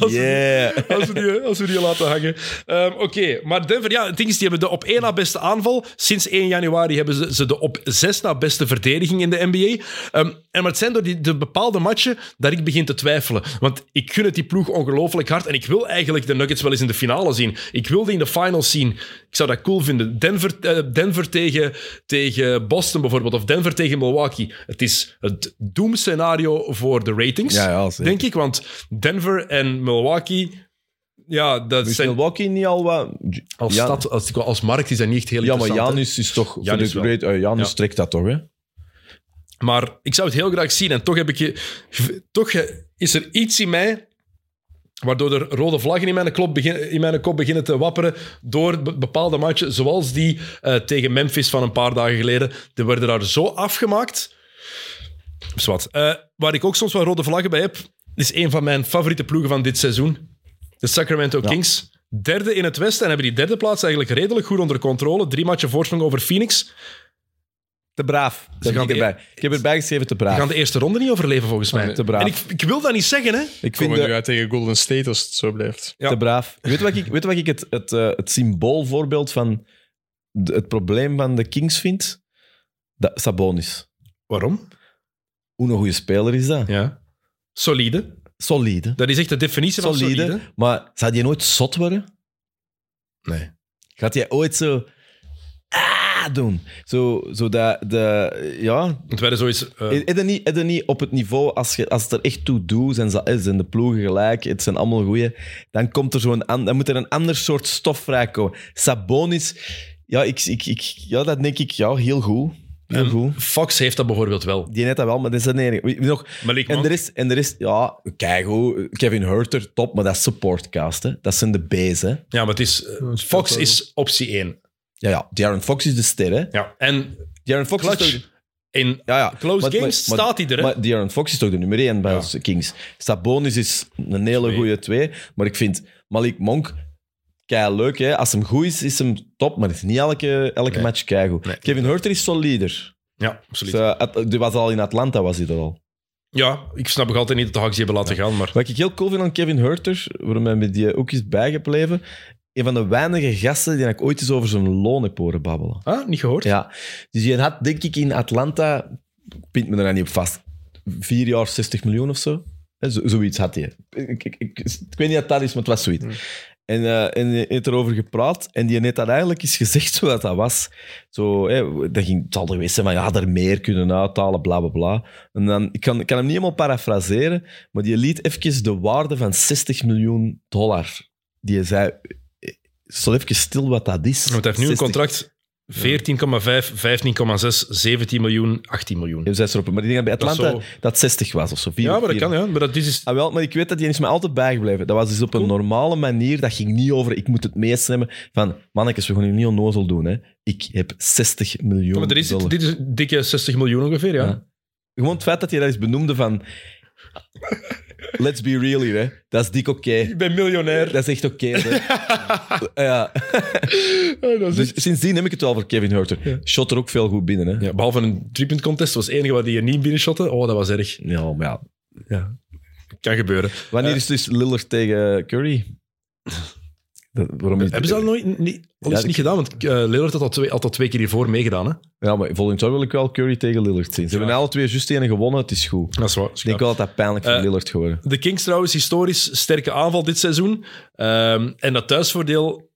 Als we-. Als we die, als we die laten hangen. Ehm, Oké, maar Denver, ja, het ding is, die hebben de op één na beste aanval. Sinds 1 januari hebben ze, ze de op zes na beste verdediging in de NBA. Ehm, en maar het zijn door die, de bepaalde matchen dat ik begin te twijfelen. Want ik gun het die ploeg ongelooflijk hard. En ik wil eigenlijk de Nuggets wel eens in de finale zien. Ik wil die in de finals zien. Ik zou dat cool vinden. Denver, eh, Denver tegen, tegen Boston bijvoorbeeld. Of Denver tegen Milwaukee. Het is het doemscenario voor de ratings. Ja, ja, denk ik. Want Denver en Milwaukee... Ja, dat Is zijn... Milwaukee niet al wat... Als, Ja. stad, als, als markt is dat niet echt heel Ja, maar interessant. hè. Janus is toch... Voor de great- Janus Ja. trekt dat toch, hè? Maar ik zou het heel graag zien. En toch, heb ik je, toch is er iets in mij waardoor er rode vlaggen in mijn, klop begin, in mijn kop beginnen te wapperen door be- bepaalde matchen, zoals die eh, tegen Memphis van een paar dagen geleden. Die werden daar zo afgemaakt. Zwat. Eh, waar ik ook soms wel rode vlaggen bij heb, is een van mijn favoriete ploegen van dit seizoen. De Sacramento Kings. Derde in het Westen en hebben die derde plaats eigenlijk redelijk goed onder controle. Drie matchen voorsprong over Phoenix. Te braaf. Dat gaan erbij. ik heb erbij geschreven te braaf. Die gaan de eerste ronde niet overleven, volgens mij. Te braaf. En ik, ik wil dat niet zeggen, hè. Ik vind de- nu uit tegen Golden State als het zo blijft. Ja. te braaf. Weet je wat ik, weet je wat ik het, het, eh, het symboolvoorbeeld van de- het probleem van de Kings vind? Dat, Sabonis. Waarom? Hoe een goede speler is dat? Ja. Solide. Solide. Dat is echt de definitie van Solide. solide. Maar zou die nooit zot worden? Nee. Gaat hij ooit zo... Ah, doen? Zo, zo dat... De, ja, Het werden zoiets... eh, Is het niet, is niet op het niveau, als, je, als het er echt toe doet, zijn, ze- zijn de ploegen gelijk, het zijn allemaal goeie, dan, komt er zo'n an- dan moet er een ander soort stof vrijkomen. Sabonis, ja, ik, ik, ik, ja dat denk ik ja, heel goed. Heel goed. Fox heeft dat bijvoorbeeld wel. Die net dat wel, maar dat is het enige. Nog, Malik en er is, en er is, ja, kijk hoe, Kevin Hurter, top, maar dat is supportcast, hè. Dat zijn de B's, hè. Ja, maar het is... eh, Fox is optie 1. Ja, ja, Darren Fox is de ster, hè. Ja. En Darren Fox is clutch. toch... In Ja, ja. close Maar- games maar- staat hij er, hè. Maar De'Aaron Fox is toch de nummer 1 bij Ja. Kings. Sabonis is een hele goede twee. Maar ik vind Malik Monk kei leuk. Hè? Als hem goed is, is hem top. Maar het is niet elke, elke Nee. match keigoed. Nee. Kevin Hurter is solider. ja, absoluut. Dus, uh, was al in Atlanta, was hij er al. Ja, ik snap nog altijd niet dat de Hawks die hebben laten gaan, maar... Wat ik heel cool vind aan Kevin Hurter, waarom hij met die ook is bijgebleven, een van de weinige gasten die ik ooit eens over zijn loon heb horen babbelen. Ah, niet gehoord? Ja, dus die had denk ik in Atlanta, pint me er nou niet op vast, vier jaar 60 miljoen of zo. Zo zoiets had hij. Ik, ik, ik, ik weet niet wat dat is, maar het was zoiets. En, eh, en die heeft erover gepraat en die heeft dat eigenlijk eens gezegd zoals dat was. Zo, hè, dat ging, het zal er geweest zijn van, ja, er meer kunnen uithalen, bla, bla, bla. En dan, ik kan, ik kan hem niet helemaal parafraseren, maar die liet even de waarde van 60 miljoen dollar. Die zei, stel even stil wat dat is. Want hij heeft nu een 60 contract 14,5, 15,6, 17 miljoen, 18 miljoen. Ja, zes erop. Maar die dingen bij Dat is Atlanta zo- dat 60 was of zo. Ja, maar dat kan, ja. Maar dat is... Ah, wel, maar ik weet dat die is me altijd bijgebleven. Dat was dus op een normale manier. Dat ging niet over, ik moet het meestemmen. Van, mannetjes, we gaan hier niet onnozel doen. Hè. Ik heb 60 miljoen Maar er is, dollar. dit is dikke 60 miljoen ongeveer, ja. Ja. Gewoon het feit dat je dat eens benoemde van... Let's be real hier, hè. Dat is dik oké. Ik ben miljonair. Dat is echt oké. hè. ja. Dus sindsdien heb ik het wel voor Kevin Hurter. Shot er ook veel goed binnen. Hè. Ja, behalve een driepunt contest was het enige waar die er niet binnen shotte. Oh, dat was erg. Ja, maar ja. Ja. Kan gebeuren. Wanneer is dus Lillard tegen Curry? Dat- waarom Hebben ze dat nooit niet, al Ja, eens niet gedaan? Want eh Lillard had al twee, had twee keer hiervoor meegedaan. Hè? Ja, maar volgend jaar wil ik wel Curry tegen Lillard zien. Ze hebben alle twee juist één gewonnen, het is goed. Dat is waar. Ik denk wel dat dat pijnlijk voor Eh, Lillard geworden. De Kings trouwens, historisch sterke aanval dit seizoen. Ehm, en dat thuisvoordeel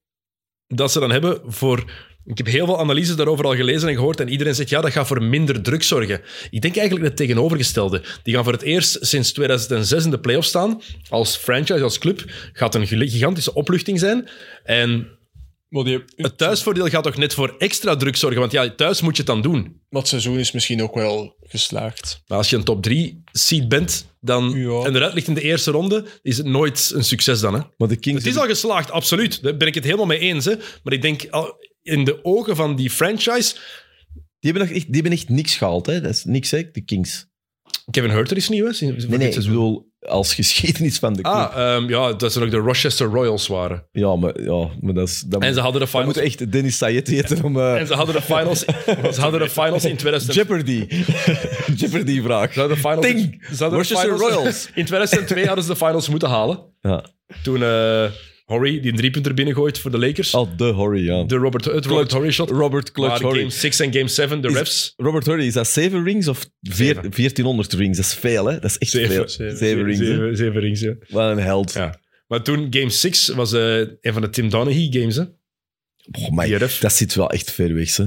dat ze dan hebben voor... Ik heb heel veel analyses daarover al gelezen en gehoord en iedereen zegt ja, dat gaat voor minder druk zorgen. Ik denk eigenlijk het tegenovergestelde. Die gaan voor het eerst sinds 2006 in de playoffs staan. Als franchise, als club, gaat een gigantische opluchting zijn. En Maar die, het thuisvoordeel gaat toch net voor extra druk zorgen, want ja, thuis moet je het dan doen. dat seizoen is misschien ook wel geslaagd. Maar als je een top 3 seed bent dan, Ja. en eruit ligt in de eerste ronde, is het nooit een succes dan. Hè? Maar de Kings... Het is al geslaagd, absoluut. Daar ben ik het helemaal mee eens. Hè? Maar ik denk, al- in de ogen van die franchise... Die hebben, nog echt, die hebben echt niks gehaald, hè. Dat is niks, hè, de Kings. Kevin Herter is nieuw, hè? sinds- Nee, nee, ik bedoel, als geschiedenis van de club. Ah, ja, dat ze nog de Rochester Royals waren. Ja, maar, ja, maar dat is... Dat En ze hadden de finals... moet echt Dennis Sayed heten om... eh, En ze hadden de finals, ze hadden de finals in 2000... Jeopardy. Jeopardy-vraag. Ze hadden de finals, Ting! ze hadden de Rochester finals- Royals. In 2002 hadden ze de finals moeten halen. Ja. Toen eh Horry die een driepunter binnengooit voor de Lakers. Oh, de Horry, ja. De Robert, het Robert Horry shot. Robert Clutch Maar Horry. game 6 en game 7, de refs... Robert Horry, is dat 7 rings of veer- Zeven. 1400 rings? Dat is veel, hè? Dat is echt veel. Zeven. 7 rings, hè? Zeven, zeven rings, ja. Wat een held. Ja. Maar toen, game 6, was eh, een van de Tim Donaghy games. Hè? Oh, ref. dat zit wel echt ver weg, hè.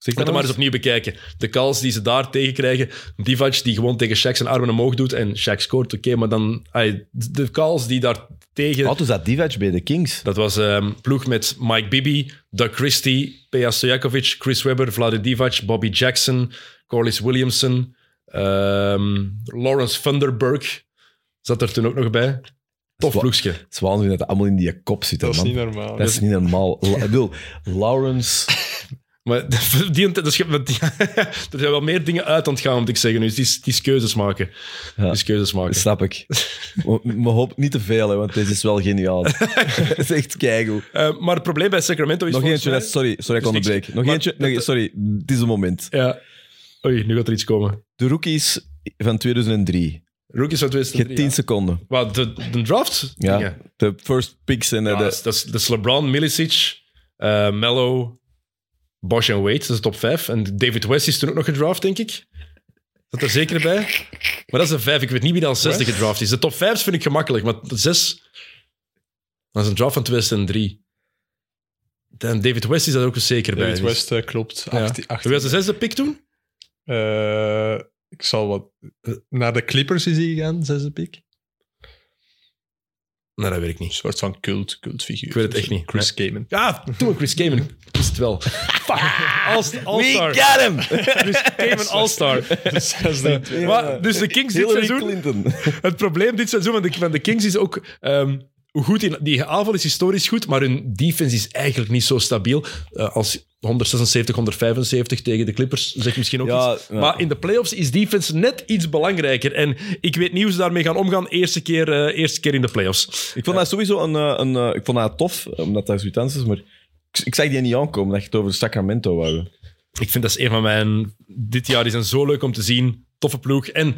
Zeg Moet dat maar eens opnieuw bekijken. De calls die ze daar tegen krijgen. Divac die gewoon tegen Shaq zijn armen omhoog doet en Shaq scoort. Oké, maar dan... de calls die daar tegen... Wat was dat Divac bij de Kings? Dat was ehm ploeg met Mike Bibby, Doug Christie, Peja Stojakovic, Chris Webber, Vlade Divac, Bobby Jackson, Corliss Williamson, ehm, Lawrence Thunderberg zat er toen ook nog bij. Tof ploegje. Het is waanzinnig dat dat allemaal in die kop zit, Dat is man. niet normaal. Dat is niet normaal. La- Ik bedoel, Lawrence... Maar die, dat is, er zijn wel meer dingen uit aan het gaan, moet ik zeggen. Dus die is, die is keuzes maken. Ja. Die is keuzes maken. Snap ik. Maar, hoop niet te veel, hè, want deze is wel geniaal. Het is echt keigoed. Eh, maar het probleem bij Sacramento is Nog eentje, mij- sorry, sorry, ik niks. onderbreek. Nog Maar- eentje, nee, sorry, het is een moment. Ja. Oei, nu gaat er iets komen. De rookies van 2003. Rookies van Je hebt 2003. 10 ja. seconden. Wat, de, de draft? Ja, de first picks en Ja, de... dat, is, dat, is, LeBron, Milicic, eh Mello, Bosch en Wade. Dat is de top 5. En David West is toen ook nog gedraft, denk ik. Dat er zeker bij. Maar dat is de 5. Ik weet niet wie als zesde gedraft is. De top 5 vind ik gemakkelijk, maar de 6... Dat is een draft van 2003. En David West is daar ook zeker bij. David Dus- West eh, klopt. Ja. 18, Wie was de zesde pick toen? Eh, ik zal wat... eh, Naar de Clippers is hij gegaan, zesde pick. Nee, dat weet ik Een niet. soort van cult, cultfiguur. Ik weet het echt niet. Chris Kamen. Ja, toen Chris Kamen. Ik wist het wel. Fuck. All- All-star. We got him! Chris Kamen All-Star. Dus de Kings dit seizoen... Clinton. Het probleem dit seizoen van de, van de Kings is ook... hoe goed die, die aanval is historisch goed, maar hun defense is eigenlijk niet zo stabiel. Eh, als 176, 175 tegen de Clippers, zeg misschien ook Ja, iets. ja. Maar in de playoffs is defense net iets belangrijker. En ik weet niet hoe ze daarmee gaan omgaan. Eerste keer, eh, eerste keer in de playoffs. Ik vond dat sowieso een... eh, een ik vond dat tof, omdat dat zoiets is, maar ik, ik zag die niet aankomen, dat je het over Sacramento wou. Ik vind dat is een van mijn... Dit jaar is een zo leuk om te zien. Toffe ploeg. En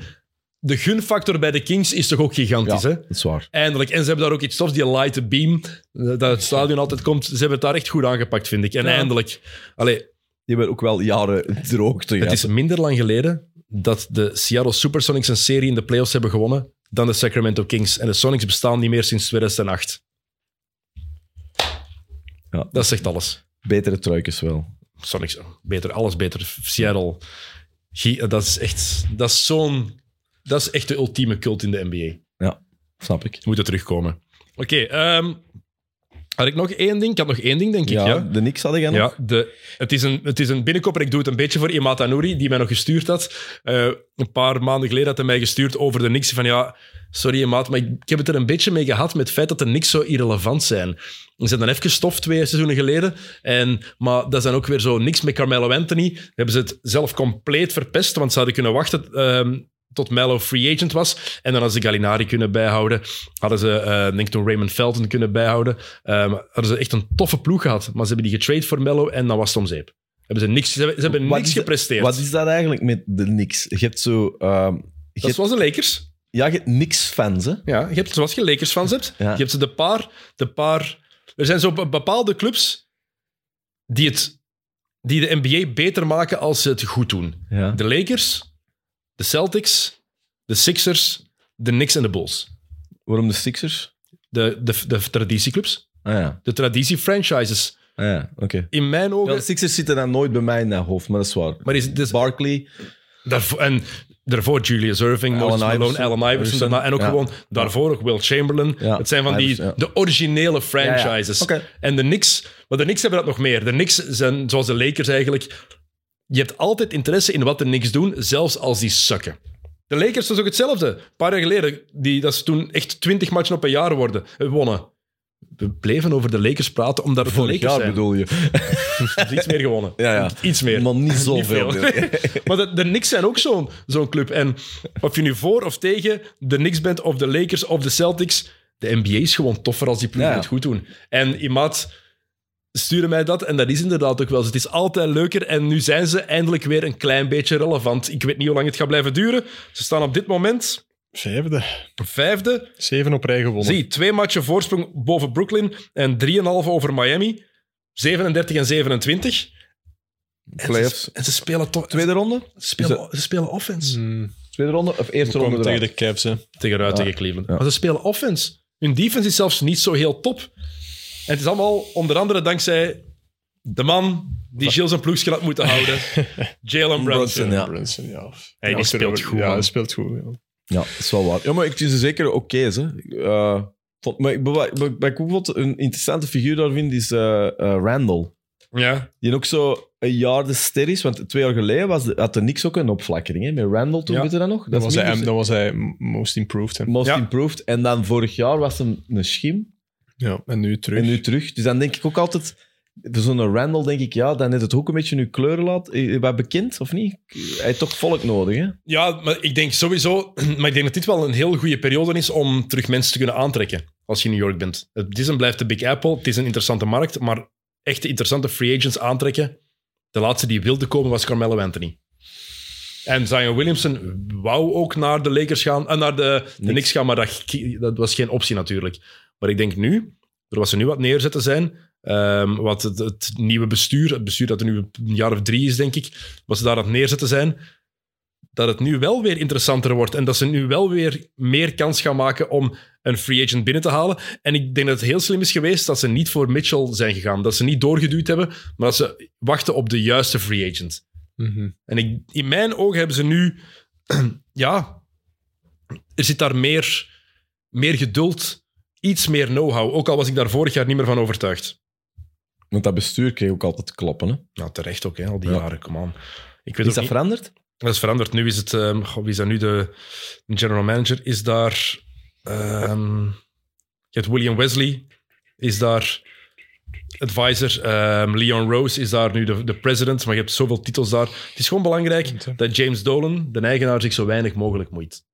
de gunfactor bij de Kings is toch ook gigantisch, Ja, hè? dat is waar. Eindelijk. En ze hebben daar ook iets tofs, die light beam, eh, dat het stadion altijd komt. Ze hebben het daar echt goed aangepakt, vind ik. En Ja. eindelijk. Allee, Die hebben ook wel jaren droogte het gehad. is minder lang geleden dat de Seattle Supersonics een serie in de playoffs hebben gewonnen dan de Sacramento Kings. En de Sonics bestaan niet meer sinds 2008. Ja. Dat zegt alles. Betere truikens wel. Sonics, beter, alles beter. Seattle, dat is echt, dat is zo'n, dat is echt de ultieme cult in de NBA. Snap ik. Moet er terugkomen. Oké, ehm, had ik nog één ding? Ik had nog één ding, denk ik. Ja, Ja, de niks hadden jij nog? ja de, het, is een, het is een binnenkop en ik doe het een beetje voor Imata Nouri, die mij nog gestuurd had. Eh, een paar maanden geleden had hij mij gestuurd over de Knicks. Van ja, sorry Imat, maar ik, ik heb het er een beetje mee gehad met het feit dat de Knicks zo irrelevant zijn. Ze zijn dan even gestoft twee seizoenen geleden. En, maar dat is dan ook weer zo niks met Carmelo Anthony. Hebben ze het zelf compleet verpest, want ze hadden kunnen wachten ehm, tot Melo free agent was. En dan hadden ze Gallinari kunnen bijhouden. Hadden ze, eh, denk ik, toen Raymond Felton kunnen bijhouden. Ehm, hadden ze echt een toffe ploeg gehad. Maar ze hebben die getrade voor Melo en dan was het om zeep. Hebben ze, niks, ze hebben, ze hebben Wat niks is gepresteerd. Wat is dat eigenlijk met de niks? Je hebt zo... ehm, je dat hebt, zoals de Lakers. ja, je hebt niks fans, hè? Ja, je hebt zoals je Lakers fans hebt. Ja. Je hebt ze de paar, de paar Er zijn zo be- bepaalde clubs die, het, die de NBA beter maken als ze het goed doen. Ja. De Lakers, de Celtics, de Sixers, de Knicks en de Bulls. Waarom de Sixers? De, de, de traditieclubs, Ah ja, de traditiefranchises. ah, ja oké. In mijn ogen... De Sixers zitten dan nooit bij mij in dat hoofd, maar dat is waar. maar is, dus, Barkley, daarvoor, en daarvoor Julius Irving, Allen Moses Malone, Iverson. Allen Iverson. Iverson, daarna- en ook ja. gewoon daarvoor nog Will Chamberlain. Ja, Het zijn van die, Iverson, ja. de originele franchises. Ja, ja. Oké. En de Knicks, maar de Knicks hebben dat nog meer. De Knicks zijn, zoals de Lakers eigenlijk, je hebt altijd interesse in wat de Knicks doen, zelfs als die sukken. De Lakers was ook hetzelfde. Een paar jaar geleden, die, dat ze toen echt 20 matchen op een jaar worden, eh, wonnen. We bleven over de Lakers praten, omdat het de Lakers jaar zijn. bedoel je. Iets meer gewonnen. Ja, ja. Iets meer. Maar niet zoveel. maar de, de Knicks zijn ook zo'n zo'n club. En of je nu voor of tegen de Knicks bent, of de Lakers of de Celtics, de NBA is gewoon toffer als die ploegen Ja. het goed doen. En Imad stuurde mij dat, en dat is inderdaad ook wel. zo. Het is altijd leuker, en nu zijn ze eindelijk weer een klein beetje relevant. Ik weet niet hoe lang het gaat blijven duren. Ze staan op dit moment Vijfde. vijfde. Zeven op rij gewonnen. Zie, twee matchen voorsprong boven Brooklyn en 3,5 over Miami. 37 en 27. En Playoffs. ze, en ze spelen toch... Tweede ronde? Ze spelen, ze spelen offense. Hmm. Tweede ronde of eerste ronde? tegen de Cavs, hè. Tegenuit Ja. tegen Cleveland. Ja. Maar ze spelen offense. Hun defense is zelfs niet zo heel top. En het is allemaal onder andere dankzij de man die Gilles zijn ploegje had moeten houden. Jalen Brunson. Brunson, ja. Brunson, ja. Hey, die Ja, speelt goed, Ja, hij speelt goed. Ja. Ja, dat is wel waar. Ja, maar ik vind ze zeker oké. hè. Eh, vond- maar ik, wat wat ik bijvoorbeeld een interessante figuur daar vind, is eh, eh, Randall. Ja. Die ook zo een jaar de ster is. Want twee jaar geleden was de, had er niks ook een opflakkering. Hè? Met Randall toen, Ja. weet je dat nog? Dan, was hij, dan was hij most improved. Hè. most Ja. improved. En dan vorig jaar was hem een schim. Ja, en nu terug. En nu terug. Dus dan denk ik ook altijd... Voor zo'n Randall denk ik, ja, dan net het ook een beetje nu kleuren laat. Eh, Wat bekend, of niet? Hij heeft toch volk nodig, hè? ja, maar ik denk sowieso... Maar ik denk dat dit wel een heel goede periode is om terug mensen te kunnen aantrekken als je in New York bent. Het is en blijft de Big Apple. Het is een interessante markt, maar echte interessante free agents aantrekken. De laatste die wilde komen was Carmelo Anthony. En Zion Williamson wou ook naar de Lakers gaan, en naar de, de Niks. Knicks gaan, maar dat, dat was geen optie natuurlijk. Maar ik denk nu, er was er nu wat neerzetten zijn, ehm, wat het, het nieuwe bestuur, het bestuur dat er nu een jaar of drie is, denk ik, wat ze daar aan het neerzetten zijn, dat het nu wel weer interessanter wordt en dat ze nu wel weer meer kans gaan maken om een free agent binnen te halen. En ik denk dat het heel slim is geweest dat ze niet voor Mitchell zijn gegaan. Dat ze niet doorgeduwd hebben, maar dat ze wachten op de juiste free agent. Mhm. En ik, in mijn ogen hebben ze nu... ja, er zit daar meer, meer geduld, iets meer know-how. Ook al was ik daar vorig jaar niet meer van overtuigd. Want dat bestuur kreeg ook altijd klappen, hè? Nou, terecht ook, hè, al die Ja. jaren, come on. Ik weet Is dat niet- veranderd? Dat is veranderd. Nu is het... ehm, goh, wie is dat nu? De, de general manager is daar... ehm, je hebt William Wesley, is daar advisor. Ehm, Leon Rose is daar nu de, de president, maar je hebt zoveel titels daar. Het is gewoon belangrijk dat James Dolan, de eigenaar, zich zo weinig mogelijk moeit.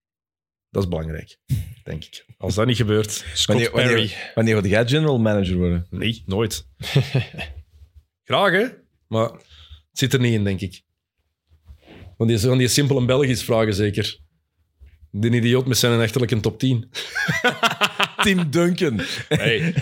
Dat is belangrijk, denk ik. Als dat niet gebeurt... Scott Wanneer, Perry. wanneer, wanneer wil jij general manager worden? Nee, nooit. Graag, hè? Maar het zit er niet in, denk ik. Want die, van die simpele Belgisch vragen zeker. De idioot met zijn echterlijke top 10. Tim Duncan. Hey.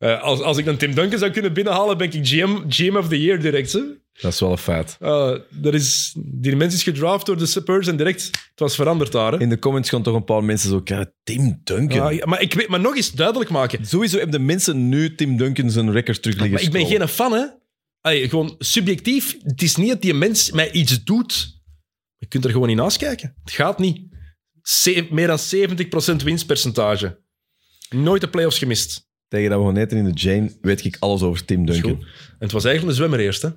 Eh, als, als ik een Tim Duncan zou kunnen binnenhalen, ben ik GM, GM of the Year direct. Hè? Dat is wel een feit. Eh, dat is, die mens is gedraft door de Spurs en direct, het was veranderd daar. Hè? In de comments gaan toch een paar mensen zo... "Ja, Tim Duncan. Ah, ja, maar, ik weet, maar nog eens duidelijk maken. Sowieso hebben de mensen nu Tim Duncan zijn record terug liggen Maar ik ben geen fan, hè. Allee, gewoon subjectief. Het is niet dat die mens mij iets doet. Je kunt er gewoon niet naast kijken. Het gaat niet. Ze- meer dan 70% winstpercentage. Nooit de playoffs gemist. Tegen dat we gaan eten in de Jane weet ik alles over Tim Duncan. En het was eigenlijk een zwemmer eerst, hè.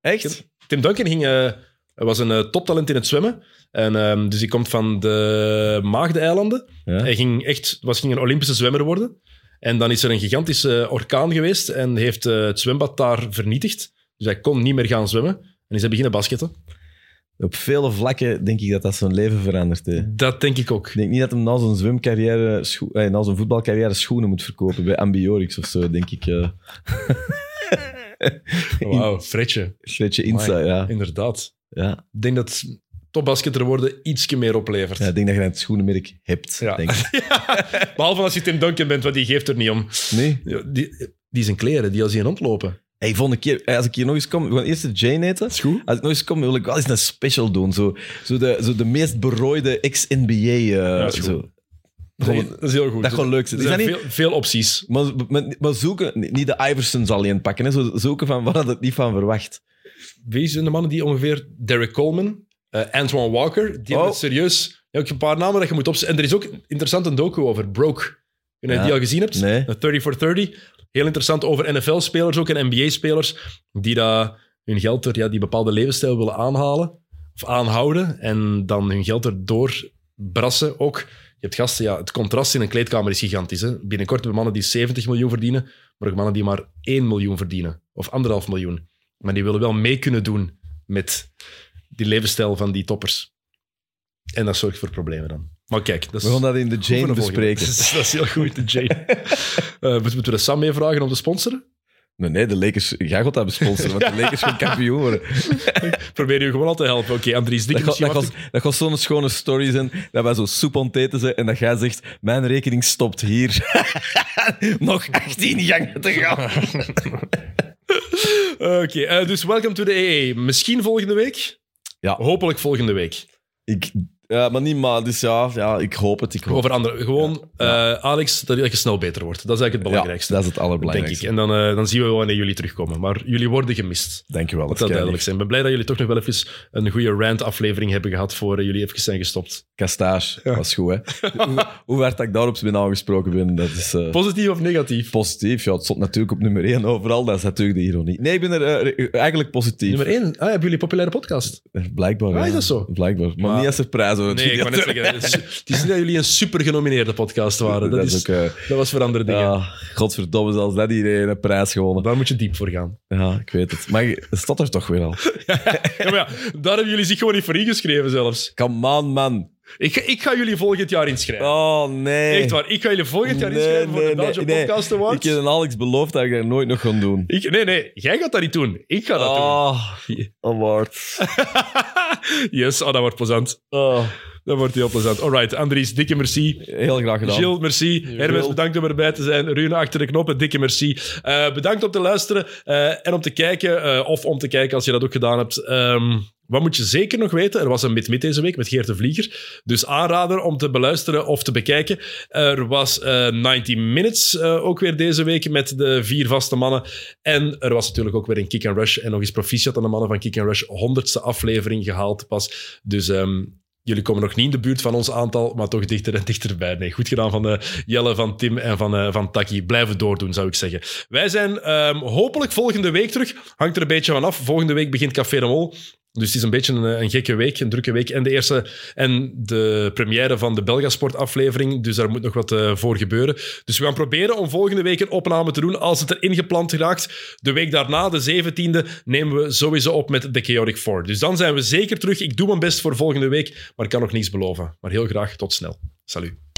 Echt? Tim Duncan ging, eh, was een eh, toptalent in het zwemmen. En, ehm, dus hij komt van de Maagdeneilanden. Ja. Hij ging echt, was, ging een Olympische zwemmer worden. En dan is er een gigantische orkaan geweest en heeft eh, het zwembad daar vernietigd. Dus hij kon niet meer gaan zwemmen. En is hij beginnen basketten. Op vele vlakken denk ik dat dat zijn leven verandert. Hè. Ik Dat denk ik ook. denk niet dat hij na zijn zwemcarrière, eh, na zijn voetbalcarrière schoenen moet verkopen bij Ambiorix of zo, denk ik. eh. Wauw, Fredje. Sletje Insta, Amai. ja. Inderdaad. ja. Ik denk dat topbasketter worden ietsje meer oplevert. Ja, ik denk dat je het schoenenmerk hebt, Ja. denk ik. Behalve als je Tim Duncan bent, want die geeft er niet om. Nee? Die, die zijn kleren, die als hij rondlopen. Hey, volgende keer, als ik hier nog eens kom, we gaan eerst de Jane eten. is goed. Als ik nog eens kom, wil ik wel eens een special doen. Zo, zo, de, zo de meest berooide ex-NBA. eh, goed. zo. Nee, dat is heel goed. Dat gewoon leuk. Er zijn veel, veel opties. Maar, maar, maar zoeken, niet de Iverson zal je pakken, hè, zo zoeken van waar dat het niet van verwacht. Wie zijn de mannen die ongeveer... Derek Coleman, eh, Antoine Walker, die hebben Oh. het serieus... Ja, ook een paar namen dat je moet opzetten. En er is ook interessant een docu over Broke. Of je Ja. die al gezien hebt. Nee. De 30 for 30. Heel interessant over NFL-spelers ook en NBA-spelers die dat hun geld er, ja, die bepaalde levensstijl willen aanhalen of aanhouden en dan hun geld erdoor brassen ook. Je hebt gasten, ja, het contrast in een kleedkamer is gigantisch. Hè? Binnenkort hebben we mannen die 70 miljoen verdienen, maar ook mannen die maar 1 miljoen verdienen of anderhalf miljoen. Maar die willen wel mee kunnen doen met die levensstijl van die toppers. En dat zorgt voor problemen dan. Maar kijk, dat is... We gaan dat in de Jane de bespreken. Dat is, heel goed, de Jane. Eh, moeten we er Sam mee vragen om te sponsoren? Nee, nee, de Lakers, jij gaat dat besponsoren, want de Lakers gaan kampioen worden. Probeer je gewoon al te helpen. Oké, Andries Dat Dikke gaat, dat, gaat, dat zo'n schone story zijn, dat wij zo soep aan het eten zijn en dat jij zegt, mijn rekening stopt hier. Nog 18 gangen te gaan. Oké, eh, dus welcome to the EE. Misschien volgende week? Ja. Hopelijk volgende week. Ik, ja, maar niet maar, dus ja, ja, ik hoop het. Ik hoop Over andere. Gewoon, eh, Alex, dat je snel beter wordt. Dat is eigenlijk het Ja, belangrijkste. dat is het denk ik. allerbelangrijkste. En dan, eh, dan zien we wel wanneer jullie terugkomen. Maar jullie worden gemist. Dank je wel. Dat duidelijk zijn. Ik ben blij dat jullie toch nog wel even een goede rant-aflevering hebben gehad voor eh, jullie even zijn gestopt. Castage, was goed, hè. hoe, hoe hard dat ik daarop ben aangesproken ben, dat is Positief of negatief? positief. Ja, het stond natuurlijk op nummer 1 overal, dat is natuurlijk de ironie. Nee, ik ben er eigenlijk positief. Nummer 1. Ah, hebben jullie een populaire podcast? Blijkbaar, Ah, ja. is dat zo? Blijkbaar. Maar, Maar- niet als er prijzen Nee, ik wou net zeggen. Het is, niet dat jullie een super genomineerde podcast waren. Dat, is, ook... eh, dat was voor andere dingen. ja, godverdomme, zelfs dat iedereen een prijs gewonnen. Daar moet je diep voor gaan. Ja, ik weet het. Maar het staat er toch weer al. Ja, maar ja, daar hebben jullie zich gewoon niet voor ingeschreven zelfs. Come on, man. Ik, ga- ik ga jullie volgend jaar inschrijven. Oh, nee. Echt waar, ik ga jullie volgend jaar Nee, inschrijven voor de nee, Belgian nee. Podcast Ik Awards. heb aan Alex beloofd dat ik dat nooit nog ga doen. Ik, nee, nee, jij gaat dat niet doen. Ik ga dat Oh, award. doen. yes, oh, dat wordt plezant. Oh, Dat wordt heel plezant. Alright, Andries, dikke merci. heel graag gedaan. Gilles, merci. Hermes, bedankt om erbij te zijn. Rune achter de knoppen, dikke merci. Eh, bedankt om te luisteren eh, en om te kijken. eh, of om te kijken als je dat ook gedaan hebt. Ehm, wat moet je zeker nog weten? Er was een mid-mid deze week met Geert de Vlieger. Dus aanrader om te beluisteren of te bekijken. Er was eh 90 Minutes eh, ook weer deze week met de vier vaste mannen. En er was natuurlijk ook weer een Kick and Rush. En nog eens proficiat aan de mannen van Kick and Rush. Honderdste aflevering gehaald pas. Dus... ehm, Jullie komen nog niet in de buurt van ons aantal, maar toch dichter en dichterbij. Nee, goed gedaan van eh, Jelle, van Tim en van, eh, van Taki. Blijven doordoen, zou ik zeggen. Wij zijn ehm, hopelijk volgende week terug. Hangt er een beetje van af. Volgende week begint Café de Mol. Dus het is een beetje een, een gekke week, een drukke week. En de eerste en de première van de Belgasport aflevering. Dus daar moet nog wat eh, voor gebeuren. Dus we gaan proberen om volgende week een opname te doen als het erin gepland raakt. De week daarna, de 17e, nemen we sowieso op met de Chaotic Four. Dus dan zijn we zeker terug. Ik doe mijn best voor volgende week, maar ik kan nog niets beloven. Maar heel graag tot snel. Salut.